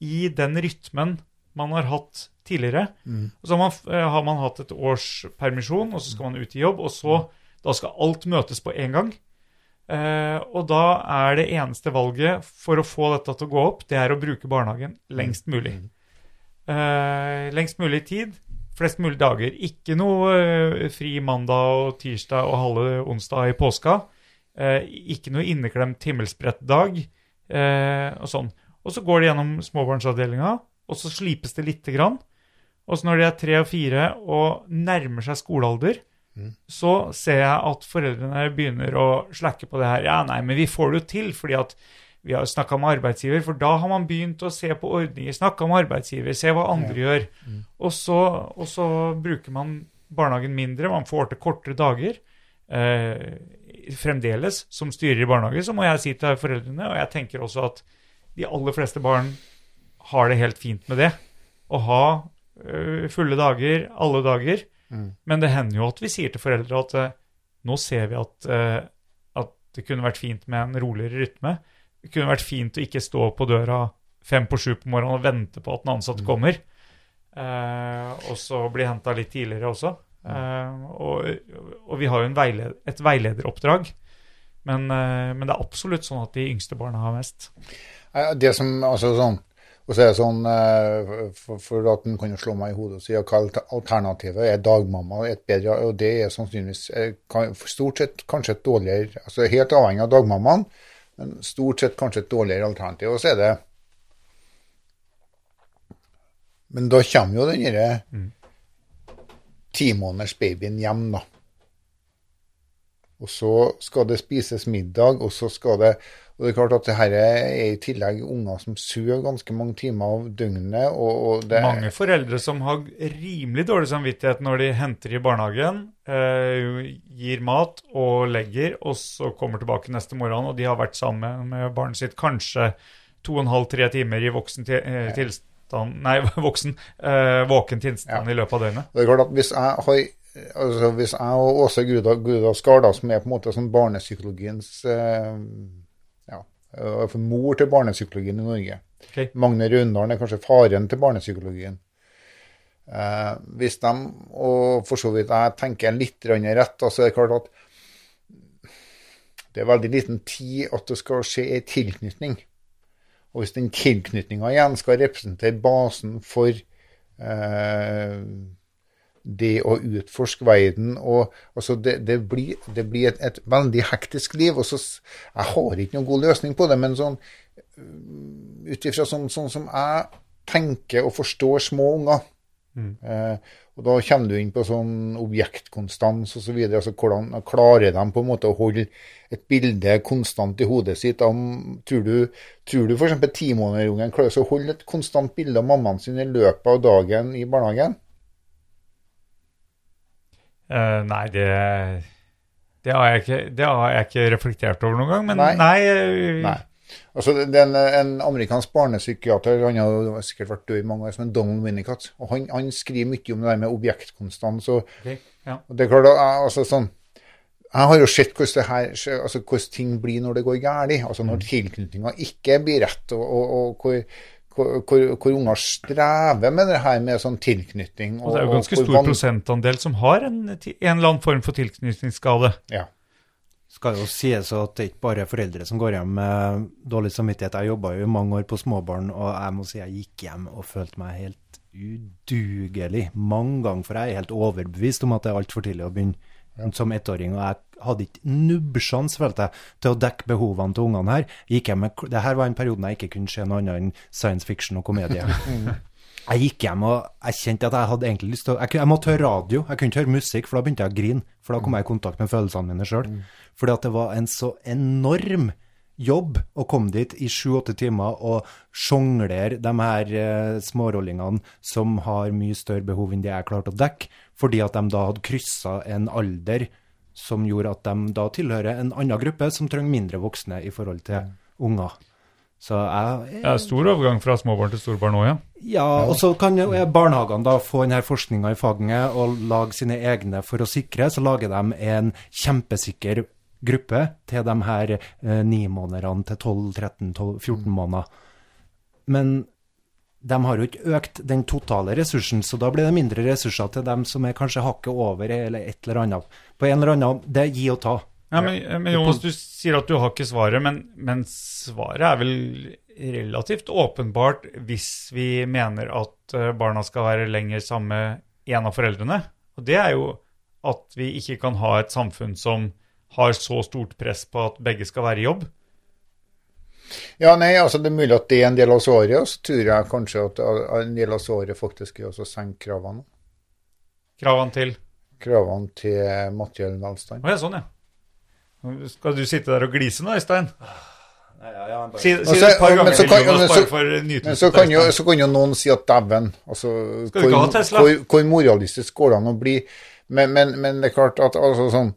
i den rytmen man har hatt tidligere. Og så har man, eh, har man hatt et års permisjon, og så skal man ut i jobb, og så da skal alt møtes på en gang. Eh, og da er det eneste valget for å få dette til å gå opp, det er å bruke barnehagen lengst mulig. Eh, lengst mulig tid, flest mulig dager. Ikke noe eh, fri mandag og tirsdag og halve onsdag i påska. Eh, ikke noe inneklemt himmelsbredt dag. Eh, og sånn. Og så går de gjennom småbarnsavdelinga, og så slipes det lite grann. Og så når de er tre og fire og nærmer seg skolealder, så ser jeg at foreldrene begynner å slakke på det her. Ja, nei, men vi får det jo til, fordi at Vi har snakka med arbeidsgiver, for da har man begynt å se på ordninger. Snakka med arbeidsgiver, se hva andre gjør. Og, så, og så bruker man barnehagen mindre, man får til kortere dager. Eh, fremdeles, som styrer i barnehage, så må jeg si til foreldrene, og jeg tenker også at de aller fleste barn har det helt fint med det. Å ha eh, fulle dager, alle dager. Men det hender jo at vi sier til foreldre at eh, nå ser vi at, eh, at det kunne vært fint med en roligere rytme. Det kunne vært fint å ikke stå på døra fem på sju på morgenen og vente på at den ansatte kommer. Eh, og så bli henta litt tidligere også. Eh, og, og vi har jo en veiled, et veilederoppdrag. Men, eh, men det er absolutt sånn at de yngste barna har mest. Det som, altså sånn, og så er det sånn, eh, for, for at den kan jo slå meg i hodet og si hva alternativet er dagmamma et bedre, og det er sannsynligvis eh, stort sett kanskje et dårligere, altså helt avhengig av dagmammaen, men stort sett kanskje et dårligere alternativ, og så er det, men da kommer jo den derre ti måneders babyen hjem da. Og så skal det spises middag, og så skal det Og det er klart at det her er i tillegg unger som sover ganske mange timer av døgnet, og, og det Mange foreldre som har rimelig dårlig samvittighet når de henter i barnehagen, eh, gir mat og legger, og så kommer tilbake neste morgen, og de har vært sammen med barnet sitt kanskje to og en halv, tre timer i voksen eh, tilstand Nei, voksen. Eh, våken tilstand Ja. i løpet av døgnet. Det er klart at hvis jeg har altså hvis jeg og Åse Guda, Guda som er på en måte sånn barnepsykologiens eh, eh, for mor til barnepsykologien i Norge. Okay. Magne Raundalen er kanskje faren til barnepsykologien. Eh, hvis de, og for så vidt jeg tenker litt rett, så er det klart at det er veldig liten tid at det skal skje en tilknytning. Og hvis den tilknytninga igjen skal representere basen for eh, det å utforske verden og altså det, det blir, det blir et, et veldig hektisk liv. og så, Jeg har ikke noen god løsning på det, men sånn øh, ut ifra sånn, sånn som jeg tenker og forstår små unger eh, og Da kommer du inn på sånn objektkonstans osv. Altså hvordan klarer de på en måte å holde et bilde konstant i hodet sitt? Om, tror du, tror du f.eks. timånederungen klarer å holde et konstant bilde av mammaen sin i løpet av dagen i barnehagen? Eh, nei, det, det, har ikke, det har jeg ikke reflektert over noen gang, men Nei. nei, eh, Nei. Altså, er en, amerikansk barnepsykiater, han har sikkert vært død i mange år, som en Donald Winnicott, og han, han skriver mye om det der med objektkonstans. Og, okay, ja. det er klart, altså sånn, jeg har jo sett hvordan, det her, altså, hvordan ting blir når det går galt. Altså når tilknytninga ikke blir rett, og, og, og hvor, hvor, hvor, hvor unger strever med det her med sånn tilknytning. Og det er jo ganske stor van- prosentandel som har en, en eller annen form for tilknytningsskade. Ja. Skal jo sies at det er ikke bare foreldre som går hjem med dårlig samvittighet. Jeg jobba jo i mange år på småbarn, og jeg må si jeg gikk hjem og følte meg helt udugelig mange ganger. For jeg er helt overbevist om at det er altfor tidlig å begynne som ettåring. Og jeg hadde ikke nubbsjans, følte jeg, til å dekke behovene til ungene her. Gikk jeg med, det her var en periode jeg ikke kunne se noe annet enn science fiction og komedie. Jeg gikk hjem og jeg kjente at jeg hadde egentlig lyst til å Jeg, jeg måtte høre radio, jeg kunne ikke høre musikk, for da begynte jeg å grine. For da kom jeg i kontakt med følelsene mine sjøl. Fordi at det var en så enorm jobb å komme dit i sju-åtte timer og sjonglere de her eh, smårollingene som har mye større behov enn det jeg klarte å dekke, fordi at de da hadde kryssa en alder som gjorde at de da tilhører en annen gruppe som trenger mindre voksne i forhold til unger. Så jeg Det er stor overgang fra småbarn til storbarn òg, ja. ja, og så kan jo eh, barnehagene da få denne forskninga i fagene og lage sine egne for å sikre. Så lager de en kjempesikker gruppe til de her eh, nimånederne til 12-13-14 måneder. Men de har jo ikke økt den totale ressursen, så da blir det mindre ressurser til dem som er kanskje hakket over eller et eller annet. På en eller annen Det er gi og ta. ja men, men Jonas, du sier at du har ikke svaret, men, men svaret er vel relativt åpenbart hvis vi mener at eh, barna skal være lenger sammen med en av foreldrene. Og det er jo at vi ikke kan ha et samfunn som har så stort press på at begge skal være i jobb. Ja, nei, altså Det er mulig at det er en del av svaret, og så tror jeg kanskje at en del av svaret faktisk er også å senke kravene. Kravene til Kravene til materiell velstand. Å ja, sånn, ja. Skal du sitte der og glise nå, Øystein? Si, det et par men ganger så kan- men så- Men så kan, jo, så kan jo noen si at dæven altså, Skal du ikke ha Tesla? hvor, hvor moralistisk går det an å bli? Men, men, men det er klart at altså, sånn,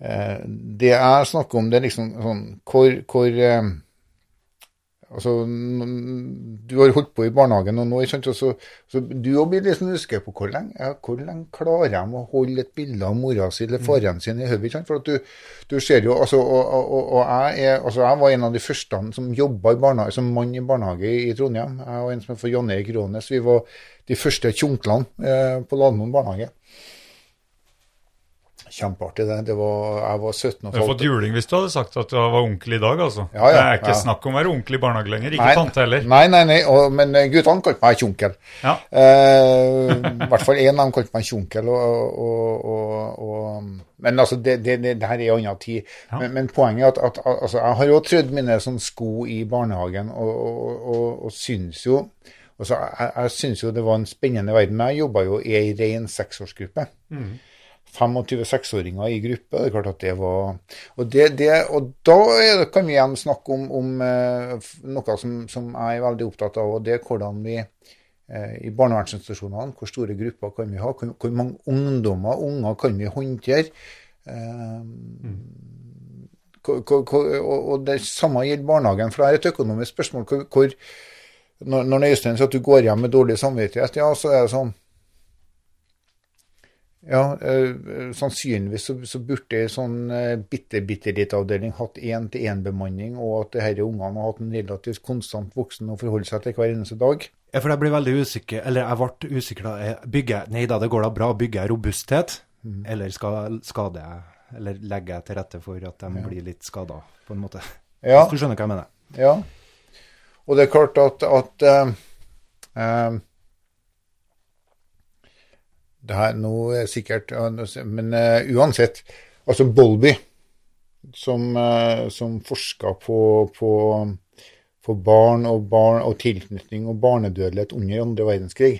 eh, Det jeg snakker om, det er liksom sånn Hvor, hvor eh, Altså, du har holdt på i barnehagen noen år, og så, så du òg blir liksom usikker på hvor lenge, ja, hvor lenge klarer de å holde et bilde av mora si eller faren sin i hodet. For du, du ser jo, altså, og, og, og, jeg, er, altså, jeg var en av de første som jobba som mann i barnehage i, Trondheim. Jeg og en som heter Jan Erik Rånes. Vi var de første tjunklene eh, på Lademoen barnehage kjempeartig, det. det var, jeg var 17 og Du hadde fått juling hvis du hadde sagt at du var onkel i dag, altså. Ja, ja, det er ikke ja. snakk om å være onkel i barnehage lenger. Ikke nei, tante heller. Nei, nei, nei, og, men eh, guttene kalte meg onkel. Ja. Eh, I hvert fall én av dem kalte meg onkel. men altså, det, det, det, her er en annen tid. Ja. Men, men, poenget er at, at altså, jeg har jo trødd mine sånn sko i barnehagen, og, og, og, og syns jo altså, Jeg, jeg syns jo det var en spennende verden. Men jeg jobba jo i ei rein seksårsgruppe. Mm. 25-26-åringer i gruppe. Det er klart at det var Og, det, det, og da kan vi igjen snakke om, om eh, noe som, som, jeg er veldig opptatt av, og det er hvordan vi eh, i barnevernsinstitusjonene, hvor store grupper kan vi ha, hvor, mange ungdommer unger kan vi håndtere? Um, og det samme gjelder barnehagen, for det er et økonomisk spørsmål. hvor, når, når Øystein sier at du går hjem med dårlig samvittighet, ja, så er det sånn ja, øh, sannsynligvis så, så burde en sånn eh, bitte, bitte liten avdeling hatt én-til-én-bemanning, og at disse ungene har hatt en relativt konstant voksen å forholde seg til hver eneste dag. Ja, for jeg blir veldig usikker, eller jeg ble usikker da. Jeg Bygger, nei da, det går da bra. Bygger jeg robusthet, eller skal, skader jeg, eller legger jeg til rette for at de blir litt skada, på en måte? Ja, Hvis du skjønner hva jeg mener? ja. Og det er klart at, at øh, eh, det er nå er sikkert Men uh, uansett, altså Bolby, som, uh, som forska på, på, på barn og, barn og tilknytning og barnedødelighet under andre verdenskrig.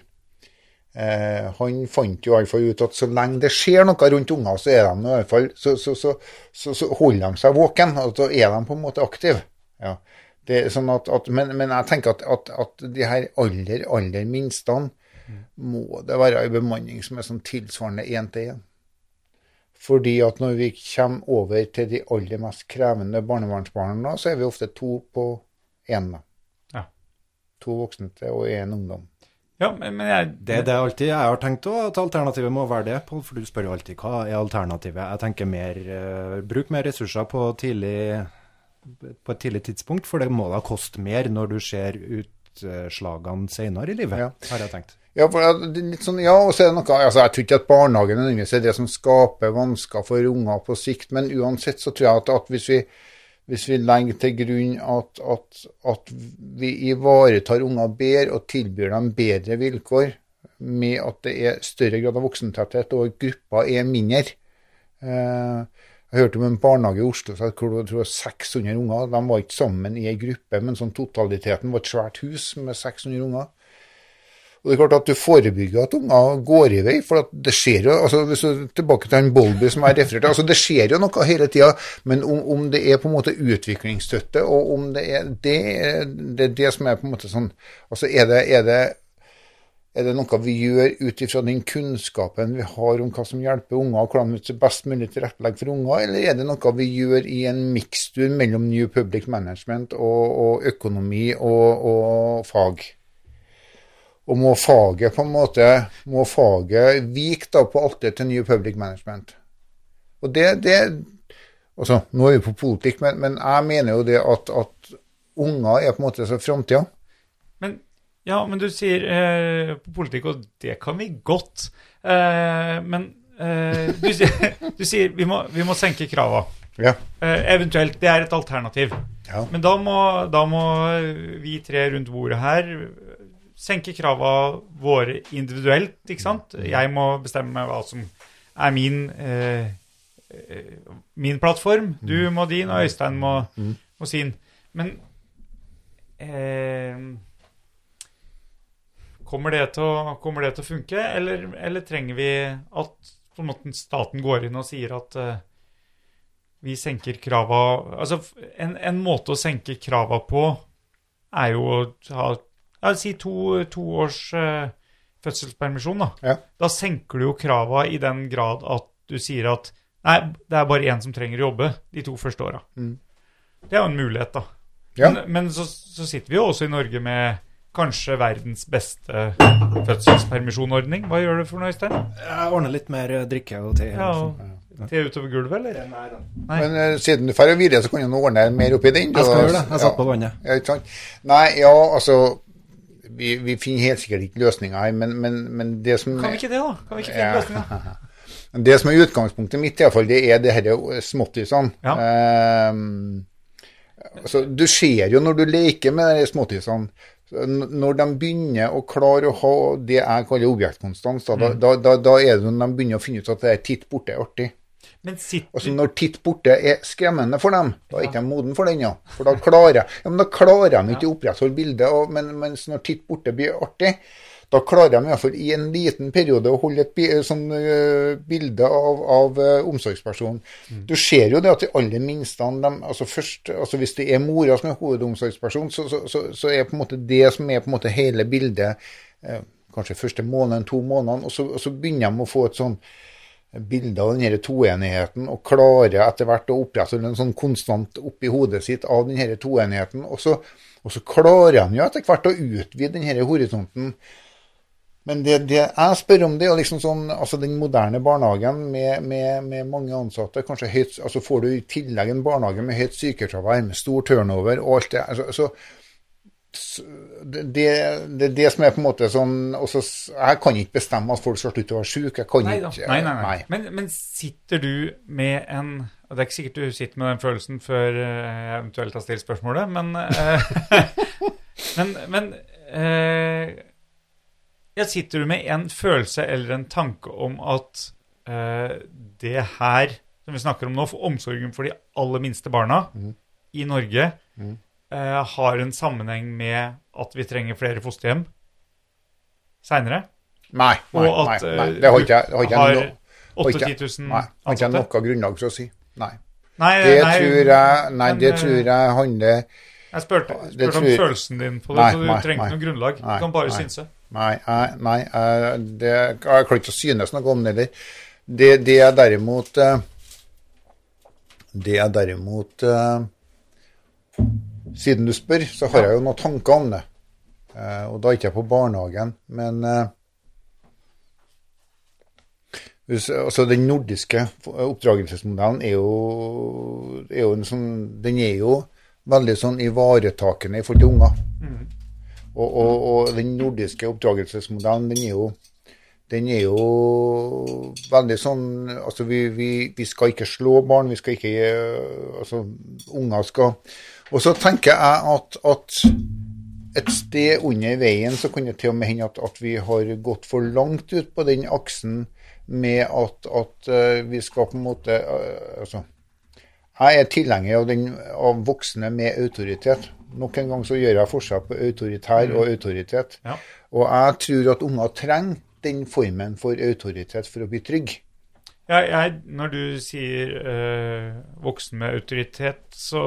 Eh, han fant jo i hvert fall ut at så lenge det skjer noe rundt unger, så, er de så, så, så, så, holder de seg våken, og så er de på en måte aktive. Ja. Sånn men, men jeg tenker at, at de her aller, aller minste må det være en bemanning som er sånn tilsvarende én til én. Fordi at når vi kommer over til de aller mest krevende barnevernsbarna, så er vi ofte to på én. Ja. To voksne til og én ungdom. Ja, men, men jeg, Det er det alltid jeg har tenkt òg, at alternativet må være det. Pål, For du spør jo alltid hva er alternativet. Jeg tenker mer uh, bruk mer ressurser på, tidlig, på et tidlig tidspunkt, for det må da koste mer når du ser utslagene senere i livet, Ja. har jeg tenkt. Ja, sånn, ja, og så er det noe, altså Jeg tror ikke at barnehagen er det som skaper vansker for unger på sikt, men uansett så tror jeg at, at hvis, vi, hvis vi legger til grunn at, at, at vi ivaretar unger bedre og tilbyr dem bedre vilkår, med at det er større grad av voksentetthet og grupper er mindre eh, Jeg hørte om en barnehage i Oslo hvor det var 600 unger. De var ikke sammen i ei gruppe, men sånn totaliteten var et svært hus med 600 unger. Og det er klart at du forebygger at unger går i vei, for det skjer jo altså hvis du Tilbake til han Bolby som jeg refererte altså Det skjer jo noe hele tida, men om, om det er på en måte utviklingsstøtte, og om det er det, det, er det som er på en måte sånn altså Er det, er det, er det noe vi gjør ut ifra den kunnskapen vi har om hva som hjelper unger, og hvordan vi best mulig tilrettelegger for unger, eller er det noe vi gjør i en mikstur mellom New Public Management og, og økonomi og, og fag? Og må faget på en måte må faget vike da på alteret til New Public Management. Og det, det altså, Nå er vi på politikk, men, men jeg mener jo det at, at unger er på en måte så framtida. Men, ja, men du sier eh, på politikk, og det kan vi godt. Eh, men eh, du, du sier vi må, vi må senke krava. Ja. Eh, eventuelt. Det er et alternativ. Ja. Men da må, da må vi tre rundt bordet her senke krava våre individuelt, ikke sant? Jeg må bestemme hva som er min, eh, eh, min plattform. Du må din, og Øystein må, må sin. Men eh, kommer, det å, kommer det til å funke, eller, eller trenger vi at måte staten går inn og sier at eh, vi senker krava Altså, en, en måte å senke krava på er jo å ha ja, Si to, to års uh, fødselspermisjon, da. Ja. Da senker du jo krava i den grad at du sier at nei, det er bare én som trenger å jobbe de to første åra. Mm. Det er jo en mulighet, da. Ja. Men, men så, så sitter vi jo også i Norge med kanskje verdens beste fødselspermisjonordning. Hva gjør du for noe, Øystein? Jeg ordner litt mer eh, drikke og te. Ja, og te utover gulvet, eller? Nei. Men uh, siden du drar videre, så kan du ordne mer oppi den. Jeg skal gjøre det. Jeg satt på vannet. Ja, ikke sant? Nei, ja, altså Vi, vi finner helt sikkert ikke løsninger her, men, men, men det som Kan vi ikke det, da? Kan vi ikke finne Ja. løsninga? Det som er utgangspunktet mitt, i hvert fall, det er det disse småttisene. Ja. Ehm, altså, du ser jo når du leker med de småttisene Når de begynner å klare å ha det jeg kaller objektkonstans, da, Mm. da, da, da er det når de begynner å finne ut at det er titt borte er artig. Men sitter Altså Når titt borte er skremmende for dem, da er ikke de moden for den, ja. For da klarer, ja, men da klarer de ikke å opprettholde bildet. Og, men, mens når titt borte blir artig, da klarer de i hvert fall i en liten periode å holde et sånn, uh, bilde av, av uh, omsorgspersonen. Du ser jo det at de aller minste de, altså først, altså Hvis det er mora som er hovedomsorgsperson, så, så, så, så er på en måte det som er på en måte hele bildet uh, kanskje første måneden, to månedene, og og så begynner de å få et sånn bilde av denne toenigheten og klarer etter hvert å opprettholde en sånn konstant oppi hodet sitt av denne toenigheten. Og så, og så klarer han jo etter hvert å utvide denne horisonten. Men det, det jeg spør om, det er liksom sånn altså den moderne barnehagen med, med, med mange ansatte. kanskje høyt, altså Får du i tillegg en barnehage med høyt sykefravær, stor turnover og alt det altså, så, så det, det, det det som er på en måte sånn også, Jeg kan ikke bestemme at folk skal slutte å være syke. Nei, da. ikke nei, nei, nei. Men, men sitter du med en og Det er ikke sikkert du sitter med den følelsen før eh, jeg eventuelt har stilt spørsmålet, men eh, Men, men eh, ja, Sitter du med en følelse eller en tanke om at eh, det her som vi snakker om nå, for omsorgen for de aller minste barna i Norge, eh, har en sammenheng med at vi trenger flere fosterhjem seinere? Nei, nei, nei, nei. eh, Det har ikke jeg- har ikke har jeg no- har ikke- 8000-10 000 Nei, har ikke noe grunnlag for å si. Nei. Nei, Det tror jeg Nei, men, det eh, tror jeg handler Jeg spurte, om følelsen din på det, så du trenger ikke noe grunnlag. Du kan bare synse. Nei, nei, nei det, jeg klarer ikke å synes noe om det heller. Det, det er derimot eh, Det er derimot Siden du spør, så har jeg jo noen tanker om det. Eh, Og da er ikke jeg på barnehagen, men eh, hvis- altså Den nordiske oppdragelsesmodellen er jo, er jo en sånn Den er jo veldig sånn ivaretakende i forhold til unger. Og, og, og den nordiske oppdragelsesmodellen, den er jo den er jo veldig sånn Altså, vi, vi, vi skal ikke slå barn, vi skal ikke eh, Altså, unger skal Og så tenker jeg at, at et sted under veien så kan det til og med hende at, at vi har gått for langt ut på den aksen med at, at eh, vi skal på en måte eh, Altså, jeg er tilhenger av, den, av voksne med autoritet. Nok en gang så gjør jeg forskjell på autoritær og autoritet. Ja. Og jeg tror at unger trenger den formen for autoritet for å bli trygg. Jeg, jeg, når du sier eh, voksen med autoritet, så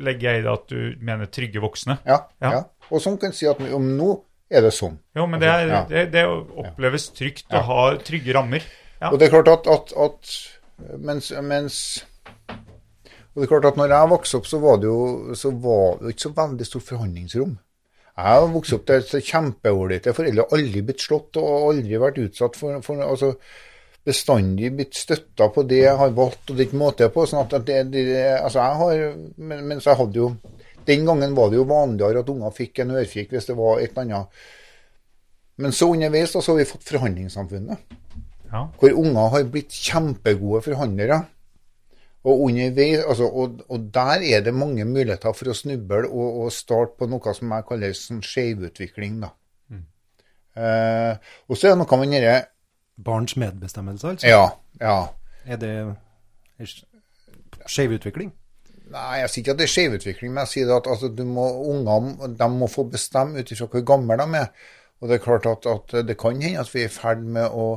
legger jeg i det at du mener trygge voksne. Ja, Ja. ja. Og sånn kan si at om nå er det sånn. Jo, men det, er, Ja. det, det oppleves trygt å ha trygge rammer. Ja. Og det er klart at, at, at mens, mens Og det er klart at når jeg vokste opp, så var det jo, så var det ikke så veldig stort forhandlingsrom. Jeg har vokst opp til kjempeålreite foreldre, aldri blitt slått og aldri vært utsatt for, for altså, bestandig blitt støtta på det jeg har valgt og det er ikke måte på. sånn at det, det, altså jeg har, men, Mens jeg hadde jo Den gangen var det jo vanligere at unger fikk en ørfik hvis det var et eller annet. Men så underveis da, så har vi fått forhandlingssamfunnet Ja. hvor unger har blitt kjempegode forhandlere. Og, underveis, altså, og, og der er det mange muligheter for å snuble og, og starte på noe som jeg kaller sånn skjevutvikling. da. Eh, og så er det noe med denne Barns medbestemmelse, altså? Ja, ja. Er det skeiv utvikling? Nei, jeg sier ikke at det er skjevutvikling, men jeg sier at altså, må, unger må få bestemme ut ifra hvor gamle de er. Og det er klart at, at det kan hende at vi er i ferd med å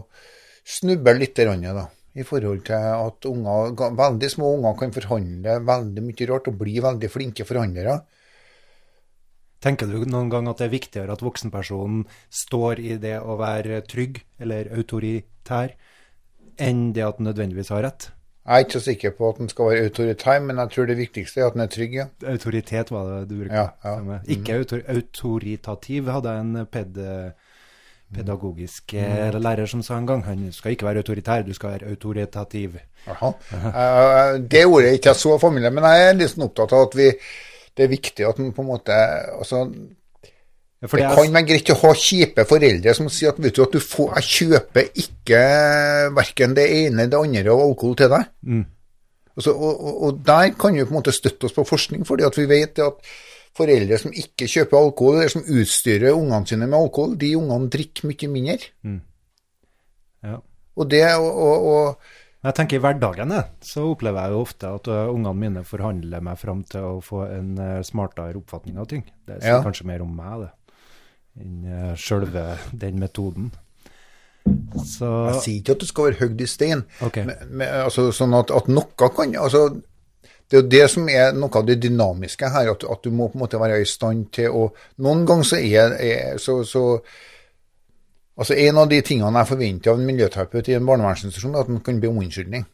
snuble litt da, i forhold til at unger, veldig små unger kan forhandle veldig mye rart og bli veldig flinke forhandlere. Tenker du noen gang at det er viktigere at voksenpersonen står i det å være trygg eller autoritær, enn det at den nødvendigvis har rett? Jeg er ikke så sikker på at den skal være autoritær, men jeg tror det viktigste er at den er trygg. ja. Autoritet var det du brukte. Ja, ja. Ikke autor autoritativ hadde jeg en ped pedagogisk eh, Mm. lærer som sa en gang. Han skal ikke være autoritær, du skal være autoritativ. Aha. Eh, det ordet er ikke så familie, men jeg er sånn opptatt av at vi, det er viktig at man på en måte altså, Ja, Det det er- kan være greit å ha kjipe foreldre som sier at vet du at du får, jeg kjøper ikke verken det ene eller det andre av alkohol til deg. Mm. Altså, og, og, og der kan vi på en måte støtte oss på forskning, fordi at vi vet at foreldre som ikke kjøper alkohol, eller som utstyrer ungene sine med alkohol, de ungene drikker mye mindre. ja. Og det, og, og Men Jeg tenker I hverdagen så opplever jeg jo ofte at ungene mine forhandler meg fram til å få en smartere oppfatning av ting. Det sier Ja. kanskje mer om meg, det, enn uh, sjølve den metoden. Så Jeg sier ikke at du skal være høgd i stein, okay. men, men, altså, sånn at, at noe kan altså, Det er jo det som er noe av det dynamiske her, at, at du må på en måte være i stand til å Noen ganger så er, er så, så Altså En av de tingene jeg forventer av en miljøterapeut i en barnevernsinstitusjon, er at han kan be om unnskyldning.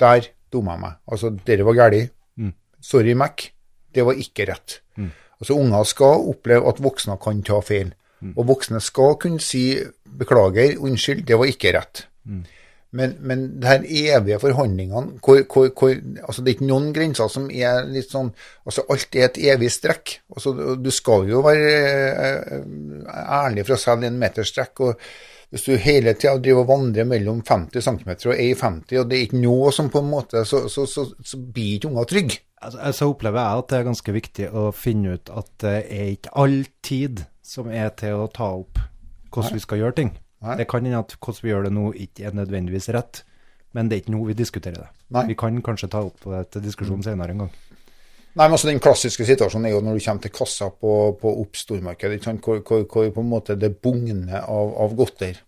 Der dumma jeg meg. Altså, dere var galt. Mm. Sorry, Mac. Det var ikke rett. Altså, Unger skal oppleve at voksne kan ta feil. Og voksne skal kunne si beklager, unnskyld, det var ikke rett. Men, men det her evige forhandlingene hvor, hvor, hvor, altså Det er ikke noen grenser som er litt sånn altså Alt er et evig strekk. Altså Du skal jo være eh, ærlig for å selge en meterstrekk. og Hvis du hele tida driver og vandrer mellom 50 cm og 1,50, og det er ikke noe som på en måte Så, så, så, så blir ikke unger trygge. altså, så opplever jeg at det er ganske viktig å finne ut at det er ikke all tid som er til å ta opp hvordan vi skal gjøre ting. Nei. Det kan hende at hvordan vi gjør det nå ikke er nødvendigvis rett, men det er ikke nå vi diskuterer det. Nei. Vi kan kanskje ta opp det til diskusjon senere en gang. Nei, men altså Den klassiske situasjonen er jo når du kommer til kassa på, på Opp stormarked. Hvor, hvor, hvor på en måte det bugner av, av godter.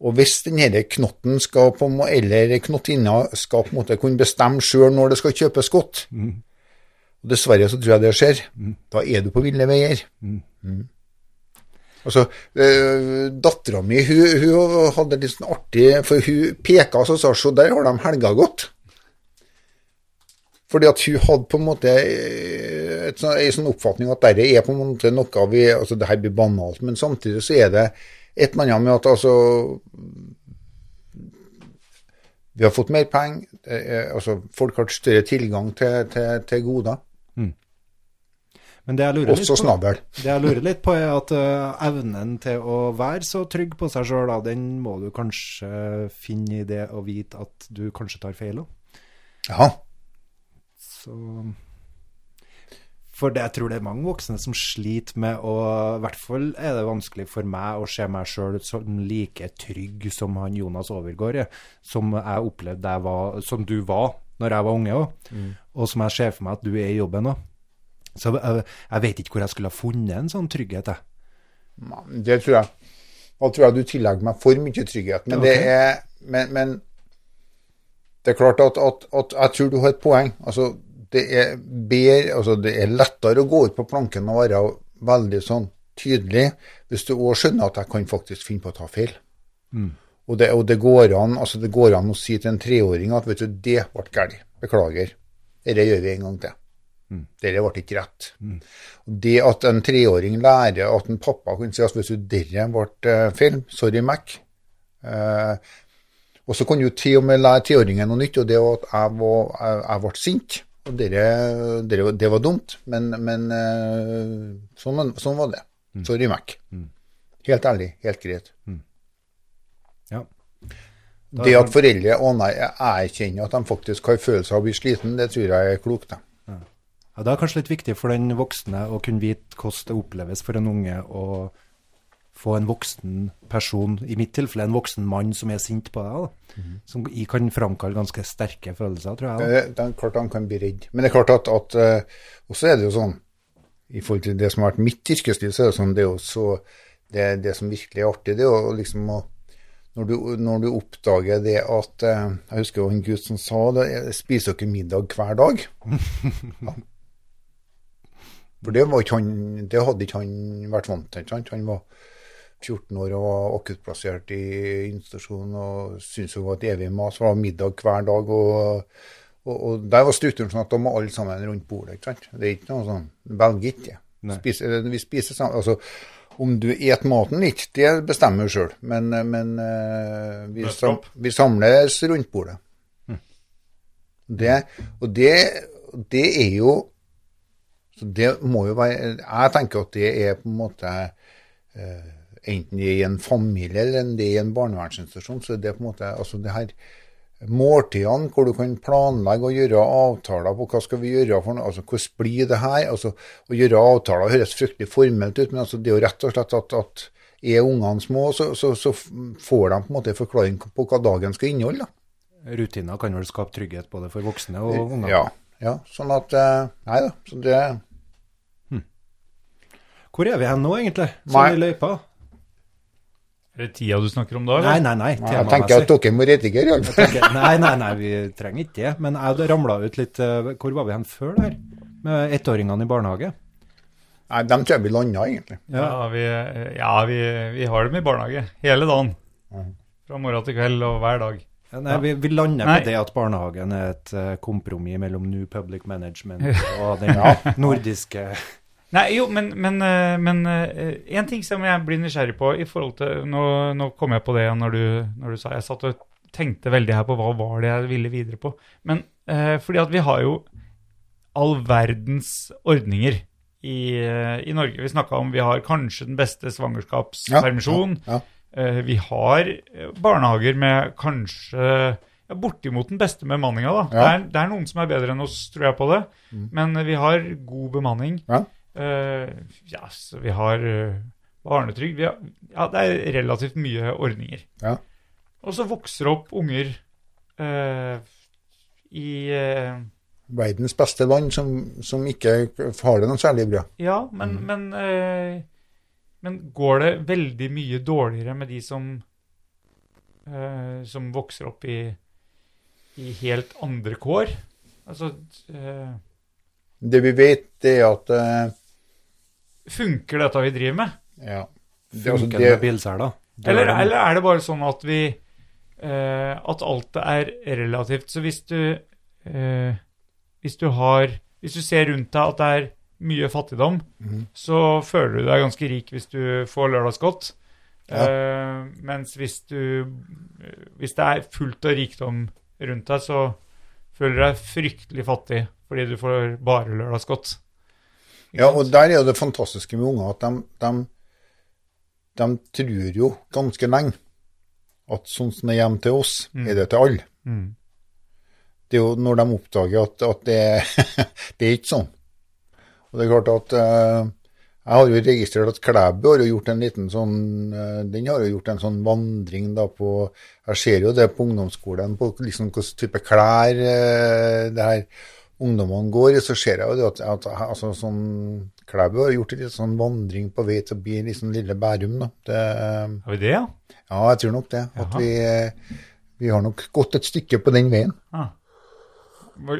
Og hvis denne knotten skal på, eller knottinna skal på en måte kunne bestemme sjøl når det skal kjøpes godt, og dessverre så tror jeg det skjer, da er du på ville veier. Mm. Altså, øh, Dattera mi hun, hun hadde litt sånn artig For hun peka og sa så der har de helga gått. Fordi at hun hadde på en måte eh, sånn, en sånn oppfatning at dette er på en måte noe vi altså Det her blir banalt, men samtidig så er det et eller annet med at altså Vi har fått mer penger, er- altså folk har større tilgang til, til, til goder. Men det jeg lurer Også snabel. det jeg lurer litt på er at ø, evnen til å være så trygg på seg sjøl, den må du kanskje finne i det å vite at du kanskje tar feil òg. Ja. Så For det, jeg tror det er mange voksne som sliter med å I hvert fall er det vanskelig for meg å se meg sjøl som like trygg som han Jonas Overgård er, som jeg opplevde jeg var, som du var når jeg var unge òg, og som jeg ser for meg at du er i jobben òg. Så jeg, jeg vet ikke hvor jeg skulle ha funnet en sånn trygghet, jeg. Det tror jeg. Da tror jeg du tillegger meg for mye trygghet. Men, okay. det, er, men, men det er klart at, at, at jeg tror du har et poeng. Altså, det er bedre, altså det er lettere å gå ut på planken og være veldig sånn tydelig hvis du òg skjønner at jeg kan faktisk finne på å ta feil. Og, det, og det, går an, altså det går an å si til en treåring at vet du, det ble galt. Beklager. Dette gjør vi en gang til. Dette ble ikke rett. Mm. Det at en treåring lærer at en pappa kunne si at hvis du dette ble film, feil, sorry Mac. Eh, og så kunne du til og med lære treåringen noe nytt, og det var at jeg, var, jeg, jeg ble sint. Og dere, dere, det var dumt, men, men eh, sånn, var- sånn var det. Sorry Mac. Helt ærlig, helt greit. Ja. Det at foreldre å nei, jeg erkjenner at de faktisk har følelser av å bli sliten, det tror jeg er klokt. da. Ja, Det er kanskje litt viktig for den voksne å kunne vite hvordan det oppleves for en unge å få en voksen person, i mitt tilfelle en voksen mann som er sint på deg, da. som kan framkalle ganske sterke følelser, tror jeg. Da. Det, det er klart han kan bli redd. Men det er klart at, at eh, Og er det jo sånn, i forhold til det som har vært mitt yrkesliv, så er det sånn, det er jo så det, det som virkelig er artig, det er jo liksom å når du, når du oppdager det at eh, Jeg husker jo en gutt som sa det, «Jeg spiser dere middag hver dag? ja. For det, han, det hadde ikke han vært vant til. sant? Han var 14 år og var akuttplassert i institusjon og syntes det var et evig mas. Det var middag hver dag. og, og, og Der var strukturen sånn at da må alle sammen rundt bordet. ikke sant? Det er ikke noe sånn Velg ikke. Nei. Spiser, vi spiser sammen. altså om du et maten litt, det bestemmer du sjøl, men, men eh, vi, sam, vi samles rundt bordet. Det, og det, det er jo så Det må jo være Jeg tenker at det er på en måte eh, Enten det er i en familie eller det er i en barnevernsinstitusjon, så er det på en måte altså det her måltidene hvor du kan planlegge og gjøre avtaler på hva skal vi gjøre for noe, altså hvordan blir det her? altså Å gjøre avtaler høres fryktelig formelt ut, men altså det er jo rett og slett at, at er ungene små, så, så, så får de på en måte en forklaring på hva dagen skal inneholde. da. Rutiner kan vel skape trygghet både for voksne og unger. Ja, ja, sånn at eh, Nei da. så det Hvor er vi hen nå, egentlig? Sånn i løypa? Er det tida du snakker om da? Nei, nei, nei, nei. Jeg tenker at dere må redigere, iallfall. nei, nei, nei, vi trenger ikke det. Men jeg ramla ut litt eh, Hvor var vi hen før det her? Med ettåringene i barnehage? Nei, dem tror jeg vi landa, egentlig. Ja. Ja, vi, ja vi, vi har dem i barnehage hele dagen. Fra morgen til kveld og hver dag. Ja, Nei, vi, vi lander Nei. på det at barnehagen er et eh, kompromiss mellom New Public Management og den nordiske Nei, jo, men, men, eh, men eh, en ting som jeg blir nysgjerrig på i forhold til Nå, nå kom jeg på det når du, når du sa Jeg satt og tenkte veldig her på hva var det jeg ville videre på. Men eh, fordi at vi har jo all verdens ordninger i, eh, i Norge. Vi snakka om vi har kanskje den beste svangerskapspermisjon. Ja, ja. Eh, vi har eh, barnehager med kanskje ja, bortimot den beste bemanninga. da. Ja. Det, er, det er noen som er bedre enn oss, tror jeg på det. Men eh, vi har god bemanning. Ja. Eh, ja, så vi har eh, barnetrygd. Vi har, ja, det er relativt mye ordninger. Ja. Og så vokser opp unger eh, i Verdens beste land som, som ikke har det noe særlig bra. Ja, men, men, eh, men går det veldig mye dårligere med de som eh, som vokser opp i, i helt andre kår? Altså eh, Det vi vet, det er at Funker dette vi driver med? ja, det, altså, Funker det det, med da? Eller, eller er det bare sånn at vi eh, At alt er relativt? Så hvis du eh, Hvis du har Hvis du ser rundt deg at det er mye fattigdom, mm. så føler du deg ganske rik hvis du får lørdagsgodt. Ja. Eh, mens hvis du Hvis det er fullt av rikdom rundt deg, så føler du deg fryktelig fattig fordi du får bare lørdagsgodt. Ja, og der er jo det fantastiske med unger at de, de, de tror jo ganske lenge at sånn som det er hjemme til oss, Mm. er det til alle. mm. Det er jo når de oppdager at, at det, det er ikke sånn. Og det er klart at uh, jeg har jo registrert at Klæbu har jo gjort en liten sånn uh, Den har jo gjort en sånn vandring da på Jeg ser jo det på ungdomsskolen, på liksom hvilken type klær uh, det her ungdommene går så ser jeg jo det at, at altså, sånn, Klæbu har gjort en liten sånn vandring på vei til å bli liksom lille Bærum. da. Det, Har vi det, ja? ja, jeg tror nok det. At vi, vi har nok gått et stykke på den veien. Ah.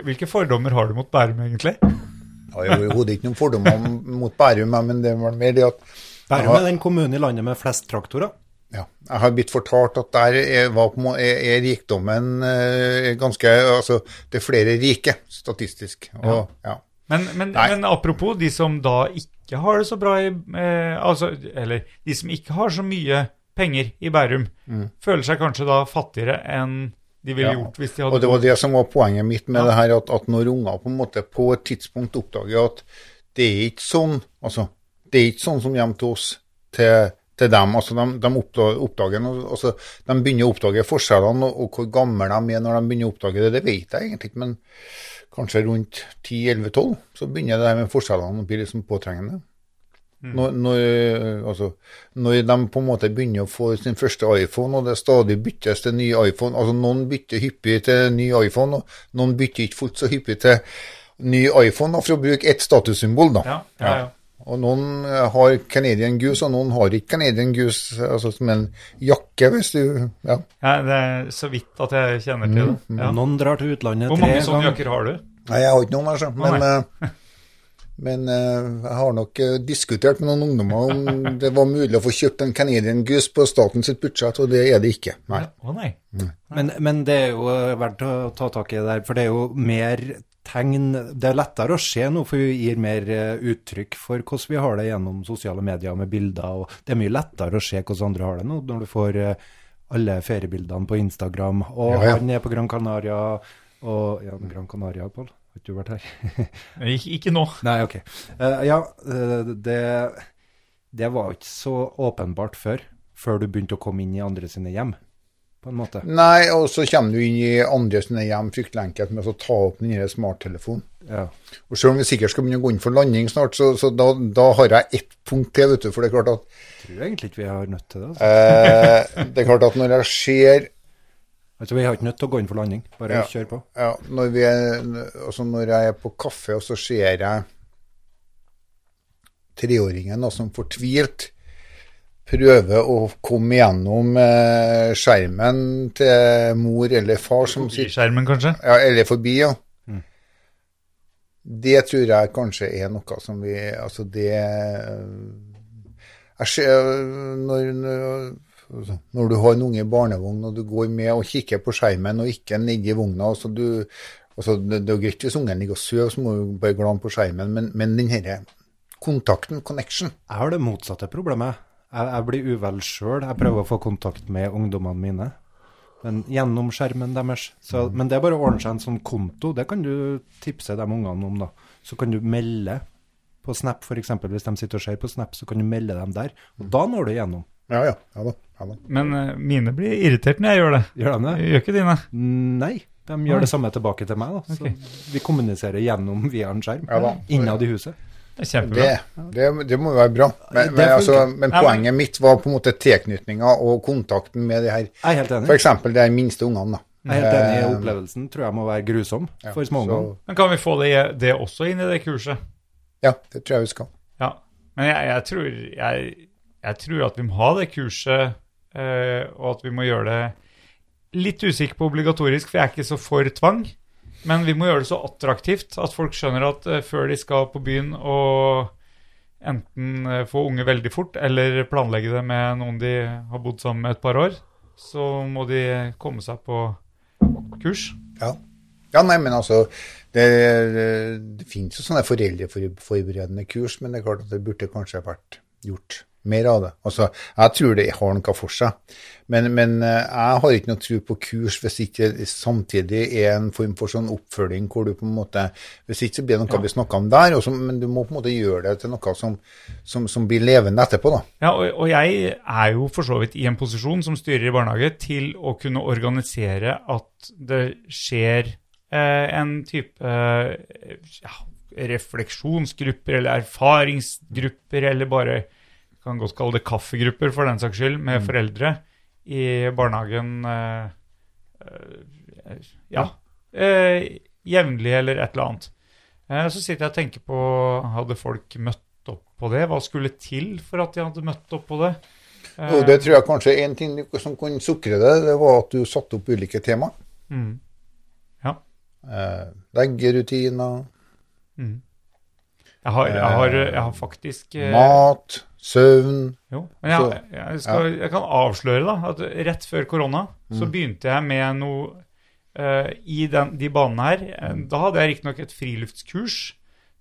Hvilke fordommer har du mot Bærum, egentlig? Jeg har overhodet ikke noen fordommer mot Bærum, men det var mer det at Bærum er den kommunen i landet med flest traktorer. Ja, jeg har blitt fortalt at der er, er, er rikdommen er ganske Altså, det er flere rike, statistisk. Og, ja. Men, men, men apropos de som da ikke har det så bra i eh, altså, Eller de som ikke har så mye penger i Bærum, føler seg kanskje da fattigere enn de ville Mm. Ja. gjort hvis de hadde Og det var det som var poenget mitt med det her, at, at når unger på en måte på et tidspunkt oppdager at det er ikke sånn altså, det er ikke sånn som hjemme til oss, til, til dem. altså De, de oppdager, altså, de begynner å oppdage forskjellene, og, og hvor gamle de er når de begynner å oppdage det, det vet jeg egentlig ikke. Men kanskje rundt 10-11-12 så begynner det der med forskjellene å bli liksom påtrengende. Når, når, altså, når de på en måte begynner å få sin første iPhone, og det stadig byttes til ny iPhone altså Noen bytter hyppig til ny iPhone, og noen bytter ikke fullt så hyppig til ny iPhone, da, for å bruke ett statussymbol. da. Ja, ja, ja. Og noen eh, har Canadian Goose, og noen har ikke Canadian Goose altså som en jakke, hvis du Ja. Ja, det er så vidt at jeg kjenner til det. Ja. Noen drar til utlandet Hvor mange sånne jakker har du? Nei, jeg har ikke noen, altså. Men, eh, men eh, jeg har nok diskutert med noen ungdommer om det var mulig å få kjøpt en Canadian Goose på statens budsjett, og det er det ikke. Nei. Å nei. Men, men det er jo verdt å ta tak i det der, for det er jo mer tegn Det er lettere å se nå, for vi gir mer eh, uttrykk for hvordan vi har det gjennom sosiale medier med bilder. og Det er mye lettere å se hvordan andre har det nå, når du får eh, alle feriebildene på Instagram. Og Ja, ja. han er på Gran Canaria og Ja, Gran Canaria, Pål? Har ikke du vært her? Ikke, ikke nå. Nei, ok. Uh, ja, det, det var ikke så åpenbart før, før du begynte å komme inn i andre sine hjem, på en måte. Nei, og så kommer du inn i andre sine hjem fryktelig enkelt med å ta opp den nye smarttelefonen. Ja. Og selv om vi sikkert skal begynne å gå inn for landing snart, så, så da, da har jeg ett punkt til, vet du. For det er klart at, Jeg tror egentlig ikke vi har nødt til det. Altså. eh, det er klart at når jeg ser altså, Vi har ikke nødt til å gå inn for landing, bare Ja. kjør på. ja, når, vi er, altså når jeg er på kaffe, og så ser jeg treåringen som fortvilt prøver å komme gjennom eh, skjermen til mor eller far som I sitter skjermen, kanskje? Ja, eller forbi, ja. Det tror jeg kanskje er noe som vi Altså, det Jeg ser når, når, når du har en unge i barnevogn, og du går med og kikker på skjermen og ikke nedi vogna altså du, altså det, det er greit hvis ungen ligger og sover, så må du bare glane på skjermen, men, men den denne kontakten, connection Jeg har det motsatte problemet. Jeg, jeg blir uvel sjøl. Jeg prøver å få kontakt med ungdommene mine. Men gjennom skjermen deres. Så, men det er bare å ordne seg en sånn konto. Det kan du tipse de ungene om, da. Så kan du melde på Snap, f.eks. Hvis de sitter og ser på Snap, så kan du melde dem der. Og da når du gjennom. Ja, ja. ja da. Ja, da. Men uh, mine blir irritert når jeg gjør det. Gjør de det? Gjør ikke dine? Nei. De gjør det samme tilbake til meg. da. Så vi kommuniserer gjennom via en skjerm. Ja. Innad i huset. Det kjempebra. Det, det, det må jo være bra. Men, men, altså, men poenget mitt var på en måte tilknytninga og kontakten med de her er. F.eks. de her minste ungene. da. Jeg er helt enig i Eh, opplevelsen. Tror jeg må være grusom ja, for små så- Men kan vi få det, det også inn i det kurset? Ja, det tror jeg vi skal. Ja. Men jeg, jeg, tror, jeg, jeg tror at vi må ha det kurset, eh, og at vi må gjøre det litt usikker på obligatorisk, for jeg er ikke så for tvang. Men vi må gjøre det så attraktivt at folk skjønner at eh, før de skal på byen og enten eh, få unge veldig fort, eller planlegge det med noen de har bodd sammen med et par år, så må de komme seg på kurs. Ja. ja, nei, men altså Det, det finnes jo sånne foreldreforberedende kurs, men det er klart at det burde kanskje vært gjort mer av det. Altså, Jeg tror det har noe for seg, men, men eh, jeg har ikke noe tro på kurs hvis ikke samtidig er en form for sånn oppfølging hvor du på en måte Hvis ikke så blir det noe vi snakker om der, også, men du må på en måte gjøre det til noe som, som, som blir levende etterpå. da. Ja, og, og jeg er jo for så vidt i en posisjon som styrer i barnehage til å kunne organisere at det skjer eh, en type eh, ja, refleksjonsgrupper eller erfaringsgrupper, eller bare kan godt kalle det kaffegrupper for den saks skyld, med foreldre i barnehagen eh, eh, Ja. Eh, jevnlig eller et eller annet. Eh, så sitter jeg og tenker på Hadde folk møtt opp på det? Hva skulle til for at de hadde møtt opp på det? Eh, Og det tror jeg kanskje en ting som kunne sukre det, det var at du satte opp ulike tema. mm. Ja. Eh, leggerutiner, Mm. Jeg, har, jeg, jeg har faktisk eh, mat, søvn Jo, men jeg, jeg, skal, jeg kan avsløre da, at rett før korona så Mm. begynte jeg med noe uh, i den, de banene her. Eh, Mm. Da hadde jeg riktignok et friluftskurs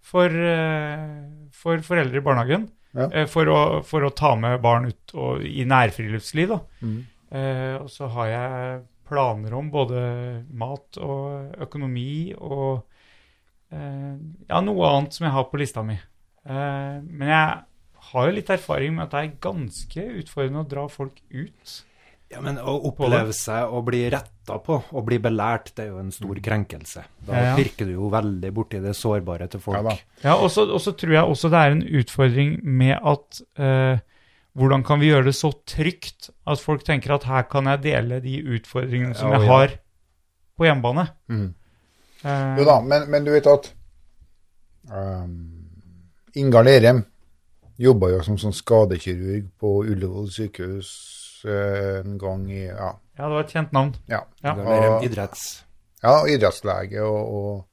for, uh, for foreldre i barnehagen. Ja. Uh, for, å, for å ta med barn ut og, i nærfriluftsliv. Da. Mm. Og så har jeg planer om både mat og økonomi og ja, noe annet som jeg har på lista mi. Men jeg har jo litt erfaring med at det er ganske utfordrende å dra folk ut. Ja, men Å oppleve seg å bli retta på og bli belært, det er jo en stor krenkelse. Da Ja, ja. pirker du jo veldig borti det sårbare til folk. Ja. Ja, og så tror jeg også det er en utfordring med at eh, hvordan kan vi gjøre det så trygt at folk tenker at her kan jeg dele de utfordringene som Ja, jeg har på hjemmebane. Mm. Eh, Jo da, men, men du vet at um, Ingar Lerem, Jobba jo som sånn skadekirurg på Ullevål sykehus eh, en gang i Ja. Ja, det var et kjent navn. ja. Ja. Det var Og- idretts... Ja, idrettslege og, og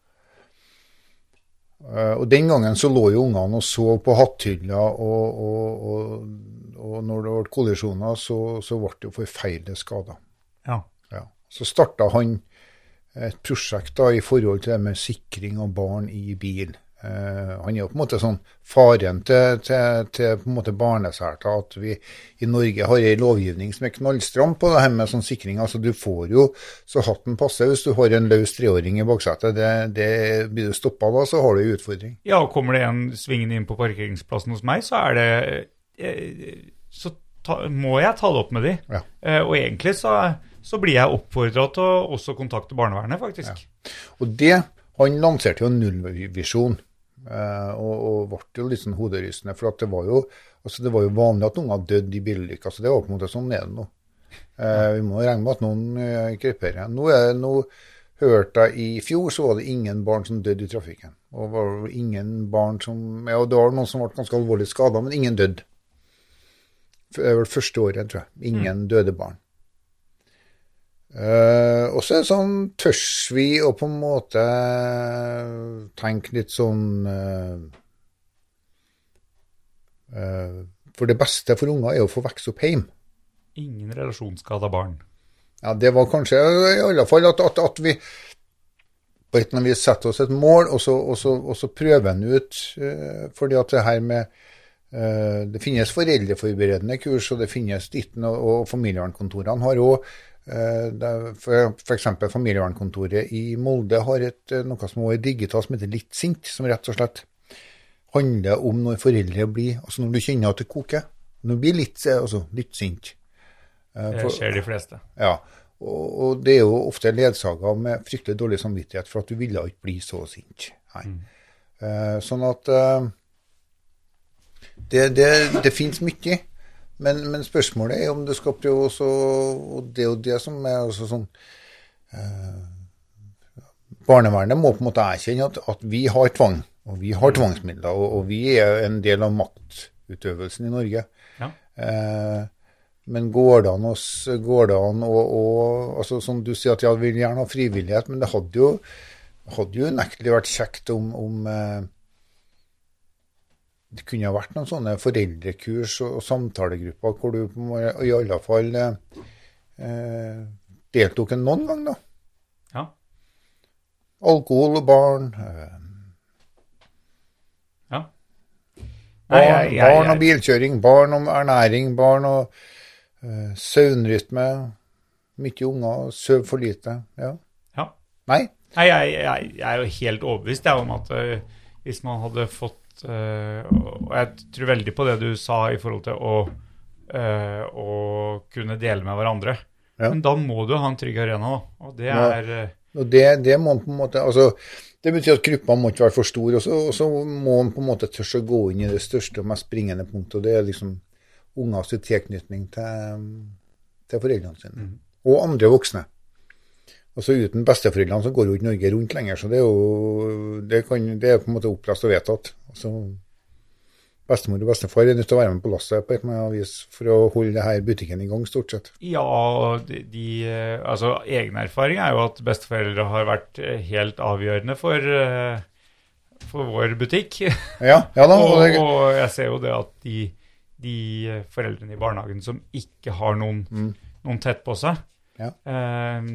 eh, Og den gangen så lå jo ungene og så på hatthylla, og, og, og, og når det ble kollisjoner, så, så ble det jo forferdelige skader. Ja. Ja. Så starta han et prosjekt da i forhold til det med sikring av barn i bil. Eh, han er jo på en måte sånn faren til, til, til på en måte barneselta, at vi i Norge har en lovgivning som er knallstram på det her med sånn sikring. Altså Du får jo så hatten passer hvis du har en løs treåring i baksetet. Det, det, blir du stoppa da, så har du ei utfordring. Ja, og kommer det en svingende inn på parkeringsplassen hos meg, så er det eh, Så ta, må jeg ta det opp med de. Ja. Eh, og egentlig så, så blir jeg oppfordra til å også kontakte barnevernet, faktisk. Og det, Han lanserte jo en nullvisjon, og, og ble jo litt sånn hoderystende. For at det var jo altså det var jo vanlig at unger døde i bilulykker. så det var på en måte sånn er det nå. Eh, vi må regne med at noen eh, kryper. Nå, er, nå hørte jeg i fjor så var det ingen barn som døde i trafikken. Og var det ingen barn som Ja, det var noen som ble ganske alvorlig skada, men ingen døde. Det er vel første året, tror jeg. Ingen døde barn. Eh, og så er det sånn, tørs vi å på en måte tenke litt sånn uh, uh, For det beste for unger er å få vokse opp hjemme. Ingen relasjonsskada barn. Ja, det var kanskje i alle fall at, at, at vi på et eller annet vis setter oss et mål, og så, og så, og så prøver en ut. fordi at det her med Det finnes foreldreforberedende kurs, og det finnes ditten, og, og familievernkontorene har òg F.eks. familievernkontoret i Molde har et, eh, noe som er digitalt som heter Litt sint, som rett og slett handler om når foreldre blir Altså når du kjenner at det koker. Når du blir litt, eh, altså, litt sint. For, Det skjer de fleste. ja, og, og det er jo ofte ledsaga med fryktelig dårlig samvittighet for at du ville ikke bli så sint. Eh, sånn at eh, det, det, det finnes mye, men, men spørsmålet er om du skal prøve også Og det og det som er også sånn eh, Barnevernet må på en måte erkjenne at, at vi har tvang, og vi har tvangsmidler, og, og vi er en del av maktutøvelsen i Norge. Ja. Eh, men går det an, oss, går det an å, å altså Som du sier at jeg vil gjerne ha frivillighet, men det hadde jo, hadde jo unektelig vært kjekt om, om eh, det kunne vært noen sånne foreldrekurs og, og samtalegrupper hvor du i alle fall eh, eh, deltok en noen gang, da. Ja. Alkohol og barn. Eh, ja. Nei, barn, jeg- jeg- barn og bilkjøring, barn om ernæring, barn og eh, søvnrytme. Mye unger, sover for lite. Ja. ja. Nei? Nei, jeg, jeg, er jo helt overbevist om at øh, hvis man hadde fått Og jeg tror veldig på det du sa i forhold til å, øh, å kunne dele med hverandre. Ja. Men da må du ha en trygg arena. Og det er ja. Og det, det må på en måte altså, Det betyr at gruppa må ikke være for stor, og så, og så må man på en måte tørre å gå inn i det største og mest springende punktet, og det er liksom ungers tilknytning til, til foreldrene sine. Og andre voksne. Altså Uten besteforeldrene så går jo ikke Norge rundt lenger, så det er jo det, kan, det er på en måte opplest og vedtatt. Altså, bestemor og bestefar er nødt til å være med på lasset på et eller annet vis for å holde det her butikken i gang, stort sett. Ja, de, de Altså, egen erfaring er jo at besteforeldre har vært helt avgjørende for, øh, for vår butikk. Ja, ja da. Og og, jeg ser jo det at de, de foreldrene i barnehagen som ikke har noen, noen tett på seg, Ja. eh,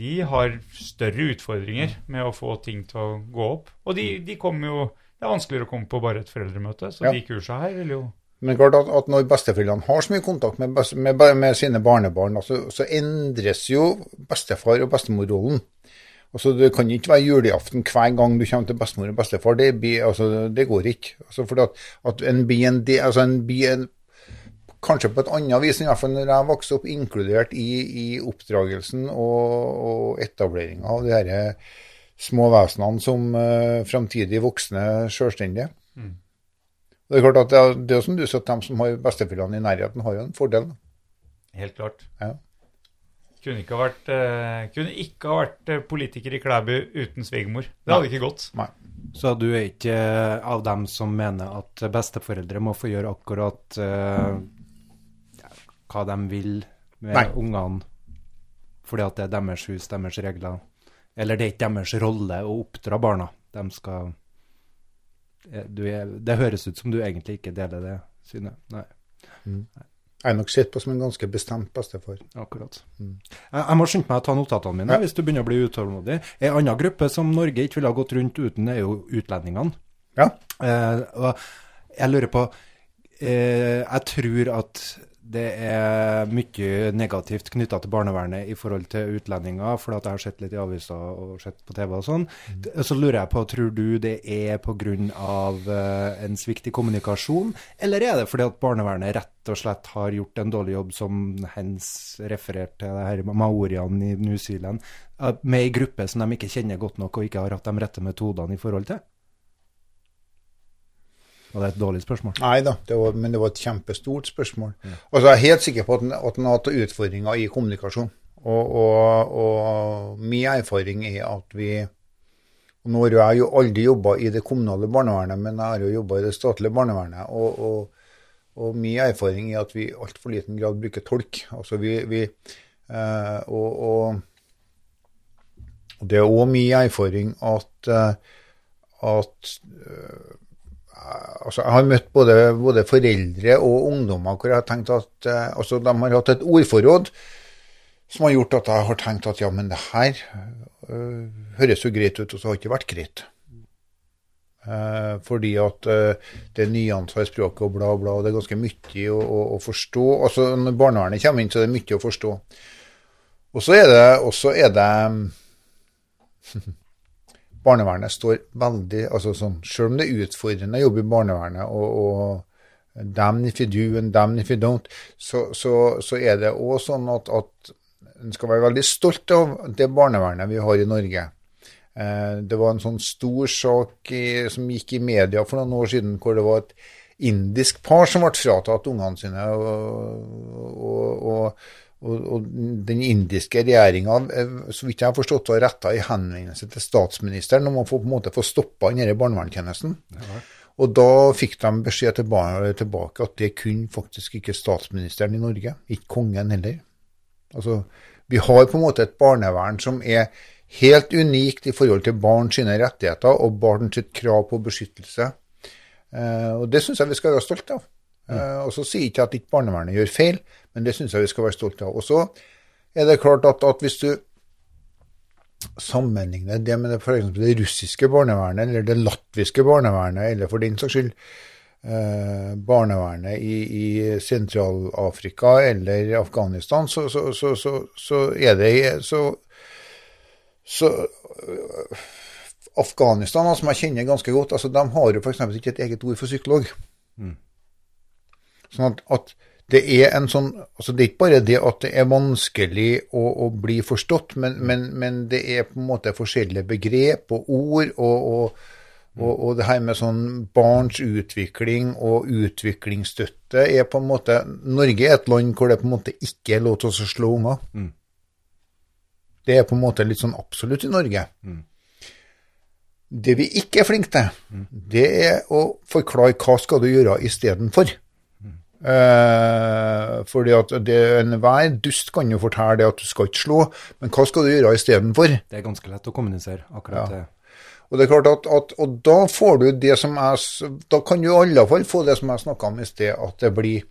de har større utfordringer med å få ting til å gå opp. Og de, de kommer jo Det er vanskeligere å komme på bare et foreldremøte, så Ja. de kursa her vil jo Men klart at, at når besteforeldrene har så mye kontakt med, best- med, med sine barnebarn, altså, så, så endres jo bestefar- og bestemorrollen. Altså, det kan ikke være julaften hver gang du kommer til bestemor og bestefar. Det, blir, altså, det går ikke. Altså, for at, at en blir en altså en en, Kanskje på et annet vis, i hvert fall når jeg vokste opp, inkludert i, i oppdragelsen og, og etableringa av de disse små vesenene som uh, framtidig voksne selvstendige. Mm. Det er klart at det er, det er som du sa, at de som har besteforeldrene i nærheten, har jo en fordel. Helt klart. Ja. Kunne ikke ha vært, uh, kunne ikke ha vært eh, politiker i Klæbu uten svigermor. Det hadde ikke gått. Nei. Så du er ikke eh, av dem som mener at besteforeldre må få gjøre akkurat eh, ja, hva de vil med Nei. ungene, fordi at det er deres hus, deres regler. Eller det er ikke deres rolle å oppdra barna. De skal eh, du er, Det høres ut som du egentlig ikke deler det synet. Nei, Jeg er nok sett på som en ganske bestemt bestefar. akkurat. Jeg, jeg må skynde meg å ta notatene mine Ja. hvis du begynner å bli utålmodig. En annen gruppe som Norge ikke ville ha gått rundt uten, er jo utlendingene. Ja. Eh, og jeg lurer på eh, Jeg tror at det er mye negativt knytta til barnevernet i forhold til utlendinger, for jeg har sett litt i aviser og sett på TV og sånn. Så lurer jeg på, tror du det er pga. Eh, en svikt i kommunikasjon, eller er det fordi at barnevernet rett og slett har gjort en dårlig jobb, som Hens refererte til det her maoriene i New Zealand, eh, med ei gruppe som de ikke kjenner godt nok og ikke har hatt de rette metodene i forhold til? Og det et dårlig spørsmål. Nei da, det var, men det var et kjempestort spørsmål. Altså, jeg er helt sikker på at den- at den har hatt utfordringer i kommunikasjon. Og, og, og min erfaring er at vi og Nå har jeg jo aldri jobba i det kommunale barnevernet, men jeg har jo jobba i det statlige barnevernet. Og, og, og min erfaring er at vi i altfor liten grad bruker tolk. Altså vi, vi eh, og, og, og det er òg min erfaring at, eh, at altså Jeg har møtt både, både foreldre og ungdommer hvor jeg har tenkt at eh, altså de har hatt et ordforråd som har gjort at jeg har tenkt at ja, men det her uh, høres jo greit ut, og så har det ikke vært greit. Uh, fordi at uh, det er nyanser i språket og bla, bla, og det er ganske mye å, å, å forstå. Altså Når barnevernet kommer inn, så er det mye å forstå. Og så er det, og så er det barnevernet står veldig altså sånn, Selv om det er utfordrende å jobbe i barnevernet, og, og damn if you do and damn if you don't, så, så, så er det òg sånn at, at en skal være veldig stolt av det barnevernet vi har i Norge. Eh, det var en sånn stor sak i, som gikk i media for noen år siden, hvor det var et indisk par som ble fratatt ungene sine. og, og, og og, og den indiske regjeringa, så vidt jeg har forstått, har retta i henvendelse til statsministeren om å få, på en måte få stoppa denne barnevernstjenesten. Og da fikk de beskjed tilbake, tilbake at det kunne faktisk ikke statsministeren i Norge, ikke kongen heller. Altså, vi har på en måte et barnevern som er helt unikt i forhold til barns rettigheter og barns krav på beskyttelse. Eh, og det syns jeg vi skal være stolte av. Eh, og så sier jeg ikke at ikke barnevernet gjør feil, men det syns jeg vi skal være stolte av. Og så er det klart at, at hvis du sammenligner det med det, for eksempel det russiske barnevernet, eller det latviske barnevernet, eller for den saks skyld eh, barnevernet i, i Sentral-Afrika eller Afghanistan, så, så, så, så, så er det så, så øh, Afghanistan, som jeg kjenner ganske godt, altså, de har jo f.eks. ikke et eget ord for psykolog. Sånn at, at det er en sånn altså Det er ikke bare det at det er vanskelig å, å bli forstått, men, men, men det er på en måte forskjellige begrep og ord. og, og og, og det her med sånn barns utvikling og utviklingsstøtte er på en måte Norge er et land hvor det på en måte ikke er lov til å slå unger. Det er på en måte litt sånn absolutt i Norge. Det vi ikke er flinke til, det er å forklare hva skal du gjøre istedenfor. Eh, fordi at enhver dust kan jo fortelle det at du skal ikke slå, men hva skal du gjøre istedenfor? Det er ganske lett å kommunisere, akkurat Ja. det. Og det er klart at, at og da får du det som jeg Da kan du i alle fall få det som jeg snakka om i sted, at det blir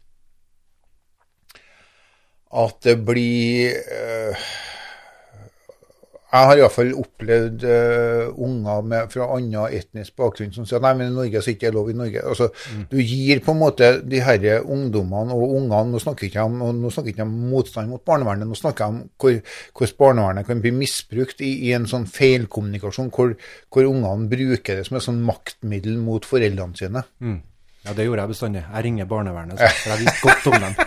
At det blir eh, Jeg har iallfall opplevd uh, unger med, fra annen etnisk bakgrunn som sier nei, men i Norge så ikke er lov i Norge. Altså, Du gir på en måte de her ungdommene og ungene Nå snakker ikke om, nå snakker ikke om motstand mot barnevernet, nå snakker jeg om hvor, hvordan barnevernet kan bli misbrukt i, i en sånn feilkommunikasjon hvor, hvor ungene bruker det som et sånn maktmiddel mot foreldrene sine. Mm. Ja, det gjorde jeg bestandig. Jeg ringer barnevernet, så, for jeg visste godt om dem.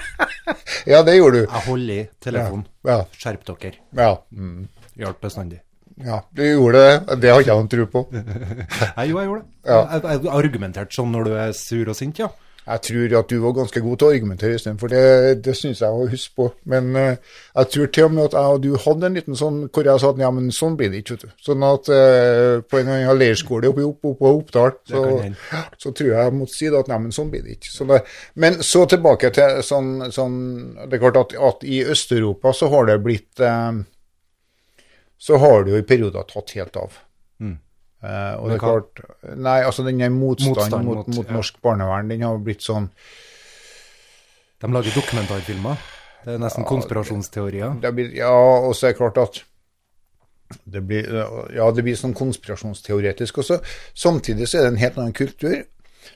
Ja, det gjorde du. Jeg holder i telefonen. Ja. Skjerp dere. Ja, mm. Hjalp bestandig. ja du gjorde det. Det har ikke jeg noen tro på. Nei, jo, jeg gjorde det. Ja. Jeg, jeg argumenterte sånn når du er sur og sint, ja. Jeg tror at du var ganske god til å argumentere, istedenfor. for det, det syns jeg å huske på. Men uh, jeg tror til og med at jeg og du hadde en liten sånn hvor jeg sa at ja, men sånn blir det ikke, vet du. Sånn at uh, på en annen leirskole oppe i opp, opp, Oppdal, så, så tror jeg jeg måtte si da at nei, men sånn blir det ikke. Så det, men så tilbake til sånn, sånn Det er klart at, at i Øst-Europa så har det blitt eh, Så har det jo i perioder tatt helt av. Eh, og det er klart Nei, altså den motstanden Motstand mot, mot- mot ja. norsk barnevern, den har blitt sånn De lager dokumentarfilmer. Det er nesten konspirasjonsteorier. det blir, Ja, og så er det klart at det blir, ja, det blir sånn konspirasjonsteoretisk også. Samtidig så er det en helt annen kultur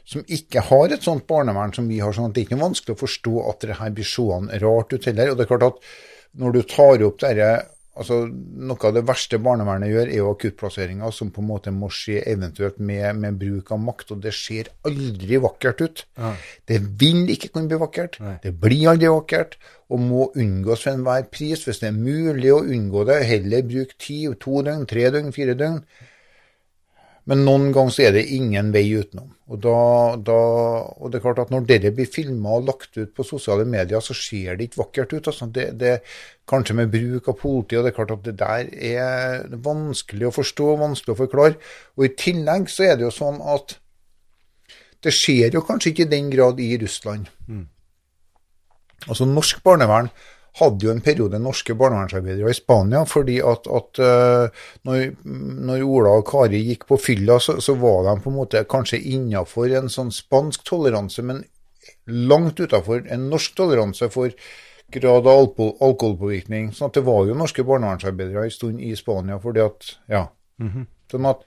som ikke har et sånt barnevern som vi har. sånn at Det er ikke noe vanskelig å forstå at det her blir seende rart ut heller. Og det er klart at når du tar opp dette altså Noe av det verste barnevernet gjør, er jo akuttplasseringer som på en måte må skje eventuelt med, med bruk av makt, og det ser aldri vakkert ut. Det vil ikke kunne bli vakkert. Nei. Det blir aldri vakkert, og må unngås for enhver pris. Hvis det er mulig å unngå det, heller bruk ti, to døgn, tre døgn, fire døgn. Men noen ganger så er det ingen vei utenom. Og, da, da, og det er klart at når dette blir filma og lagt ut på sosiale medier, så ser det ikke vakkert ut. Altså. Det, det, kanskje med bruk av politi, og det er klart at det der er vanskelig å forstå, vanskelig å forklare. Og i tillegg så er det jo sånn at det skjer jo kanskje ikke i den grad i Russland. Altså Norsk barnevern hadde jo en periode norske barnevernsarbeidere i Spania, fordi at, at eh, når, når Ola og Kari gikk på fylla, så, så var de på en måte kanskje innafor en sånn spansk toleranse, men langt utafor en norsk toleranse for grad av alko alkoholpåvirkning. sånn at det var jo norske barnevernsarbeidere en stund i Spania fordi at Ja. Sånn at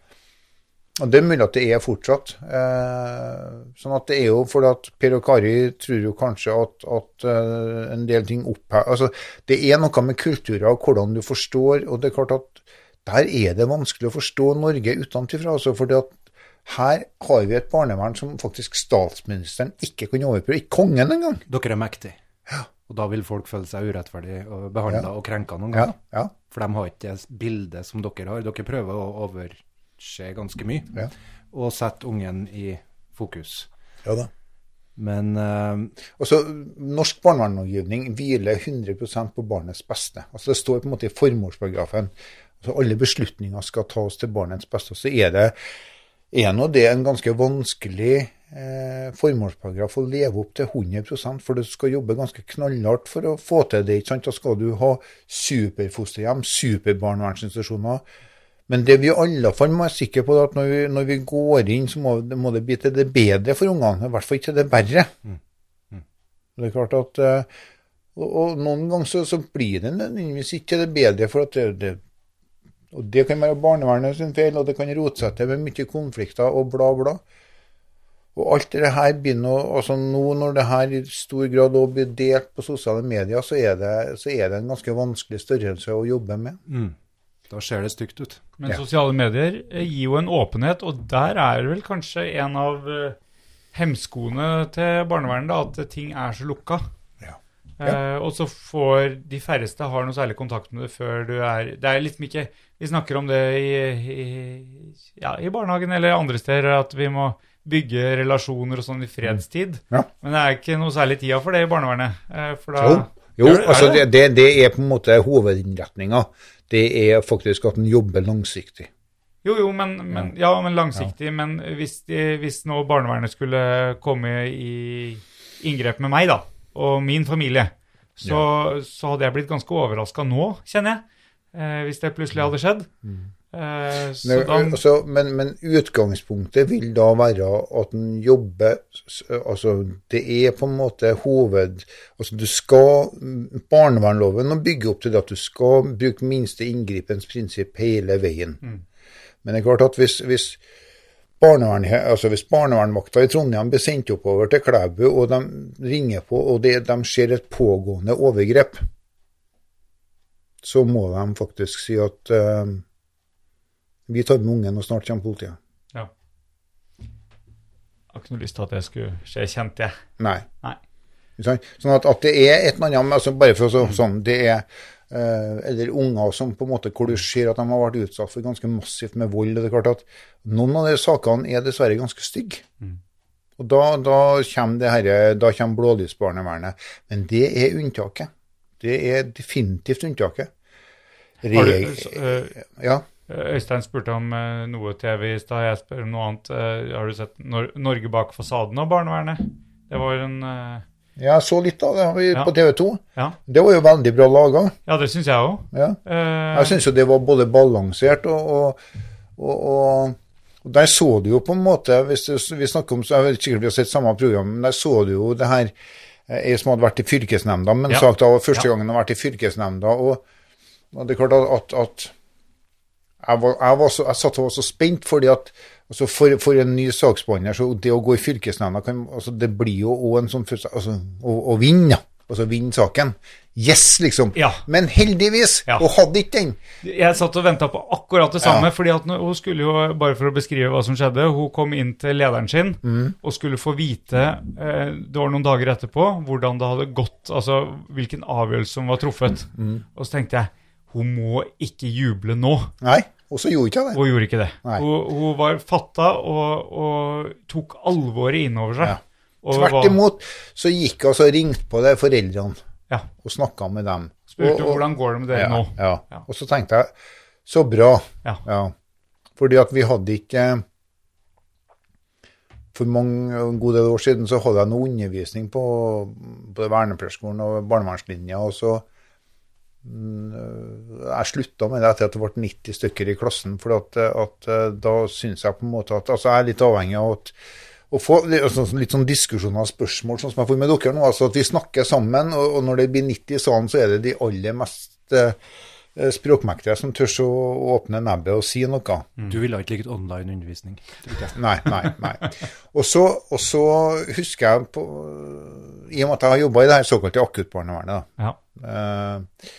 og det er mulig at det er fortsatt. Eh, sånn at det er jo fordi at Per og Kari tror jo kanskje at, at eh, en del ting opphever Altså, det er noe med kulturer og hvordan du forstår, og det er klart at der er det vanskelig å forstå Norge utenfra. Altså, fordi at her har vi et barnevern som faktisk statsministeren ikke kan overprøve. Ikke kongen engang. Dere er mektige. Og da vil folk føle seg urettferdig behandla Ja. og krenka noen Ja, ganger. ja. For de har ikke det bildet som dere har. Dere prøver å overse ganske mye Ja. og sette ungen i fokus. ja da. Men uh, Også, Norsk barnevernslovgivning hviler 100% på barnets beste. Altså Det står på en måte i formålsparagrafen altså alle beslutninger skal tas til barnets beste. Så er det er nå det en ganske vanskelig eh, formålsparagraf å leve opp til 100% for du skal jobbe ganske knallhardt for å få til det. ikke sant? Da skal du ha superfosterhjem, superbarnevernsinstitusjoner. Men det vi i alle fall må være sikre på, er at når vi, når vi går inn, så må, må det bli til det bedre for ungene. I hvert fall ikke til det verre. Det er klart at eh, og, og noen ganger så, så blir det nødvendigvis ikke til det bedre, for at det, det og det kan være barnevernet sin feil, og det kan rote seg til med mye konflikter og bla, bla. Og alt det her begynner altså Nå når det her i stor grad òg blir delt på sosiale medier, så er det, så er det en ganske vanskelig størrelse å jobbe med. Da ser det stygt ut. Men Ja. sosiale medier eh, gir jo en åpenhet, og der er det vel kanskje en av eh, hemskoene til barnevernet, at ting er så lukka. Ja. Eh, og så får de færreste har noe særlig kontakt med det før du er Det er liksom ikke Vi snakker om det i, i, ja, i barnehagen eller andre steder, at vi må bygge relasjoner og sånn i fredstid. Ja. Men det er ikke noe særlig tida for det i barnevernet. Eh, for da Jo, jo det- altså det, det? det, det er på en måte hovedinnretninga. Det er faktisk at en jobber langsiktig. Jo, jo, men, men, ja, men langsiktig. Men hvis, de, hvis nå barnevernet skulle komme i inngrep med meg, da, og min familie, så, så hadde jeg blitt ganske overraska nå, kjenner jeg. Eh, hvis det plutselig hadde skjedd. Eh, men, da, altså, men, men utgangspunktet vil da være at en jobber Altså, det er på en måte hoved... Altså, du skal Barnevernloven må bygge opp til det at du skal bruke minste inngripens prinsipp hele veien. Men det er klart at hvis, hvis barnevern, altså hvis barnevernvakta i Trondheim blir sendt oppover til Klæbu, og de ringer på, og det, de ser et pågående overgrep, så må de faktisk si at eh, vi tar med ungen, og snart kommer politiet. ja. Jeg har ikke noe lyst til at det skulle skje kjent, jeg. Nei. Nei. Sånn at, at det er et eller annet altså Bare for å så, sånn det er eh, Eller unger som på en måte hvor du ser at de har vært utsatt for ganske massivt med vold. og det er klart at Noen av de sakene er dessverre ganske stygge. Og da, da kommer det herre- da kommer blålysbarnevernet. Men det er unntaket. Det er definitivt unntaket. Har du, eh, ja. Øystein spurte om eh, noe TV i stad, jeg spør om noe annet. Eh, har du sett Nor Norge bak fasaden av barnevernet? Det var en eh, Jeg så litt av det har vi på TV 2. Ja, Det var jo veldig bra laga. ja det syns jeg òg. Ja. Eh, Jeg syns jo det var både balansert og, og, og, og Der så du jo på en måte, hvis du, vi snakker om, så jeg vet sikkert vi har sett samme program, men der så du jo det her eh, Ei som hadde vært i fylkesnemnda, men Ja. sagt det var første gangen hun hadde vært i fylkesnemnda. Og, det er klart at, at jeg, var, jeg, var så, jeg satt og var så spent, fordi at altså for, for en ny saksbehandler, så det å gå i fylkesnemnda altså Det blir jo òg en sånn altså, å, å vinne. Altså vinne saken. Yes, liksom. Ja. Men heldigvis, Ja. hun hadde ikke den. Jeg satt og venta på akkurat det samme, Ja. fordi hun skulle jo, bare for å beskrive hva som skjedde, hun kom inn til lederen sin Mm. og skulle få vite, eh, det var noen dager etterpå, hvordan det hadde gått, altså hvilken avgjørelse som var truffet. Mm. Og så tenkte jeg, hun må ikke juble nå. Nei, og så gjorde ikke det. Hun gjorde ikke det. Hun, hun var fatta og, og tok alvoret innover seg. Ja. Tvert imot så gikk hun og ringte på de foreldrene Ja. og snakka med dem. Spurte Og- og- hvordan går det med dere ja, nå. Ja. Ja. Og så tenkte jeg så bra. Ja. Fordi at vi hadde ikke For mange, en god del år siden så hadde jeg noe undervisning på både vernepleierskolen og barnevernslinja, og så Jeg slutta med det etter at det ble 90 stykker i klassen, for at, at eh, da syns jeg på en måte at Altså, jeg er litt avhengig av at å få litt, altså, litt sånn diskusjoner og spørsmål, sånn som jeg får med dere nå. altså At vi snakker sammen, og, og når det blir 90 i salen, så er det de aller mest eh, språkmektige som tør å åpne nebbet og si noe. Du ville ikke likt ikke jeg. Nei, nei, nei. Og så, og så husker jeg på I og med at jeg har jobba i det her såkalte akuttbarnevernet, da. Ja. Eh,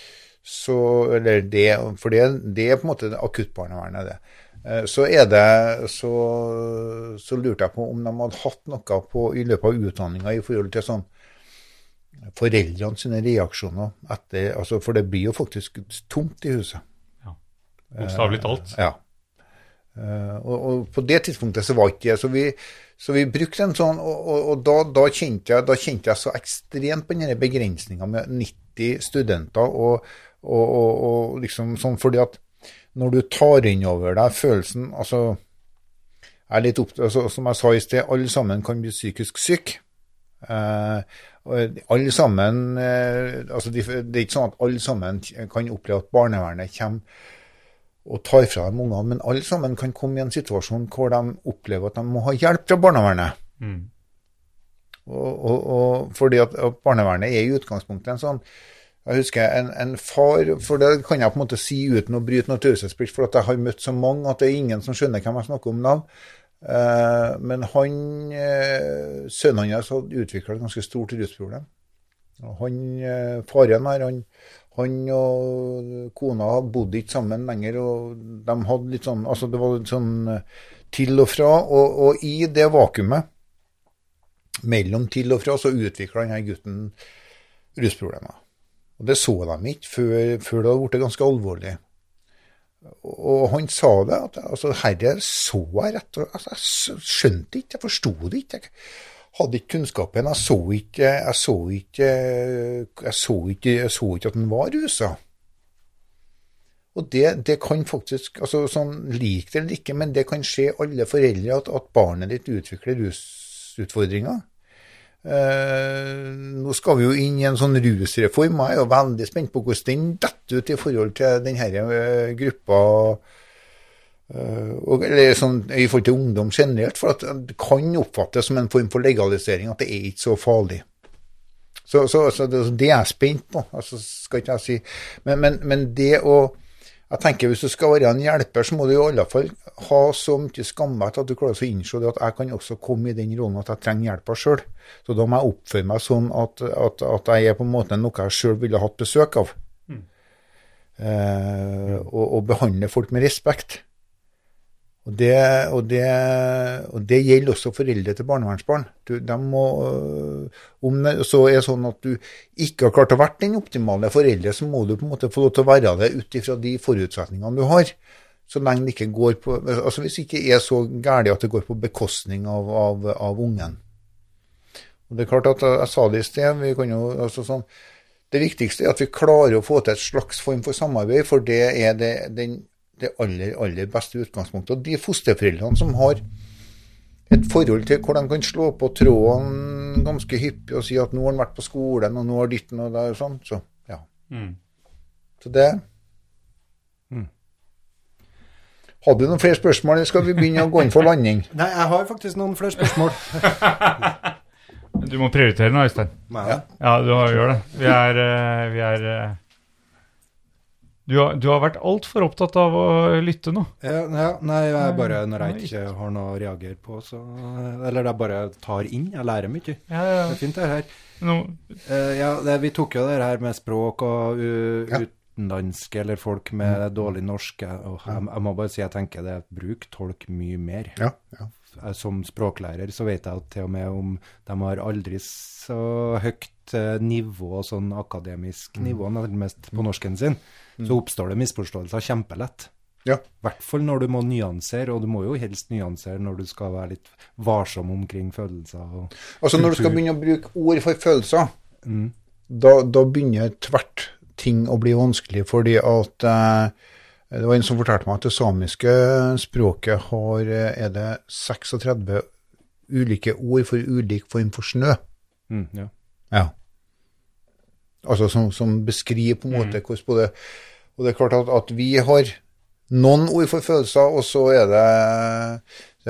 så, eller det, for det, det er på en måte akuttbarnevernet, det. Eh, Så er det, så, så lurte jeg på om de hadde hatt noe på, i løpet av utdanninga i forhold til sånn foreldrene sine reaksjoner etter altså For det blir jo faktisk tomt i huset. Ja. Bokstavelig talt. Ja. Eh, og, og på det tidspunktet så var ikke det. Så vi, så vi brukte en sånn, og, og, og da, da, kjente jeg, da kjente jeg så ekstremt på denne begrensninga med 90 studenter, og, og, og, og liksom sånn fordi at når du tar inn over deg følelsen altså er opptatt, altså, Som jeg sa i sted, alle sammen kan bli psykisk syke. Eh, alle sammen eh, altså de, Det er ikke sånn at alle sammen kan oppleve at barnevernet kommer og tar fra dem ungene, men alle sammen kan komme i en situasjon hvor de opplever at de må ha hjelp fra barnevernet. Mm. Og, og, og fordi at, at barnevernet er i utgangspunktet en sånn Jeg husker en, en far For det kan jeg på en måte si uten å bryte noe taushetsplikt, for jeg har møtt så mange at det er ingen som skjønner hvem jeg snakker om navn. Eh, men han, eh, sønnen hans hadde utvikla et ganske stort rusproblem. Han, eh, faren her, han, han og kona bodde ikke sammen lenger, og de hadde litt sånn Altså, det var litt sånn til og fra, og, og i det vakuumet mellom til og fra, så utvikla denne gutten rusproblemer. Og det så de ikke før, før det hadde blitt ganske alvorlig. Og han sa det, at altså, herre så jeg rett og altså, Jeg skjønte ikke, jeg forsto det ikke. Jeg hadde ikke kunnskapen. Jeg så ikke Jeg så ikke Jeg så ikke, jeg så ikke at han var rusa. Og det, det kan faktisk altså sånn Lik det eller ikke, men det kan skje alle foreldre at, at barnet ditt utvikler rusutfordringer. Eh, nå skal vi jo inn i en sånn rusreform, og jeg er jo veldig spent på hvordan den detter ut i forhold til denne uh, gruppa eh, og, eller sånn, i forhold til ungdom generelt, for det kan oppfattes som en form for legalisering, at det er ikke så farlig. Så, så, så det, det er jeg spent på, altså, skal ikke jeg si. Men, men, men det å jeg tenker Hvis du skal være en hjelper, så må du i alle fall ha så mye skamvett at du klarer å innse det at jeg kan også komme i den rollen at jeg trenger hjelpa sjøl. Så da må jeg oppføre meg sånn at, at, at jeg er på en måte noe jeg sjøl ville hatt besøk av. Eh, og, og behandle folk med respekt. Og det, og, det, og det gjelder også foreldre til barnevernsbarn. Du, de må, øh, om det så er sånn at du ikke har klart å være den optimale foreldre, så må du på en måte få lov til å være det ut ifra de forutsetningene du har. Så lenge det ikke går på altså Hvis det ikke er så galt at det går på bekostning av, av, av ungen. Og det er klart at Jeg sa det i sted. vi kan jo, altså sånn, Det viktigste er at vi klarer å få til et slags form for samarbeid, for det er det, den, det aller, aller beste utgangspunktet. Og de fosterforeldrene som har et forhold til hvor de kan slå på tråden ganske hyppig og si at nå har han vært på skolen, og nå har ditten og det og sånn, så ja. Mm. Så det Hadde du noen flere spørsmål, eller skal vi begynne å gå inn for landing? Nei, jeg har faktisk noen flere spørsmål. Du må prioritere nå, Øystein. Ja. Ja, du har, gjør det. Vi er, eh, vi er eh, du, har, du har vært altfor opptatt av å lytte nå. Ja, ja, nei, jeg bare når jeg ikke har noe å reagere på, så Eller jeg bare tar inn. Jeg lærer mye. Ja, ja. Det er fint, det her. No. Eh, ja, det, vi tok jo det her med språk og uh, Ja. utenlandske eller folk med dårlig norsk. jeg, jeg må bare si jeg tenker det bruk tolk mye mer. Ja, ja. Jeg, som språklærer så vet jeg at til og med om de har aldri så høyt eh, nivå, sånn akademisk nivå, nærmest på norsken sin, så oppstår det misforståelser kjempelett. ja. I hvert fall når du må nyansere, og du må jo helst nyansere når du skal være litt varsom omkring følelser. Altså Når du skal begynne å bruke ord for følelser, Mm. da, da begynner tvert ting å bli vanskelig, fordi at eh, Det var en som fortalte meg at det samiske språket har eh, er det 36 ulike ord for ulik form for snø. mm, ja. Ja. Altså som, som beskriver på en måte hvordan både Og det er klart at, at vi har noen ord for følelser, og så er det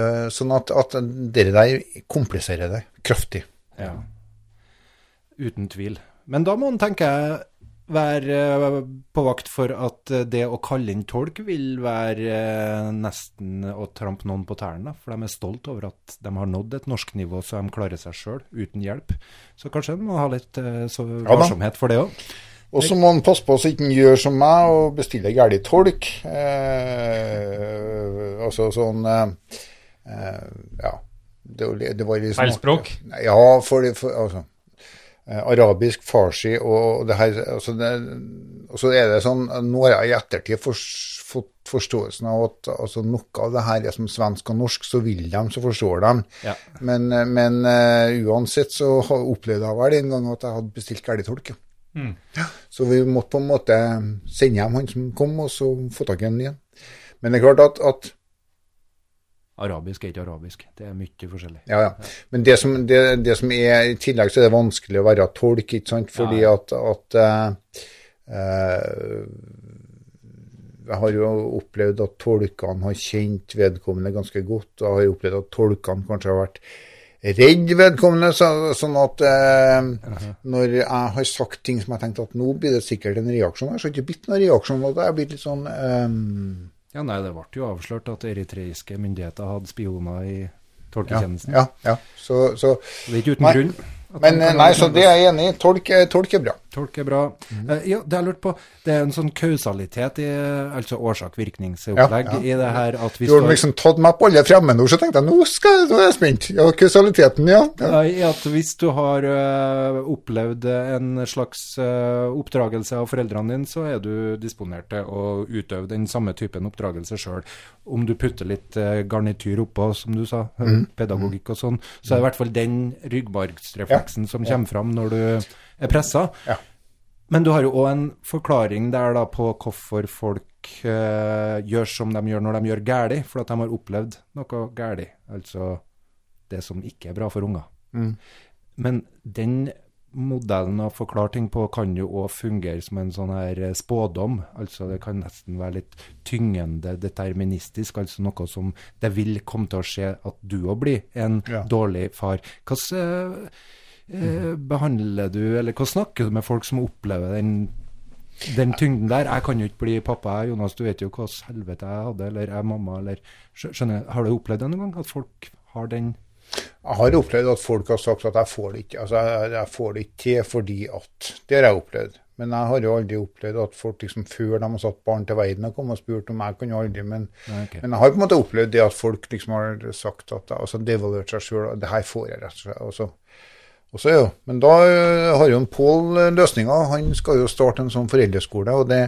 eh, sånn at, at dere der kompliserer det kraftig. Ja. Uten tvil. Men da må en, tenker jeg, være eh, på vakt for at eh, det å kalle inn tolk vil være eh, nesten å trampe noen på tærne. For de er stolt over at de har nådd et norsk nivå så de klarer seg sjøl, uten hjelp. Så kanskje en må ha litt varsomhet for det òg. Og så må han passe på så ikke han gjør som meg og bestiller gærlig tolk. Eh, altså sånn eh, Ja. Det, det var liksom Feil sånn- språk? Ja, for, for altså, Arabisk, farsi og det her altså det, Og så er det sånn Nå har jeg i ettertid for, fått forståelsen av at altså, noe av det her er som svensk og norsk, så vil de, så forstår de. Ja. Men, eh, men uh, uansett så opplevde jeg vel en gang at jeg hadde bestilt gærlig tolk. ja. Mm. Så vi måtte på en måte sende hjem han som kom, og så få tak i han igjen. Men det er klart at, at Arabisk er ikke arabisk. Det er mye forskjellig. Ja, ja. Men det som, det, det som er I tillegg så er det vanskelig å være tolk, ikke sant. Fordi Ja, at, at uh, uh, Jeg har jo opplevd at tolkene har kjent vedkommende ganske godt. Og jeg har jo opplevd at tolkene kanskje har vært redd vedkommende. Så, sånn at eh, når jeg har sagt ting som jeg tenkte at nå blir det sikkert en reaksjon, så har det ikke blitt noen reaksjon. Og er jeg blitt litt sånn eh, Ja, nei, det ble jo avslørt at eritreiske myndigheter hadde spioner i ja, tolketjenesten. ja, ja. Så, så Det er ikke uten Nei. grunn. Men nei, så det er jeg enig i. Tolk, er- tolk er bra. Tolk er bra. Eh, ja, det har jeg lurt på. Det er en sånn kausalitet i altså årsak-virkningsopplegg Ja, ja. i det her at vi Du Du har liksom tatt meg på alle fremmedord, så tenkte jeg nå, skal, nå er jeg spent. Ja, kausaliteten, ja. ja. I at hvis du har uh, opplevd en slags uh, oppdragelse av foreldrene dine, så er du disponert til å utøve den samme typen oppdragelse sjøl. Om du putter litt eh, garnityr oppå, som du sa, eh, Mm. pedagogikk og sånn, så er det i hvert fall den ryggmargsrefleksen som kommer fram når du er pressa. Ja. Men du har jo òg en forklaring der da på hvorfor folk uh, gjør som de gjør når de gjør galt, for at de har opplevd noe galt. Altså det som ikke er bra for unger. Mm. Men den modellen å forklare ting på kan jo òg fungere som en sånn her eh, spådom. Altså det kan nesten være litt tyngende deterministisk, altså noe som det vil komme til å skje at du òg blir en Ja. dårlig far. Hvordan eh, eh, behandler du, eller hva snakker du med folk som opplever den den tyngden der. Jeg kan jo ikke bli pappa, Jonas, du vet jo hva helvete jeg hadde, eller jeg er mamma, eller skjø- Skjønner, Har du opplevd det noen gang? At folk har den Jeg har opplevd at folk har sagt at jeg får det ikke, altså jeg, jeg får det ikke til fordi at Det har jeg opplevd. Men jeg har jo aldri opplevd at folk liksom før de har satt barn til verden har kommet og spurt om jeg kan jo aldri, men, okay. men jeg har på en måte opplevd det at folk liksom har sagt at altså devaluert seg sjøl, det her får jeg rett og slett. Og så, og så, ja. Men da øh, har jo Pål øh, løsninga. Han skal jo starte en sånn foreldreskole, og det,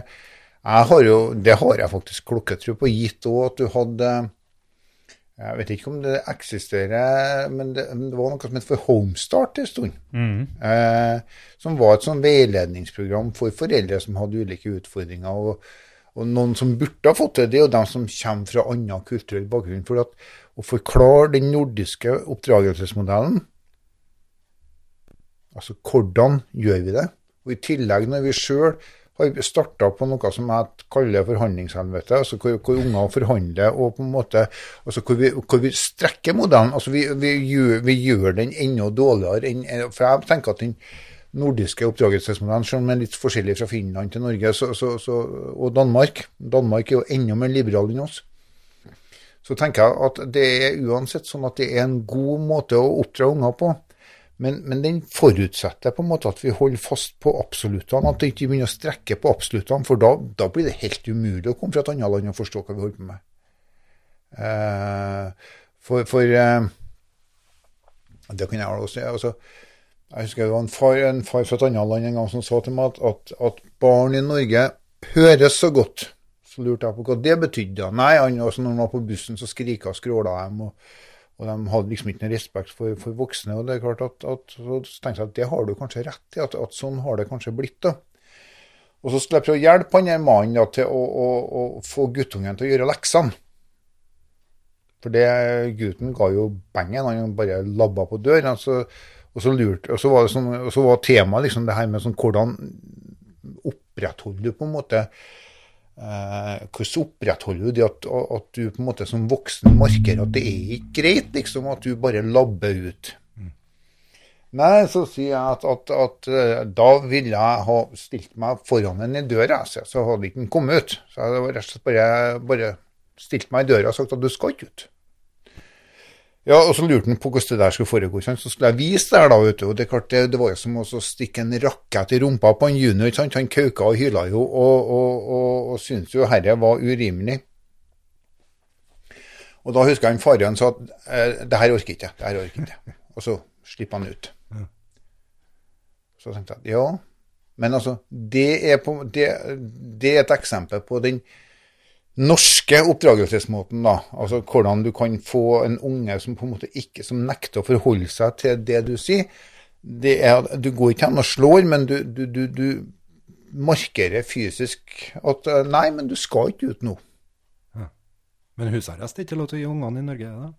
har jo, det har jeg faktisk klokketro på, gitt òg at du hadde Jeg vet ikke om det eksisterer, men det, det var noe som het for Homestart en stund. Eh, som var et sånn veiledningsprogram for foreldre som hadde ulike utfordringer. Og, og noen som burde ha fått det, det er jo dem som kommer fra annen kulturell bakgrunn. For at, å forklare den nordiske oppdragelsesmodellen, altså hvordan gjør vi det? Og i tillegg, når vi sjøl har starta på noe som jeg kaller forhandlingshelvete, altså hvor, hvor unger forhandler og på en måte, altså hvor vi, hvor vi strekker modellen. altså Vi, vi, gjør, vi gjør den enda dårligere enn For jeg tenker at den nordiske oppdragelsesmodellen, selv om den er litt forskjellig fra Finland til Norge så, så, så, og Danmark Danmark er jo enda mer liberal enn oss. Så tenker jeg at det er uansett sånn at det er en god måte å oppdra unger på. Men, men, den forutsetter på en måte at vi holder fast på absoluttene, at vi ikke begynner å strekke på absoluttene, for da, da, blir det helt umulig å komme fra et annet land og forstå hva vi holder på med. Eh, for, for eh, Det kan jeg også si. Altså, jeg husker det var en far, en far, fra et annet land en gang som sa til meg at, at, at barn i Norge høres så godt. Så lurte jeg på hva det betydde. Nei, han, altså, når han var på bussen, så skrika og skråla og og de hadde liksom ikke noe respekt for, for, voksne. og det er klart at, at Så tenkte jeg at det har du kanskje rett i, at, at sånn har det kanskje blitt. da. Og så skulle jeg prøve å hjelpe han mannen da, til å, å, å, få guttungen til å gjøre leksene. For det gutten ga jo bengen, han bare labba på dør. Altså, og så lurte, og så var, sånn, var temaet liksom det her med sånn, hvordan opprettholder du på en måte Eh, hvordan opprettholder du det at, at, du på en måte som voksen markerer at det er ikke greit liksom at du bare labber ut? Mm. Nei, så sier jeg at, at, at, eh, da ville jeg ha stilt meg foran den i døra, så, så hadde ikke den kommet ut. Så jeg hadde rett og slett bare, bare stilt meg i døra og sagt at du skal ikke ut. Ja, og så lurte han på hvordan det der skulle foregå. Så skulle jeg vise det her, da, vet du. Og det, klart, det, det var jo som å stikke en rakett i rumpa på en junior. Sant? Han kauka og hyla jo, og, og, og, og syntes jo herre var urimelig. Og da husker jeg faren sa at eh, det her orker ikke det her orker ikke. Og så slipper han ut. Så tenkte jeg ja, men altså, det er, på, det, det er et eksempel på den norske oppdragelsesmåten, da. Altså hvordan du kan få en unge som på en måte ikke som nekter å forholde seg til det du sier. Det er, du går ikke hen og slår, men du, du, du, du, markerer fysisk at nei, men du skal ikke ut nå. Ja. Men husarrest er ikke lov til å gi ungene i Norge? da?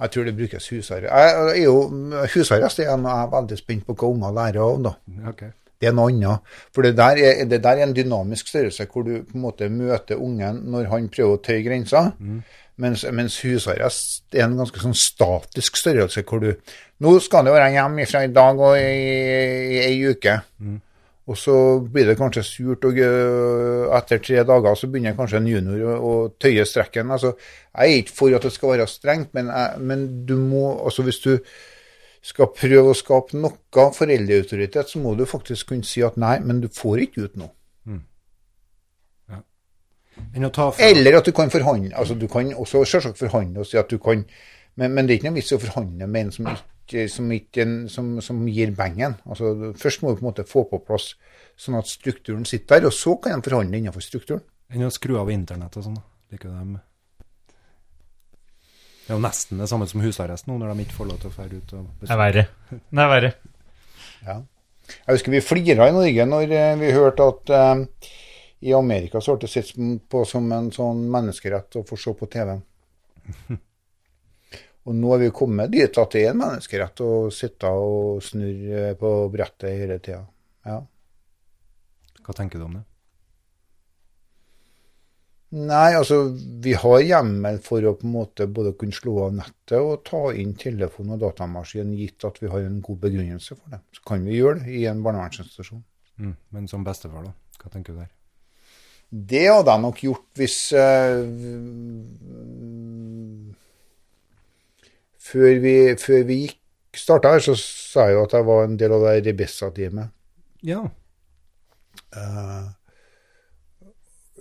Jeg tror det brukes husarrest. Husarrest er noe jeg er veldig spent på hva unger lærer av. da. Okay. Det er noe annet. For det der, er, det der, er, en dynamisk størrelse hvor du på en måte møter ungen når han prøver å tøye grensa. Mm. Mens, mens, husarrest er en ganske sånn statisk størrelse hvor du Nå skal det være hjemme fra i dag og i ei uke. Mm. Og så blir det kanskje surt, og etter tre dager så begynner kanskje en junior å tøye strekken. Altså, jeg er ikke for at det skal være strengt, men, jeg, men du må altså Hvis du skal prøve å skape noe foreldreautoritet, så må du faktisk kunne si at nei, men du får ikke ut noe. Mm. Ja. Eller at du kan forhandle. altså Du kan også selvsagt forhandle og si at du kan men, men det er ikke noe vits å forhandle med en som, ikke, som, ikke, som, som gir bengen. Altså, først må du på en måte få på plass sånn at strukturen sitter der, og så kan de forhandle innenfor strukturen. Enn å skru av internett og sånn. Liker de det er jo nesten det samme som husarrest nå, når de ikke får lov til å dra ut. og Det er verre. Det er verre. Ja. Jeg husker vi flira i Norge når eh, vi hørte at eh, i Amerika så ble det sett på som en sånn menneskerett å få se på TV. Og nå er vi kommet dit at det er en menneskerett å sitte og snurre på brettet hele tida. Ja. Hva tenker du om det? Nei, altså vi har hjemmel for å på en måte både kunne slå av nettet og ta inn telefon og datamaskin, gitt at vi har en god begrunnelse for det. Så kan vi gjøre det i en barnevernsinstitusjon. Mm, men som bestefar, da? Hva tenker du der? Det hadde jeg nok gjort hvis uh, før, vi, før vi gikk starta her, så sa jeg jo at jeg var en del av det Rebessa-teamet. Ja. Uh,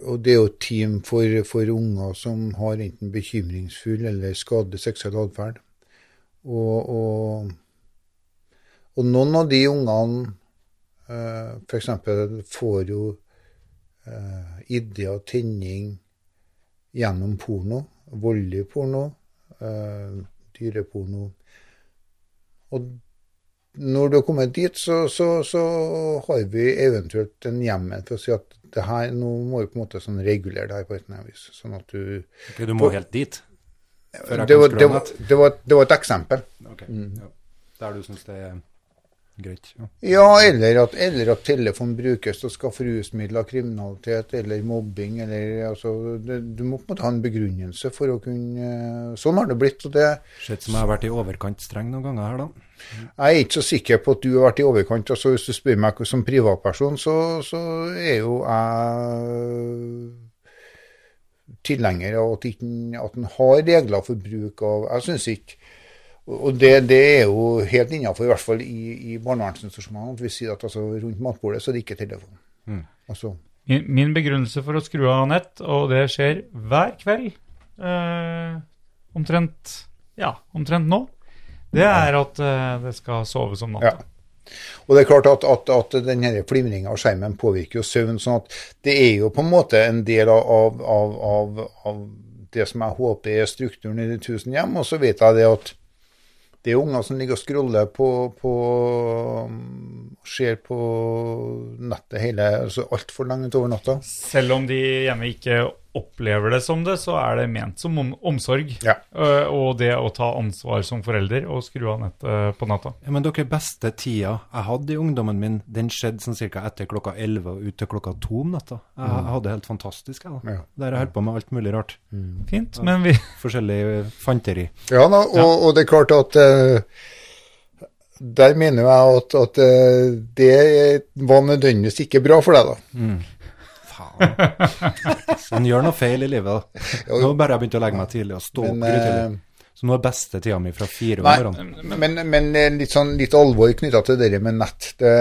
og det er jo et team for, for unger som har enten bekymringsfull eller skadelig seksuell atferd. Og, og, og, noen av de ungene eh, f.eks. får jo eh, ideer og tenning gjennom porno, voldelig porno, eh, dyreporno. Og når du har kommet dit, så, så, så har vi eventuelt en hjemmel for å si at det her, nå må du på en måte sånn regulere det her på et eller annet vis. Sånn at du Ok, du må helt dit? Det var, det, var, det, var, det var et eksempel. Ok, ja. Der du syns det er greit? Ja. Ja, eller at, eller at telefon brukes til å skaffe rusmidler, kriminalitet eller mobbing. Eller, altså, det, du må på en måte ha en begrunnelse for å kunne Sånn har det blitt. og det Ser som jeg har vært i overkant streng noen ganger her, da. Jeg er ikke så sikker på at du har vært i overkant. altså Hvis du spør meg som privatperson, så, så er jo jeg tilhenger av at en har regler for bruk av Jeg syns ikke Og det, det er jo helt innafor, i hvert fall i, i barnevernsinstitusjonene, at vi sier at altså, rundt matbordet så er det ikke telefon. Mm. Altså, Min, min begrunnelse for å skru av nett, og det skjer hver kveld, eh, omtrent, ja, omtrent nå, det er at eh, det skal soves om natta. Ja. Og det er klart at, at, at denne flimringa av skjermen påvirker jo søvn. sånn at det er jo på en måte en del av, av, av, av, av det som jeg håper er strukturen i de tusen hjem. Og så vet jeg det at det er unger som ligger og scroller på, på ser på nettet hele, altså altfor lenge utover natta. Selv om de hjemme ikke opplever det som det, så er det ment som om, omsorg. Ja. Uh, og det å ta ansvar som forelder og skru av nettet på natta. Ja, men dere beste tida jeg hadde i ungdommen min, den skjedde sånn cirka etter klokka 11 og ut til klokka 2 om natta. Jeg, jeg hadde det helt fantastisk, jeg da. Ja. Der jeg holdt på med alt mulig rart. Fint, men vi Forskjellig fanteri. Ja da, og, og det er klart at uh, der mener jeg at, at det var nødvendigvis ikke bra for deg, da. Faen. En gjør noe feil i livet. Nå bare jeg begynte å legge meg tidlig og stå opp grytidlig. eh, Så nå er beste tida mi fra fire om morgenen. men, men eh, litt, sånn, litt alvor knytta til det med nett. Det,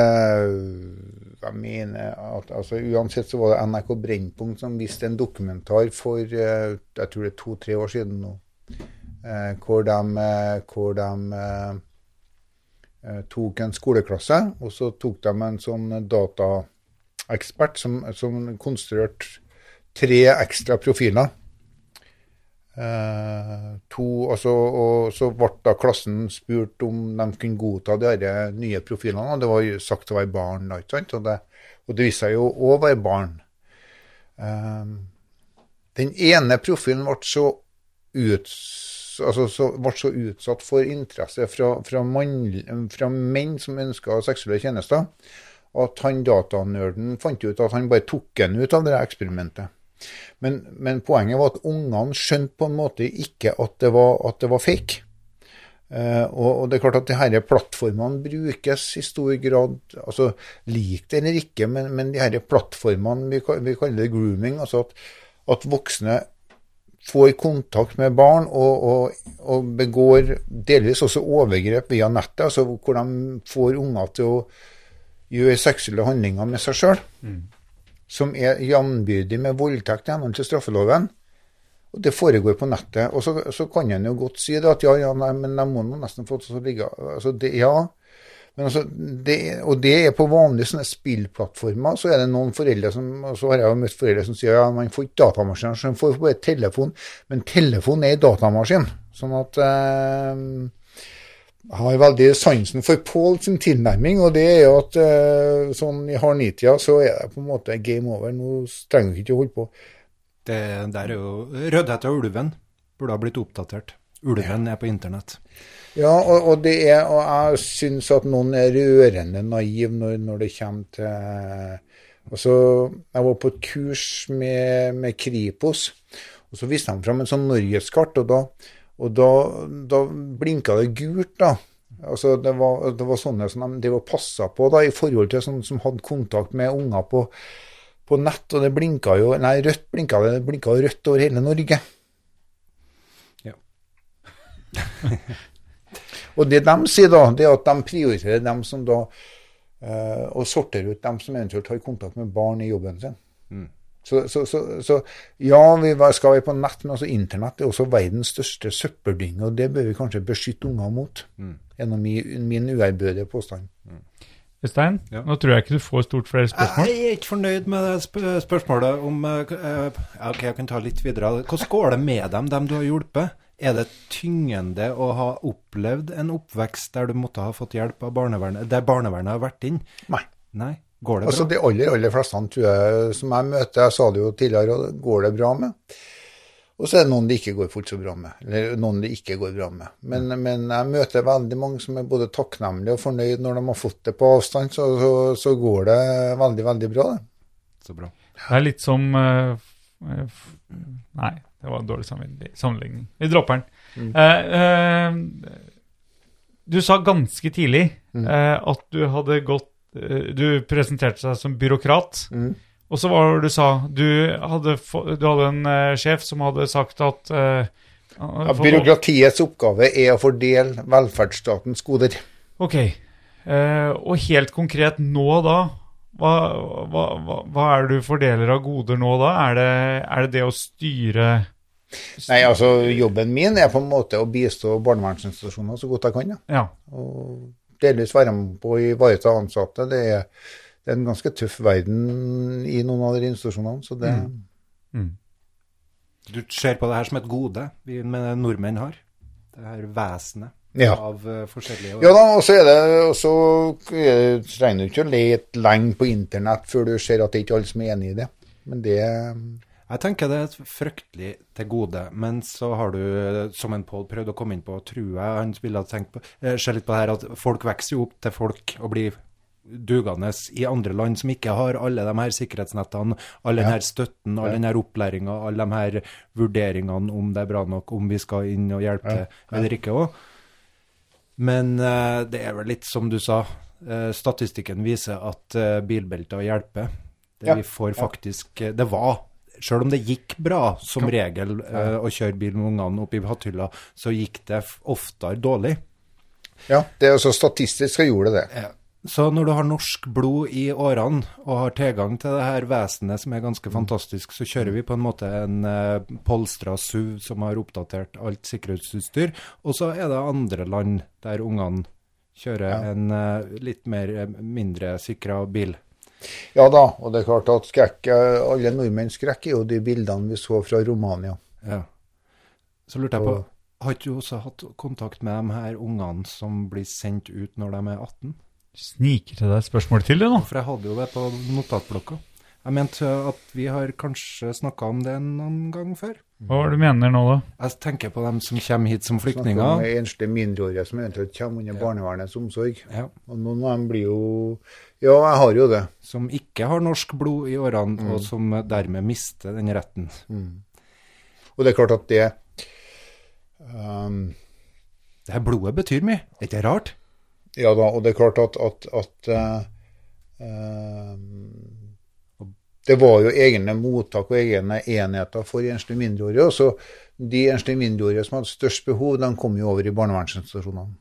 jeg mener at altså, Uansett så var det NRK Brennpunkt som viste en dokumentar for eh, jeg tror det er to-tre år siden nå, hvor de, hvor de tok en skoleklasse, og så tok de en sånn dataekspert som, som konstruerte tre ekstra profiler. Eh, to, altså, og så ble da klassen spurt om de kunne godta de nye profilene. og Det var sagt å være barn? Og det, og det viste seg jo å være barn. Eh, den ene profilen ble så, ut, altså, så, ble så utsatt for interesse fra, fra, mann, fra menn som ønska seksuelle tjenester, at han datanerden fant ut at han bare tok den ut av det eksperimentet. Men, men poenget var at ungene skjønte på en måte ikke at det var, at det var fake. Uh, og, og det er klart at de disse plattformene brukes i stor grad, altså lik det eller ikke, men, men de disse plattformene, vi, vi kaller det grooming, altså at, at voksne får kontakt med barn og, og, og begår delvis også overgrep via nettet, altså hvor de får unger til å gjøre seksuelle handlinger med seg sjøl som er jevnbyrdig med voldtekt i henhold til straffeloven. Og det foregår på nettet. Og så, så kan en jo godt si det at ja, ja, nei, men de må nesten få til å ligge altså det, Ja. Men altså, det, og det er på vanlige sånne spillplattformer. Så er det noen foreldre som og så har jeg jo møtt foreldre som sier ja, man får ikke datamaskin, så man får bare telefon. Men telefon er en datamaskin. Sånn at eh, har veldig sansen for Paul sin tilnærming, og det er jo at eh, sånn i nitida så er det på en måte game over. Nå trenger vi ikke å holde på. Det der er jo Rødhette og ulven burde ha blitt oppdatert. Ulven er på internett. Ja, og, og det er, og jeg syns at noen er rørende naiv når, når det kommer til altså, Jeg var på et kurs med, med Kripos, og så viste de fram en sånn norgeskart, og da, og da, da blinka det gult, da. Altså, det var, det var sånne som de og passa på da, i forhold til sånne som hadde kontakt med unger på, på nett, og det blinka jo Nei, rødt blinka det. Det blinka rødt over hele Norge. Ja. Og det de sier da, det er at de prioriterer dem som da eh, Og sorterer ut dem som eventuelt har kontakt med barn i jobben sin. Så, så, så, så ja, vi skal være på nett, men altså internett er også verdens største søppeldynge, og det bør vi kanskje beskytte unger mot. Gjennom min, min uærbødige påstand. Øystein, Ja. nå tror jeg ikke du får stort flere spørsmål. Jeg er ikke fornøyd med det sp spørsmålet om ja, Ok, jeg kan ta litt videre. Hvordan går det med dem, dem du har hjulpet? Er det tyngende å ha opplevd en oppvekst der du måtte ha fått hjelp av barnevernet, der barnevernet har vært inn? Nei. Nei? Går det Altså bra? De aller aller fleste tror jeg, som jeg møter, jeg sa det jo tidligere, går det bra med. Og så er det noen det ikke går fullt så bra med, eller noen det ikke går bra med. Men, men jeg møter veldig mange som er både takknemlige og fornøyd når de har fått det på avstand, så, så, så går det veldig, veldig bra. det. Så bra. Det er litt som eh, Nei, det var en dårlig sammenligning. Vi dropper den. Mm. Uh, uh, du sa ganske tidlig eh, at du hadde gått Du presenterte deg som byråkrat. Og så var det du sa Du hadde, du hadde en eh, sjef som hadde sagt at uh, Ja, byråkratiets oppgave er å fordele velferdsstatens goder. Ok. Uh, og helt konkret nå da, hva, hva, hva, er det du fordeler av goder nå da? Er det er det, det å styre Nei, altså Jobben min er på en måte å bistå barnevernsinstitusjoner så godt jeg kan. Ja. Ja. Og delvis være med på å ivareta ansatte. Det er, det er en ganske tøff verden i noen av de institusjonene. så det... Du ser på det her som et gode vi nordmenn har. Det her vesenet Ja. av forskjellige forskjellige Ja da, og så er det og så er trenger du ikke å lete lenge på internett før du ser at det ikke er alle som er enig i det. Men det Jeg tenker det er fryktelig til gode, men så har du, som en Pål prøvde å komme inn på, tror jeg han ville tenkt på, eh, se litt på det her, at folk vokser jo opp til folk og blir dugende i andre land som ikke har alle de her sikkerhetsnettene, all den her støtten, all den her opplæringa, alle de her vurderingene om det er bra nok, om vi skal inn og hjelpe eller ikke òg. Men uh, det er vel litt som du sa, uh, statistikken viser at uh, bilbelter hjelper. Det Ja. vi får faktisk eh, Det var Sjøl om det gikk bra, som regel, uh, å kjøre bil med ungene opp i hatthylla, så gikk det oftere dårlig. Ja, det er også statistisk så gjorde det det. Så når du har norsk blod i årene og har tilgang til det her vesenet som er ganske fantastisk, så kjører vi på en måte en uh, polstra SUV som har oppdatert alt sikkerhetsutstyr. Og så er det andre land der ungene kjører en uh, litt mer mindre sikra bil. Ja da, og det er klart at skrekk, eh, alle nordmenns skrekk er jo de bildene vi så fra Romania. Ja. Så lurte jeg på, har ikke du også hatt kontakt med de her ungene som blir sendt ut når de er 18? Sniker til deg et spørsmål til, det nå. For jeg hadde jo det på notatblokka. Jeg mente at vi har kanskje snakka om det noen gang før. Hva er det du mener nå, da? Jeg tenker på dem som kommer hit som flyktninger. Snakker om enslige mindreårige som eventuelt kommer under barnevernets omsorg. Ja, Og noen av dem blir jo Ja, jeg har jo det. som ikke har norsk blod i årene, Mm. og som dermed mister den retten. Og det er klart at det um, Det her blodet betyr mye. Er ikke det rart? Ja da, og det er klart at, at, at uh, eh, Det var jo egne mottak og egne enheter for enslige mindreårige. og så De enslige mindreårige som hadde størst behov, de kom jo over i barnevernsinstitusjonene.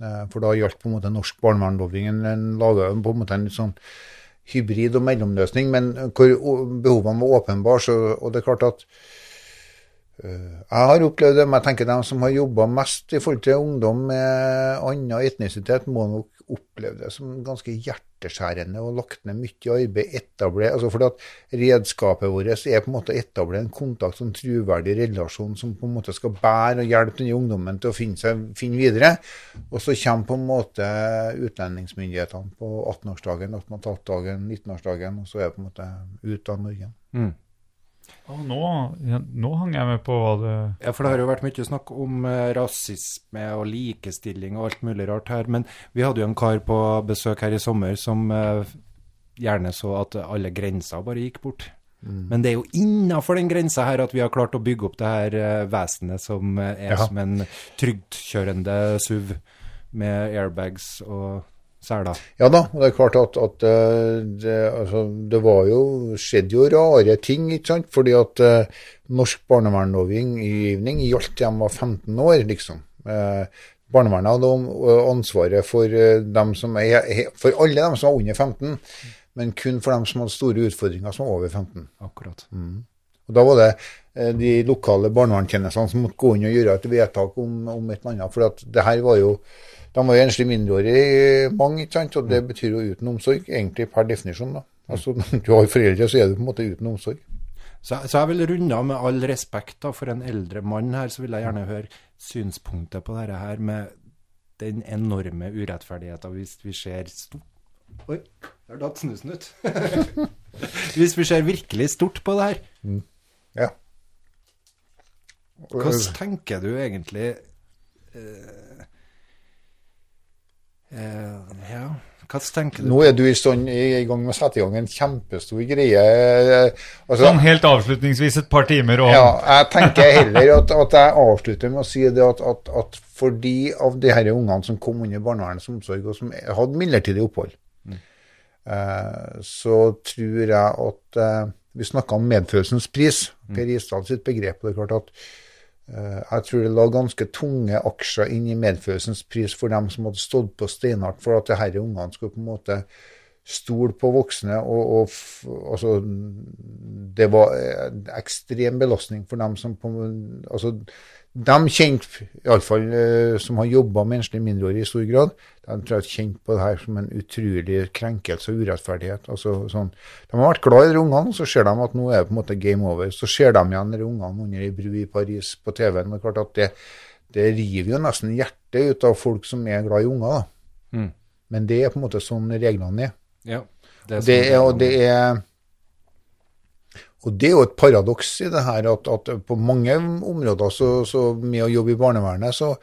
Eh, For da gjaldt på en måte norsk barnevernlovgivning. Den laga på en måte en litt sånn hybrid og mellomløsning, men hvor behovene var åpenbare. Og det er klart at Jeg har opplevd det, men jeg tenker de som har jobba mest i forhold til ungdom med annen etnisitet, må nok oppleve det som ganske hjerteskjærende og lagt ned mye arbeid. etablere, altså fordi at Redskapet vårt er på en måte å etablere en kontakt, en troverdig relasjon som på en måte skal bære og hjelpe denne ungdommen til å finne, seg, finne videre. Og så kommer på en måte utlendingsmyndighetene på 18-årsdagen, 18-årsdagen, 19-årsdagen, og så er det på en måte ut av Norge. Mm. Å, nå, ja, nå hang jeg med på hva det Ja, for det har jo vært mye snakk om eh, rasisme og likestilling og alt mulig rart her. Men vi hadde jo en kar på besøk her i sommer som eh, gjerne så at alle grenser bare gikk bort. Men det er jo innafor den grensa her at vi har klart å bygge opp det her eh, vesenet som er Ja. som en trygtkjørende SUV med airbags og seler. Ja da, det er klart at, at eh, det, altså, det var jo, skjedde jo rare ting, ikke sant? Fordi at uh, norsk barnevernlovgivning gjaldt til de var 15 år, liksom. Uh, barnevernet hadde ansvaret for, dem som er, for alle dem som var under 15, men kun for dem som hadde store utfordringer som var over 15. Akkurat. Og Da var det de lokale barnevernstjenestene som måtte gå inn og gjøre et vedtak om, om et eller annet. For at det her var jo De var jo enslige mindreårige mange, ikke sant? og det betyr jo uten omsorg, egentlig per definisjon. da. Altså, du har foreldre, så er du på en måte uten omsorg. Så, så jeg vil runde av med all respekt da, for en eldre mann her, så vil jeg gjerne høre synspunktet på dette her med den enorme urettferdigheten hvis vi ser stort Oi, der datt snusen ut. hvis vi ser virkelig stort på det her, Ja. hvordan tenker du egentlig eh, Ja, hva tenker du Nå er du i, stund, i i gang med å sette i gang en kjempestor greie. eh, Altså, Sånn helt avslutningsvis et par timer og Ja, jeg tenker heller at, at jeg avslutter med å si det at, at, at for de av de her ungene som kom under barnevernets omsorg, og som hadde midlertidig opphold, eh, så tror jeg at eh, Vi snakka om medfølelsens pris, Per Isdal sitt begrep. og det er klart at eh, Jeg tror det lå ganske tunge aksjer inn i medfølelsens pris for dem som hadde stått på steinhardt for at disse ungene skulle på en måte stole på voksne. og, og altså, Det var eh, ekstrem belastning for dem som på, altså, De kjente, iallfall uh, som har jobba med enslige mindreårige i stor grad, de tror jeg kjente på det her som en utrolig krenkelse og urettferdighet. altså sånn, De har vært glad i de ungene, så ser de at nå er det på en måte game over. Så ser de igjen de ungene under ei bru i Paris på TV-en. det er klart at det, det river jo nesten hjertet ut av folk som er glad i unger. Mm. Men det er på en måte sånn reglene er. Ja, det Det er, og det er og det er jo et paradoks i det her at, at på mange områder så, så med å jobbe i barnevernet, så,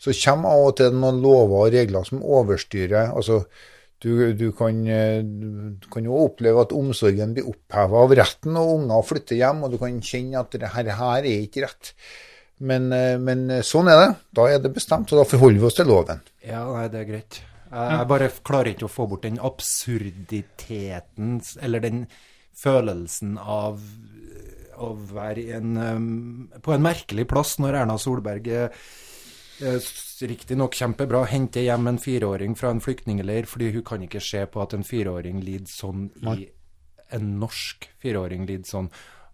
så kommer av og til noen lover og regler som overstyrer. altså du, du, kan, eh, jo oppleve at omsorgen blir oppheva av retten, og unger flytter hjem, og du kan kjenne at det her, her er ikke rett. Men, eh, men sånn er det. Da er det bestemt, og da forholder vi oss til loven. Ja, nei, det er greit. Jeg bare klarer ikke å få bort den absurditeten, eller den følelsen av å være en, på en merkelig plass når Erna Solberg riktignok kjempebra, henter hjem en fireåring fra en flyktningleir, fordi hun kan ikke se på at en fireåring lider sånn i En norsk fireåring lider sånn.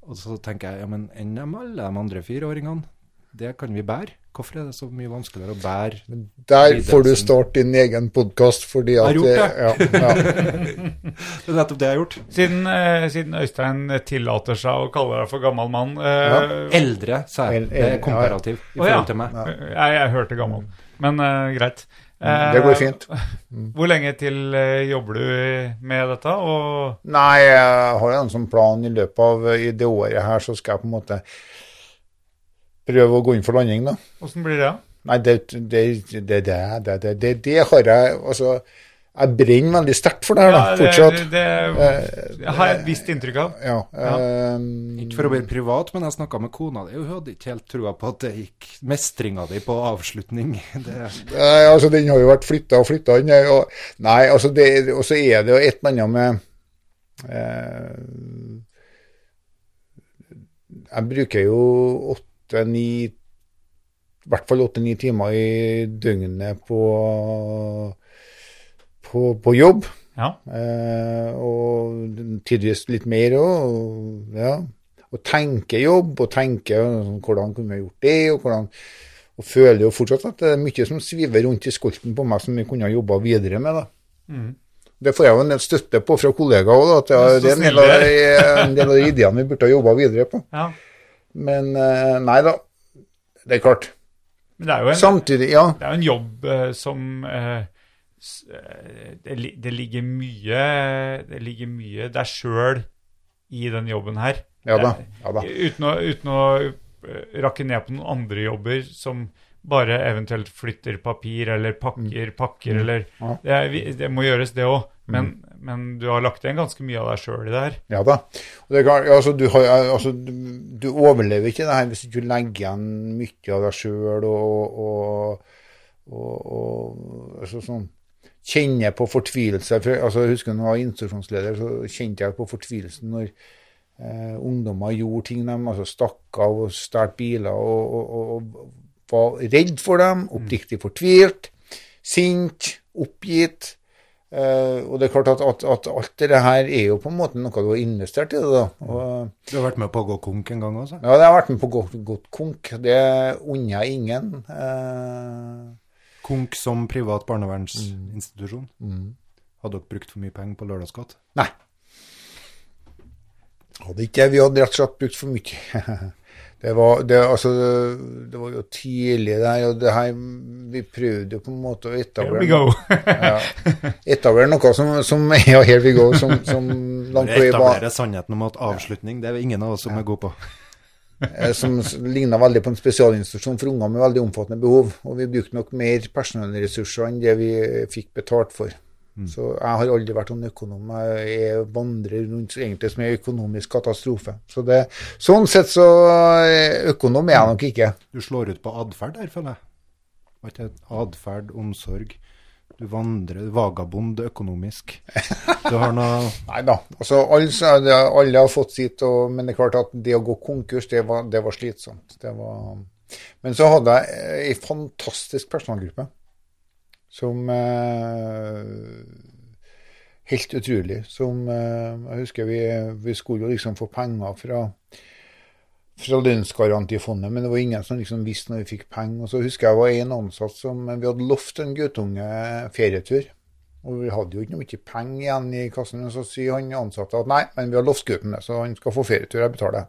Og så tenker jeg, ja, men enn de alle de andre fireåringene? Det kan vi bære. Hvorfor er det så mye vanskeligere å bære Der får du starte din egen podkast, fordi at Jeg Har gjort det. Ja, ja. Det er nettopp det jeg har gjort. Siden, eh, siden Øystein tillater seg å kalle deg for gammel mann eh, Eldre, sa jeg. Det er komparativ i ja. forhold til meg. jeg, jeg hørte gammel, men eh, greit. Eh, Det går fint. Hvor lenge til eh, jobber du med dette? Og Nei, jeg har en sånn plan i løpet av i det året her, så skal jeg på en måte prøve å gå inn for landing, da. Åssen blir det? Nei, det det, det, det det, har jeg Altså, jeg brenner veldig sterkt for det her, da, ja, fortsatt. Det, jeg har et eh, visst inntrykk av. Ja, ja. Um, ikke for å bli privat, men jeg snakka med kona di, hun hadde ikke helt trua på at det gikk mestringa di på avslutning. Nei, altså, den har jo vært flytta og flytta. Nei, altså, det, og så er det jo et eller annet med eh, Jeg bruker jo åtte åtte-ni I hvert fall åtte-ni timer i døgnet på, på, på jobb. Ja. Eh, og tidvis litt mer òg. Ja. Og tenke jobb, og tenke sånn, hvordan kunne vi gjort det, og hvordan og føler jo fortsatt at det er mye som sviver rundt i skolten på meg som vi kunne ha jobba videre med. da. Mm. Det får jeg jo en del støtte på fra kollegaer òg, at det, er- en del av de ideene vi burde ha jobba videre på. ja. Men eh, nei da, det er klart. Men det er jo en, Samtidig, ja. det er jo en jobb eh, som eh, det, det ligger mye Det ligger mye deg sjøl i den jobben her. Ja da. ja da. Uten å, uten å rakke ned på noen andre jobber som bare eventuelt flytter papir eller pakker pakker eller Mm. Ja. Mm. det, er, det må gjøres, det òg. Men, men du har lagt igjen ganske mye av deg sjøl i det her. Ja da. Klart, altså, du, har, altså, du, du overlever ikke det her hvis ikke du legger igjen mye av deg sjøl og, og, og, og altså, sånn Kjenner på fortvilelse. For, altså, jeg husker når jeg var instruksjonsleder, så kjente jeg på fortvilelsen når eh, ungdommer gjorde ting. De altså, stakk av og stjal biler og, og, og, og var redd for dem, oppriktig fortvilt, sint, oppgitt. Eh, og det er klart at, at, at alt det her er jo på en måte noe du har investert i. det da. Og, du har vært med på å gå konk en gang også? ja, det har vært med på å gå, gå konk. Det unner jeg ingen. Eh, Konk som privat barnevernsinstitusjon. mm. Hadde dere brukt for mye penger på lørdagsgodt? Nei. Hadde ikke det. Vi hadde rett og slett brukt for mye. Det var, det, altså, det var jo tidlig der, og det her Vi prøvde jo på en måte å etablere ja, etablere noe som, som Ja, here we go. Som, som langt på vei var Etablere sannheten om at avslutning, det er ingen av oss som er gode på. eh, som ligna veldig på en spesialinstitusjon for unger med veldig omfattende behov. Og vi brukte nok mer personellressurser enn det vi fikk betalt for. Så jeg har aldri vært noen økonom. Jeg vandrer rundt egentlig som en økonomisk katastrofe. Så det, sånn sett så eh, økonom er jeg nok ikke. Du slår ut på atferd her, føler jeg. Var ikke atferd, omsorg? Du vandrer vagabond økonomisk. Du har noe Nei da. Altså, alle, alle har fått sitt, og, men det er klart at det å gå konkurs, det var, det var slitsomt. Det var, men så hadde jeg ei fantastisk personalgruppe som eh, Helt utrolig. Som eh, Jeg husker vi, vi skulle liksom få penger fra fra lønnsgarantifondet, men det var ingen som liksom visste når vi fikk penger. Og så husker jeg var en ansatt som Vi hadde lovt en guttunge ferietur. Og vi hadde jo ikke noe mye penger igjen i kassen, men så sier han ansatte at nei, men vi har lovt gutten det, så han skal få ferietur, jeg betaler.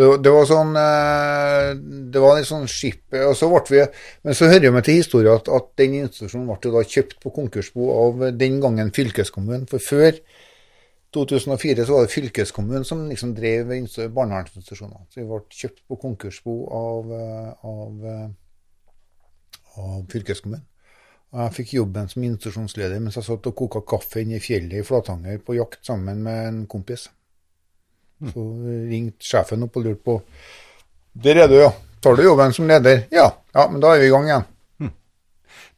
Det var sånn eh, Det var litt sånn skip Og så ble vi Men så hører vi til historien at, at den institusjonen ble da kjøpt på konkursbo av den gangen fylkeskommunen. For før 2004 så var det fylkeskommunen som liksom drev inst- barnevernsinstitusjonene. Så vi ble kjøpt på konkursbo av, eh, av, eh, av fylkeskommunen. Og jeg fikk jobben som institusjonsleder mens jeg satt og koka kaffe inne i fjellet i Flatanger på jakt sammen med en kompis. Så ringte sjefen opp og lurte på Der er du, ja. Tar du jobben som leder? Ja. Ja, men da er vi i gang igjen.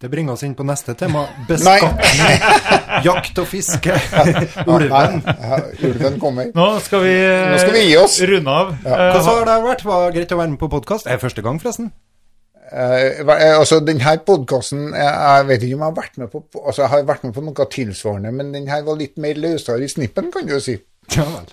Det bringer oss inn på neste tema. Beskatning, jakt og fiske. Ulven. Ja, ulven kommer. Nå skal vi, Nå skal vi gi oss. runde av. Ja. Hvordan har det vært? Var det greit å være med på podkast? Er det første gang, forresten? Eh, eh, altså, denne podkasten Jeg vet ikke om jeg har vært med på Altså, jeg har vært med på noe tilsvarende, men den her var litt mer løsere i snippen, kan du jo si. Ja vel.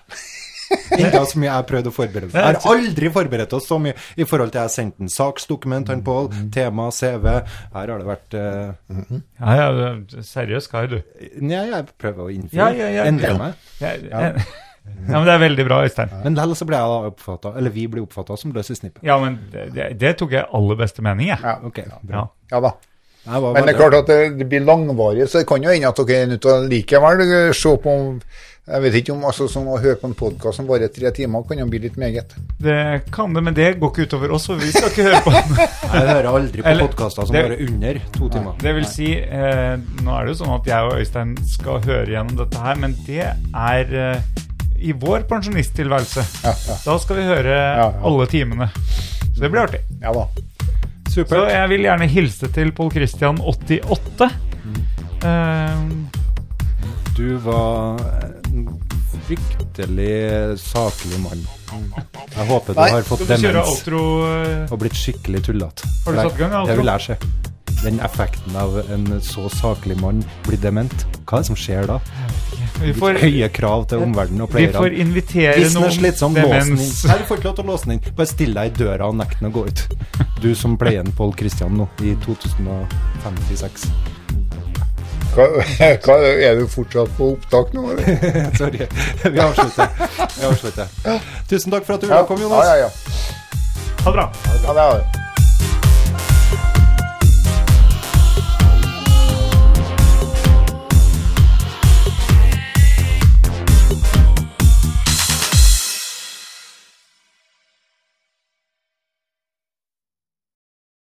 Ikke så mye jeg har prøvd å forberede. Jeg har aldri forberedt oss så mye i forhold til jeg har sendt en saksdokument, han Pål, tema, CV. Her har det vært uh, Ja, ja, seriøs kar, du. Nei, jeg prøver å innfri. Ja, ja, ja. Endre meg. Ja, ja. ja, men det er veldig bra, Øystein. Men likevel så ble jeg oppfattet, eller vi ble oppfatta som løs i snippet. Ja, men det, det, det tok jeg aller beste mening, jeg. Ja, Ok, bra. ja da. Jeg Men det er klart at det, det blir langvarig, så det kan jo hende at dere er nødt til å likevel se på Jeg vet ikke om altså, sånn å høre på en podkast som varer tre timer, kan jo bli litt meget. Det kan det, men det går ikke utover oss, for vi skal ikke høre på den. Jeg hører aldri på podkaster som det- varer under to timer. Det vil si, eh, nå er det jo sånn at jeg og Øystein skal høre gjennom dette her, men det er eh, i vår pensjonisttilværelse. Ja, ja. Da skal vi høre ja. alle timene. Så det blir artig. Ja da. Så jeg vil gjerne hilse til Pål Christian 88. Eh, Du var en fryktelig saklig mann. Jeg håper du Nei, har fått skal du kjøre demens outro? eh, og blitt skikkelig tullete. Har du satt i gang, outro? Det vil jeg se. Den effekten av en så saklig mann blir dement. Hva er det som skjer da? Vi får, Høye krav til omverdenen og vi får invitere Hvis den er noen slitsom, lås den inn. demens... Nei, du får ikke lov til å låse den inn. Bare still deg i døra og nekt den å gå ut. Du som pleier en Pål Christian nå, i 2056. Hva, er du fortsatt på opptak nå. Sorry. Vi avslutter. Vi avslutter. Tusen takk for at du kom, komme, ja, Jonas. ja, ja. Ha det bra. Ha det er det.